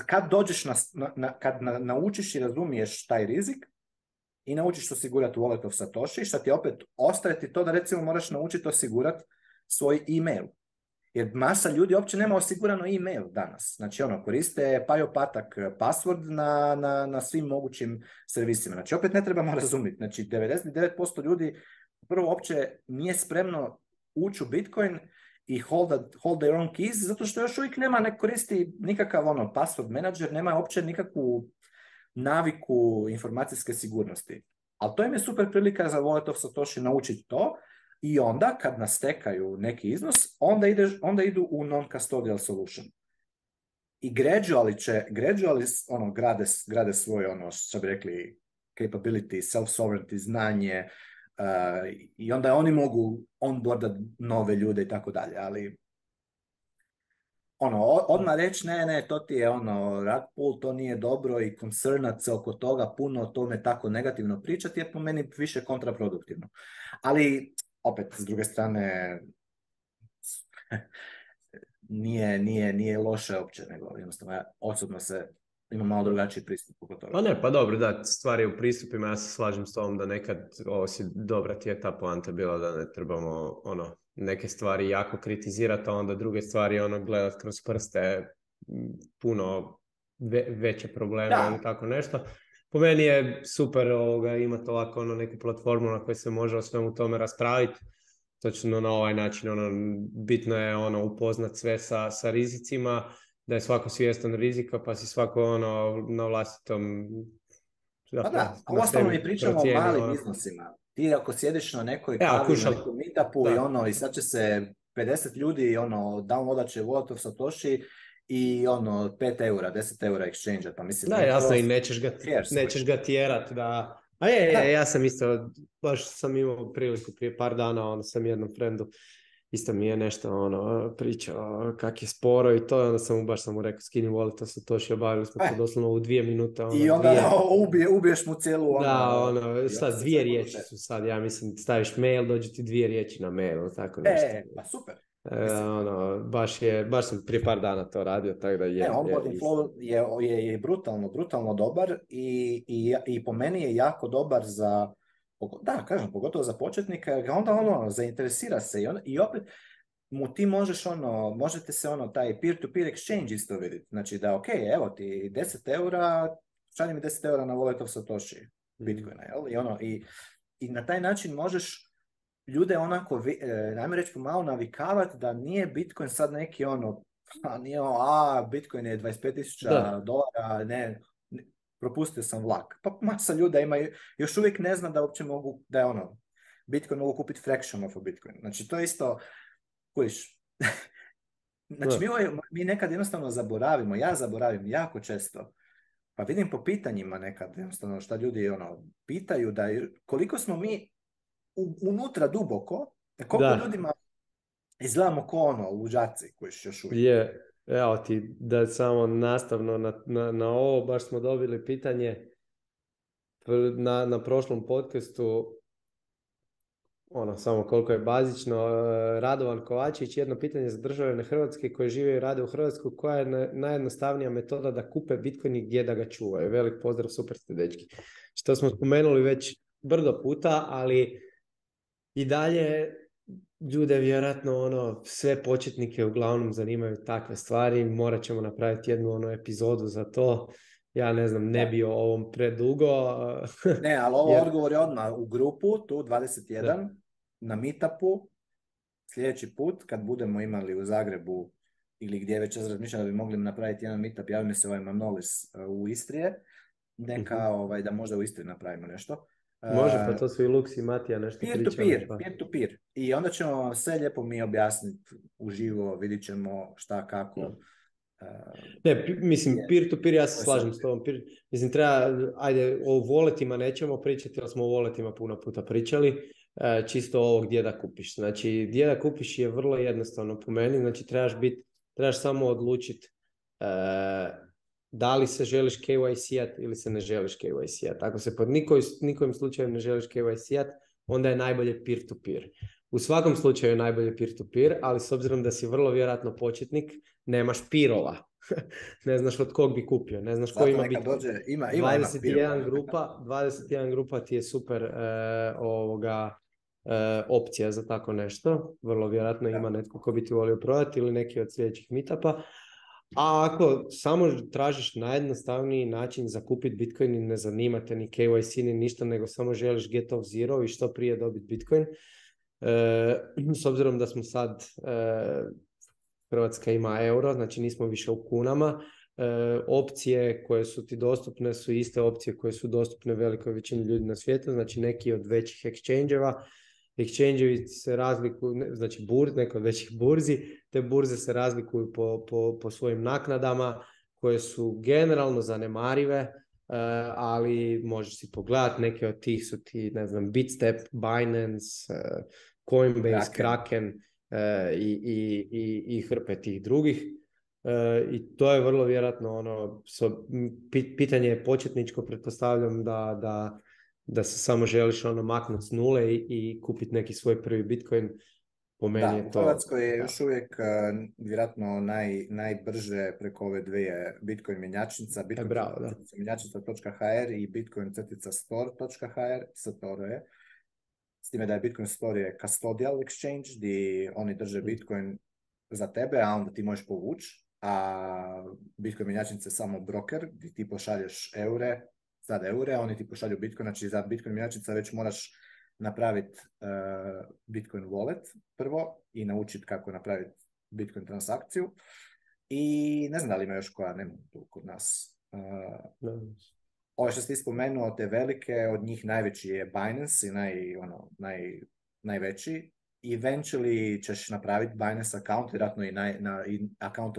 Kad dođeš, na, na kad naučiš i razumiješ taj rizik i naučiš osigurati wallet of Satoshi, šta ti opet ostaje ti to da recimo moraš naučiti osigurati svoj e-mail. Jer masa ljudi uopće nema osigurano e-mail danas. Znači ono, koriste pajo patak password na, na, na svim mogućim servisima. Znači opet ne trebamo razumjeti. Znači 99% ljudi prvo uopće nije spremno ući u Bitcoin i hold, a, hold their own keys, zato što još uvijek nema, ne koristi nikakav ono, password manager, nema uopće nikakvu naviku informacijske sigurnosti. Ali to im je super prilika za Wallet of Satoshi naučiti to i onda kad nastekaju neki iznos, onda, onda idu u non-custodial solution. I gradually će, gradually ono, grade, grade svoje, ono što bi rekli, capability, self-sovereignty, znanje, eh, i onda oni mogu onboardat nove ljude i tako dalje, ali ono, odmah reći ne, ne, to ti je ono, rad pool, to nije dobro i koncernat se oko toga puno o tome tako negativno pričati je po meni više kontraproduktivno. Ali opet, s druge strane, nije, nije, nije loše opće nego jednostavno osobno se ima malo drugačiji pristup oko toga. Pa ne, pa dobro, da, stvari u pristupima, ja se slažem s tobom da nekad, ovo si dobra ti je ta poanta bila da ne trebamo ono, neke stvari jako kritizirati, a onda druge stvari ono gledat kroz prste puno veće probleme ili tako nešto po meni je super ovoga, imati ovako ono, neku platformu na kojoj se može o svemu tome raspraviti. Točno na ovaj način, ono, bitno je ono, upoznat sve sa, sa rizicima, da je svako svjestan rizika, pa si svako ono, na vlastitom... Pa da, a mi pričamo o malim ono. iznosima. Ti ako sjediš na nekoj kavi, e, na meetupu i ono, i sad će se 50 ljudi ono, downloadat će Satoshi i ono 5 eura, 10 eura exchange pa mislim... Da, jasno i nećeš ga, nećeš ga tjerat da... A je, ja sam isto, baš sam imao priliku prije par dana, ono sam jednom frendu, isto mi je nešto ono pričao kak je sporo i to, onda sam mu baš sam mu rekao skini wallet, to se toši obavili smo to eh. doslovno u dvije minute. Ono, I onda ubije, ubiješ mu cijelu ono... Da, ono, šta, dvije riječi su sad, ja mislim, staviš mail, dođu ti dvije riječi na mail, ono, tako e, nešto. E, pa super. E, ono, baš, je, baš sam prije par dana to radio, tako da je... Ne, on je, flow je, je, je, brutalno, brutalno dobar i, i, i po meni je jako dobar za, da, kažem, pogotovo za početnika, ga onda ono, ono, zainteresira se i, on, i opet mu ti možeš ono, možete se ono, taj peer-to-peer exchange isto vidjeti, znači da, ok, evo ti 10 eura, šalje mi 10 eura na wallet of Satoshi, mhm. Bitcoina, jel? I ono, i, i na taj način možeš ljude onako, najme e, reći pomalo navikavati da nije Bitcoin sad neki ono, a pa nije ono, a Bitcoin je 25.000 dolara, ne, propustio sam vlak. Pa masa ljuda ima, još uvijek ne zna da uopće mogu, da je ono, Bitcoin mogu kupiti fraction of Bitcoin. Znači to je isto, znači ovaj, mi, nekad jednostavno zaboravimo, ja zaboravim jako često, pa vidim po pitanjima nekad jednostavno šta ljudi ono pitaju da koliko smo mi unutra duboko, da e, koliko da. ljudima izgledamo ko ono, luđaci koji su još Je, evo ti, da samo nastavno na, na, na ovo, baš smo dobili pitanje na, na prošlom podcastu, ono, samo koliko je bazično, e, Radovan Kovačić, jedno pitanje za državljane Hrvatske koje žive i rade u Hrvatskoj, koja je najjednostavnija metoda da kupe Bitcoin i gdje da ga čuvaju? Velik pozdrav, super ste dečki. Što smo spomenuli već brdo puta, ali i dalje ljude vjerojatno ono sve početnike uglavnom zanimaju takve stvari morat ćemo napraviti jednu onu epizodu za to ja ne znam ne bi o ovom predugo ne ali ovo jer... odgovor je odmah u grupu tu 21 na meetupu sljedeći put kad budemo imali u Zagrebu ili gdje već razmišljamo da bi mogli napraviti jedan meetup javim se ovaj Manolis e, u Istrije neka mhm. ovaj, da možda u Istri napravimo nešto Može, pa to su i Lux i Matija nešto peer to peer, pa. peer to peer. I onda ćemo vam sve lijepo mi objasniti uživo, vidit ćemo šta, kako. Ne, mislim, peer to peer, ja se slažem s tobom. mislim, treba, ajde, o voletima nećemo pričati, ali smo o voletima puno puta pričali. E, čisto ovo gdje da kupiš. Znači, gdje da kupiš je vrlo jednostavno po meni. Znači, trebaš biti, trebaš samo odlučiti e, da li se želiš KYC-at ili se ne želiš KYC-at. Ako se pod nikoj, nikojim slučajem ne želiš KYC-at, onda je najbolje peer-to-peer. U svakom slučaju je najbolje peer-to-peer, ali s obzirom da si vrlo vjerojatno početnik, nemaš pirova. ne znaš od kog bi kupio, ne znaš ko ima biti. ima, ima, 21, grupa, 21 grupa ti je super e, ovoga, e, opcija za tako nešto. Vrlo vjerojatno ima netko ko bi ti volio prodati ili neki od sljedećih meetupa. A ako samo tražiš najjednostavniji način za kupiti Bitcoin i ne zanima te ni KYC ni ništa, nego samo želiš get off zero i što prije dobiti Bitcoin, e, s obzirom da smo sad, e, Hrvatska ima euro, znači nismo više u kunama, e, opcije koje su ti dostupne su iste opcije koje su dostupne velikoj većini ljudi na svijetu, znači neki od većih exchangeva, exchangeovi se razlikuju, znači burz, neko od većih burzi, te burze se razlikuju po, po, po svojim naknadama koje su generalno zanemarive, eh, ali možeš si pogledati, neke od tih su ti, ne znam, Bitstep, Binance, eh, Coinbase, Kraken, eh, i, i, i, i hrpe tih drugih. I to je vrlo vjerojatno ono, pitanje je početničko, pretpostavljam da, da da se samo želiš ono maknuti s nule i, i kupiti neki svoj prvi Bitcoin, po meni da, je Hrvatskoj je još uvijek e, vjerojatno naj, najbrže preko ove dvije Bitcoin mjenjačnica, e, bitcoin e, i bitcoin crtica store.hr, store je. S time da je Bitcoin Store je custodial exchange, gdje oni drže mm. Bitcoin za tebe, a onda ti možeš povući, a Bitcoin menjačnica je samo broker, gdje ti pošalješ eure, sad eure, a oni ti pošalju Bitcoin, znači za Bitcoin mjenjačica već moraš napraviti e, Bitcoin wallet prvo i naučiti kako napraviti Bitcoin transakciju. I ne znam da li ima još koja, nema tu kod nas. E, ovo što ste spomenuo, te velike, od njih najveći je Binance i ono, naj, najveći. Eventually ćeš napraviti Binance account, vjerojatno i, naj, na,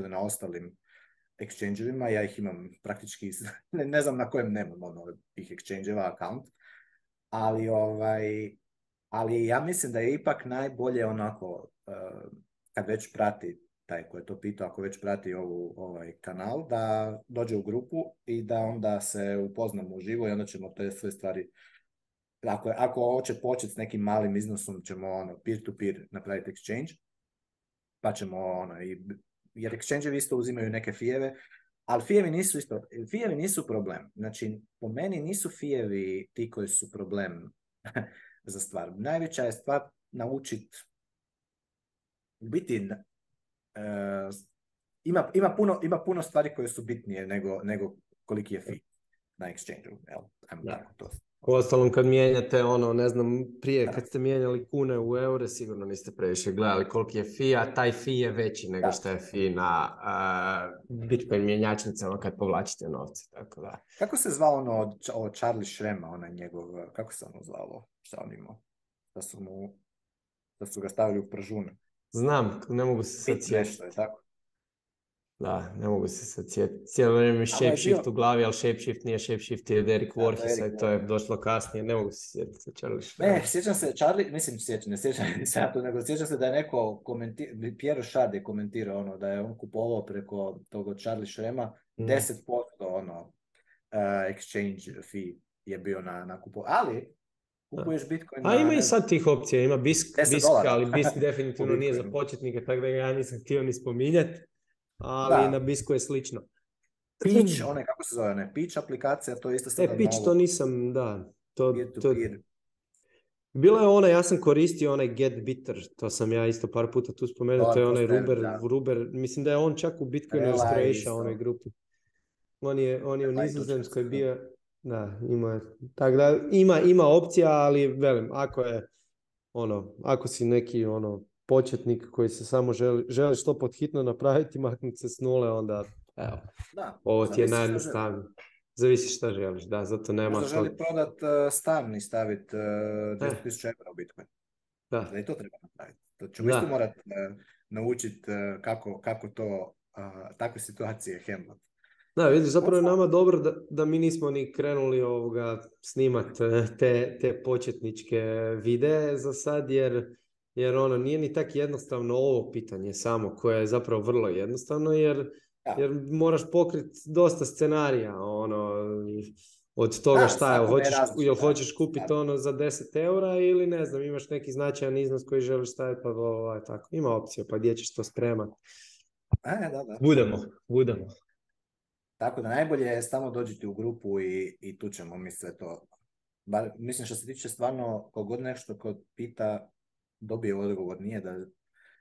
na ostalim Exchange-ovima, ja ih imam praktički, ne, znam na kojem nemam ono, tih eva account, ali, ovaj, ali ja mislim da je ipak najbolje onako, uh, kad već prati taj ko je to pitao, ako već prati ovu, ovaj kanal, da dođe u grupu i da onda se upoznamo uživo i onda ćemo te sve stvari ako, ako hoće početi s nekim malim iznosom ćemo ono peer to peer napraviti exchange pa ćemo ono i jer exchange isto uzimaju neke fijeve, ali fijevi nisu isto, fijevi nisu problem. Znači, po meni nisu fijevi ti koji su problem za stvar. Najveća je stvar naučit biti e, ima, puno, stvari koje su bitnije nego, nego koliki je fee na exchange-u. tako to Uostalom kad mijenjate ono, ne znam, prije kad ste mijenjali kune u eure, sigurno niste previše gledali koliki je fi, a taj fi je veći nego što je fi na uh, Bitcoin kad povlačite novce, tako da. Kako se zvao ono od, Charlie Shrema, onaj njegov, kako se ono zvalo, šta on imao? Da su mu, da su ga stavili u pržunu. Znam, ne mogu se sjećati. nešto je tako. Da, ne mogu se sad sjetiti. Cijelo vrijeme shape u glavi, ali ShapeShift nije ShapeShift, je Derek Warhis, to je došlo kasnije, ne mogu se sjetiti sa Charlie Ne, sjećam se, Charlie, mislim sjećam, ne sjećam se to, nego sjećam se da je neko komentirao, Piero Shard je komentirao ono, da je on kupovao preko tog Charlie Shrema 10% mm. ono, eh, exchange fee je bio na, na Ali, kupuješ Bitcoin. A ima i sad tih opcija, ima BISK, ali BISK definitivno nije za početnike, tako da ga ja nisam htio ni spominjati ali na Bisku je slično. Pitch, mm. one kako se zove, ne? Pitch aplikacija, to je isto sada E, Pitch to nisam, da. To, to... Bilo je ona, ja sam koristio onaj Get Bitter, to sam ja isto par puta tu spomenuo, to, to je onaj Ruber, Ruber, mislim da je on čak u Bitcoin Illustration onoj grupi. On je, on je u Nizozemskoj bio, da, ima, tak da, ima, ima opcija, ali velim, ako je, ono, ako si neki, ono, početnik koji se samo želi, želi što pod hitno napraviti, maknuti se s nule, onda evo, da, ovo ti je najjednostavnije. Zavisi šta želiš, da, zato nema što... želi prodat uh, stan i staviti e, e. uh, 10.000 eura u Bitcoin. Da. da i to treba napraviti. To ćemo isto morat uh, naučiti kako, kako to, takve situacije handlati. Da, vidiš, zapravo je nama dobro da, da mi nismo ni krenuli ovoga snimat te, te početničke videe za sad, jer jer ono nije ni tak jednostavno ovo pitanje samo koje je zapravo vrlo jednostavno jer, jer moraš pokriti dosta scenarija ono od toga da, šta je, hoćeš, hoćeš kupiti ono za 10 eura ili ne znam, imaš neki značajan iznos koji želiš staviti, pa tako, ima opcija, pa gdje ćeš to spremati. E, da, da. Budemo, budemo. Tako da najbolje je samo dođiti u grupu i, i tu ćemo mi sve to. Bar, mislim što se tiče stvarno, kogod nešto kod pita, dobije odgovor, nije da,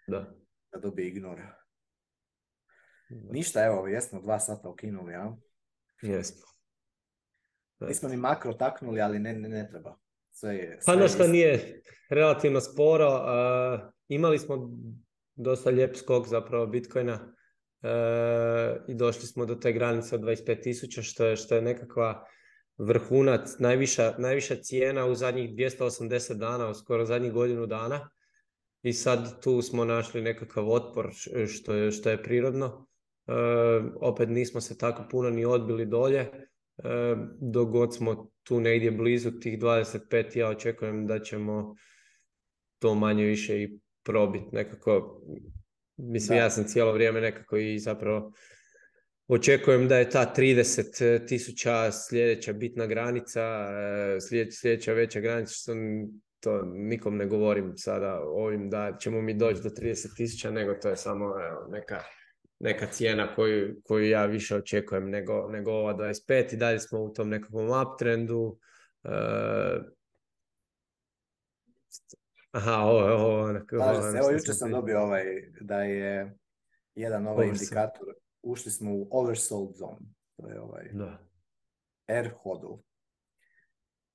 da. da dobije ignor. Ništa, evo, jesmo dva sata ukinuli, a? Jesmo. Nismo ni makro taknuli, ali ne, ne, ne treba. Sve je, pa što nije relativno sporo. imali smo dosta lijep skok zapravo Bitcoina e, i došli smo do te granice od 25.000, što što je nekakva vrhunac, najviša, najviša cijena u zadnjih 280 dana, u skoro zadnjih godinu dana. I sad tu smo našli nekakav otpor što je, što je prirodno. E, opet nismo se tako puno ni odbili dolje. E, smo tu negdje blizu tih 25, ja očekujem da ćemo to manje više i probiti nekako. Mislim, ja sam cijelo vrijeme nekako i zapravo Očekujem da je ta 30 e, tisuća sljedeća bitna granica, e, sljedeća veća granica, što to nikom ne govorim sada ovim da ćemo mi doći do 30 tisuća, nego to je samo evo, neka, neka cijena koju, koju ja više očekujem nego, nego ova 25 i dalje smo u tom nekakvom uptrendu. E... Aha, ovo, ovo, ovo, ovo, ovo, ovo, ovo, ovo, ovo, ovo, ovo, ušli smo u oversold zone. To je ovaj da. air hodl.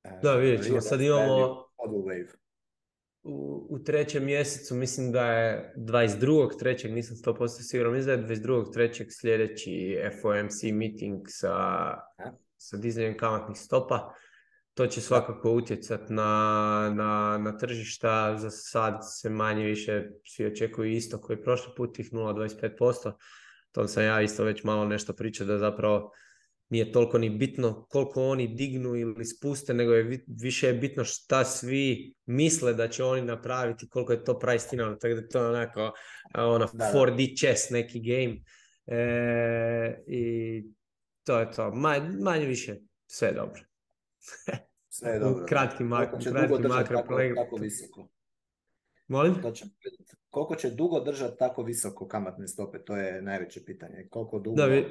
E, da, vidjet ćemo. Sad imamo wave. U, trećem mjesecu, mislim da je 22. trećeg, nisam 100% siguran, mislim da je 22. trećeg sljedeći FOMC meeting sa, ja. sa dizanjem kamatnih stopa. To će svakako utjecati na, na, na tržišta. Za sad se manje više svi očekuju isto koji prošli put, tih 0,25% tom sam ja isto već malo nešto pričao da zapravo nije toliko ni bitno koliko oni dignu ili spuste, nego je više je bitno šta svi misle da će oni napraviti, koliko je to price tako da to je onako ono, 4D chess neki game. E, I to je to. Manje, manje više, sve je dobro. sve je dobro. Kratki makro, kratki makro. Molim? koliko će dugo držati tako visoko kamatne stope, to je najveće pitanje. Koliko dugo... Da,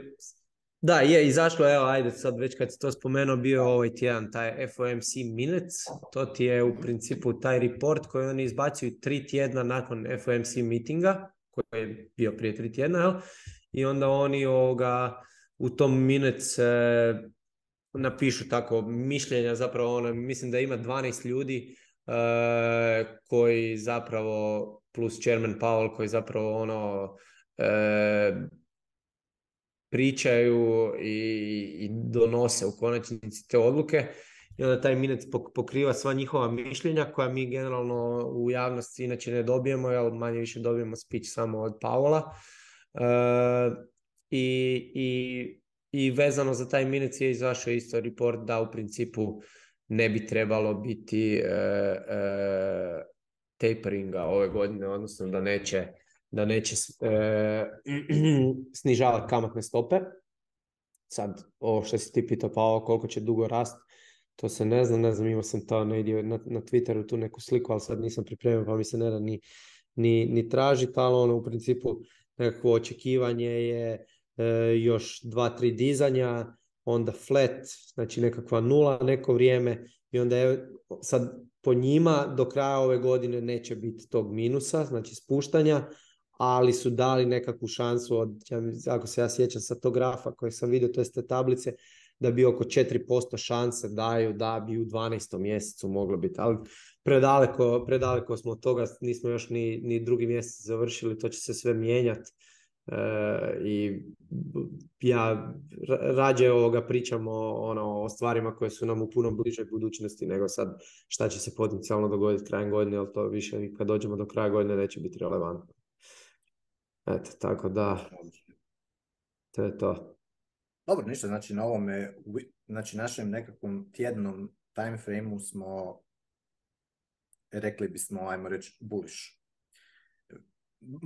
da je izašlo, evo, ajde sad već kad si to spomenuo, bio ovaj tjedan taj FOMC Minutes, to ti je u principu taj report koji oni izbacuju tri tjedna nakon FOMC meetinga, koji je bio prije tri tjedna, jel? I onda oni ovoga, u tom Minutes e, napišu tako mišljenja, zapravo ono, mislim da ima 12 ljudi e, koji zapravo plus Chairman Powell koji zapravo ono e, pričaju i, i donose u konačnici te odluke i onda taj minec pokriva sva njihova mišljenja koja mi generalno u javnosti inače ne dobijemo, ali manje više dobijemo speech samo od Paola. E, i, i, I vezano za taj minec je izašao isto report da u principu ne bi trebalo biti e, e taperinga ove godine, odnosno da neće, da neće e, snižavati kamatne stope. Sad, ovo što si ti pitao, pa koliko će dugo rast, to se ne zna, ne znam, imao sam to na, na Twitteru tu neku sliku, ali sad nisam pripremio, pa mi se ne da ni, ni, ni tražiti, ali ono u principu nekakvo očekivanje je e, još dva, tri dizanja, onda flat, znači nekakva nula neko vrijeme, i onda je sad po njima do kraja ove godine neće biti tog minusa, znači spuštanja, ali su dali nekakvu šansu od, ako se ja sjećam sa tog grafa koji sam vidio, to te tablice, da bi oko 4% šanse daju da bi u 12. mjesecu moglo biti. Ali predaleko, predaleko smo od toga, nismo još ni, ni drugi mjesec završili, to će se sve mijenjati. Eh, i ja rađe ovoga pričamo ono, o stvarima koje su nam u puno bližoj budućnosti nego sad šta će se potencijalno dogoditi krajem godine, ali to više kad dođemo do kraja godine neće biti relevantno. Eto, tako da, to je to. Dobro, ništa, znači na ovome, znači našem nekakvom tjednom time frame-u smo, rekli bismo, ajmo reći, bullish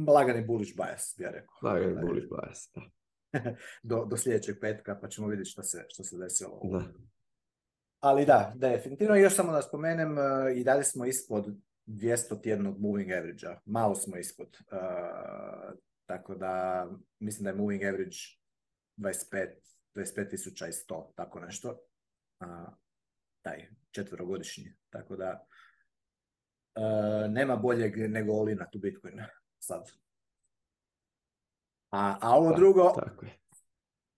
lagani bullish bias, bi ja rekao. Lagani bullish bias, do, do sljedećeg petka, pa ćemo vidjeti što se, što se desilo. Da. Ali da, definitivno, još samo da spomenem, e, i dalje smo ispod 200 tjednog moving average-a. Malo smo ispod. E, tako da, mislim da je moving average 25, 25.100, tako nešto. Uh, taj četverogodišnji. Tako da, e, nema boljeg nego Olina tu Bitcoin sad. A, a ovo pa, drugo, tako je.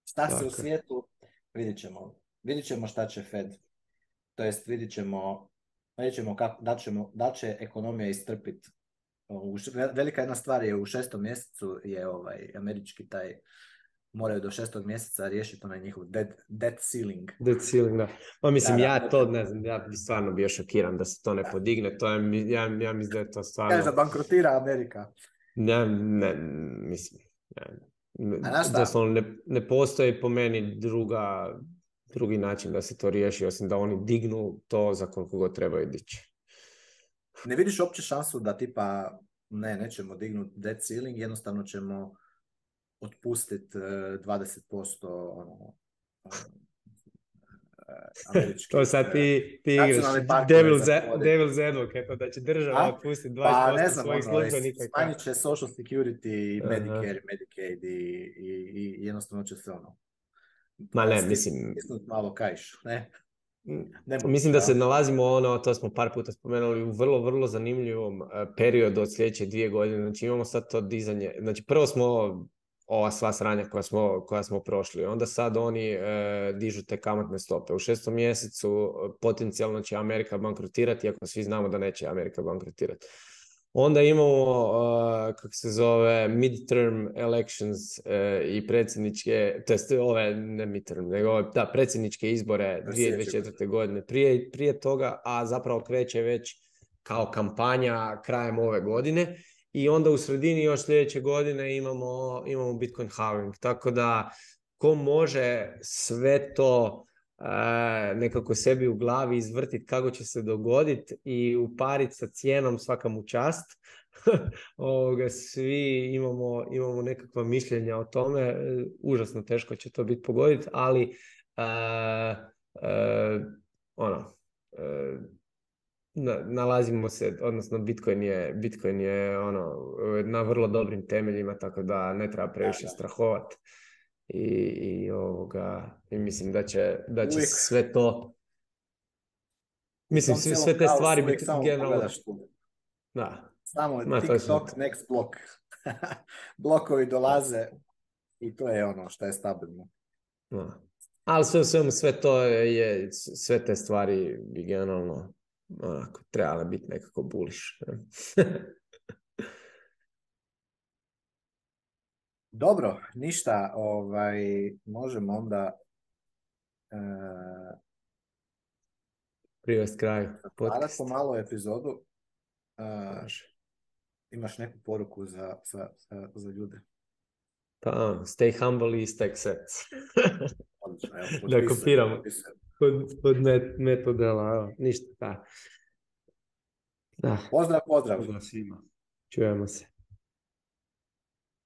šta tako se u svijetu, vidit ćemo. Vidit ćemo šta će Fed. To jest vidit ćemo, vidit ćemo kako, da, ćemo, da će ekonomija istrpiti. Velika jedna stvar je u šestom mjesecu je ovaj američki taj moraju do šestog mjeseca riješiti onaj njihov dead, dead ceiling. Dead ceiling, da. Pa mislim, da, da, ja to ne znam, ja bi stvarno bio šokiran da se to ne da. podigne, to je, ja, ja mislim da je to stvarno... Kaže da bankrotira Amerika. Ne, ne, mislim, ne. Da ne, ne postoji po meni druga, drugi način da se to riješi, osim da oni dignu to za koliko god trebaju dići. Ne vidiš uopće šansu da tipa ne, nećemo dignuti dead ceiling, jednostavno ćemo otpustiti 20% e, ono, ono E, američki. to sad e, ti, ti igraš devil's, e, devil's advocate, da će država pustiti 20% pa, ne znam, svojih ono, ovaj, Smanjit će social security i Medicare, Medicaid i, i, i jednostavno će se ono... Ma ne, mislim... malo kajš, ne? Mm, Nemo, Mislim da se nalazimo, ono, to smo par puta spomenuli, u vrlo, vrlo zanimljivom periodu od sljedeće dvije godine. Znači imamo sad to dizanje. Znači prvo smo ova sva sranja koja smo, koja smo prošli. Onda sad oni e, dižu te kamatne stope. U šestom mjesecu e, potencijalno će Amerika bankrotirati, iako svi znamo da neće Amerika bankrotirati. Onda imamo, e, kako se zove, midterm elections i predsjedničke, to ove, ne midterm, nego da, predsjedničke izbore 2024. godine prije, prije toga, a zapravo kreće već kao kampanja krajem ove godine i onda u sredini još sljedeće godine imamo, imamo Bitcoin halving. Tako da ko može sve to e, nekako sebi u glavi izvrtiti kako će se dogoditi i upariti sa cijenom svaka mu čast. Ovoga, svi imamo, imamo nekakva mišljenja o tome. E, užasno teško će to biti pogoditi, ali e, e ono, na, nalazimo se, odnosno Bitcoin je, Bitcoin je ono, na vrlo dobrim temeljima, tako da ne treba previše strahovati. I, ovoga, i mislim da će, da će sve to Mislim, sve, te stvari biti generalno... Da. Samo je Ma, TikTok, je next block. Blokovi dolaze i to je ono što je stabilno. Da. Ali sve, sve, sve to je, sve te stvari bi generalno onako, trebala biti nekako buliš. Dobro, ništa, ovaj, možemo onda uh, privest kraju. Hvala malo epizodu. Uh, imaš neku poruku za, za, za, za ljude? Pa, ono, stay humble i stay accept. da kopiramo kod, kod met, metodela, ništa, da. da. Pozdrav, pozdrav. Pozdrav svima. Čujemo se.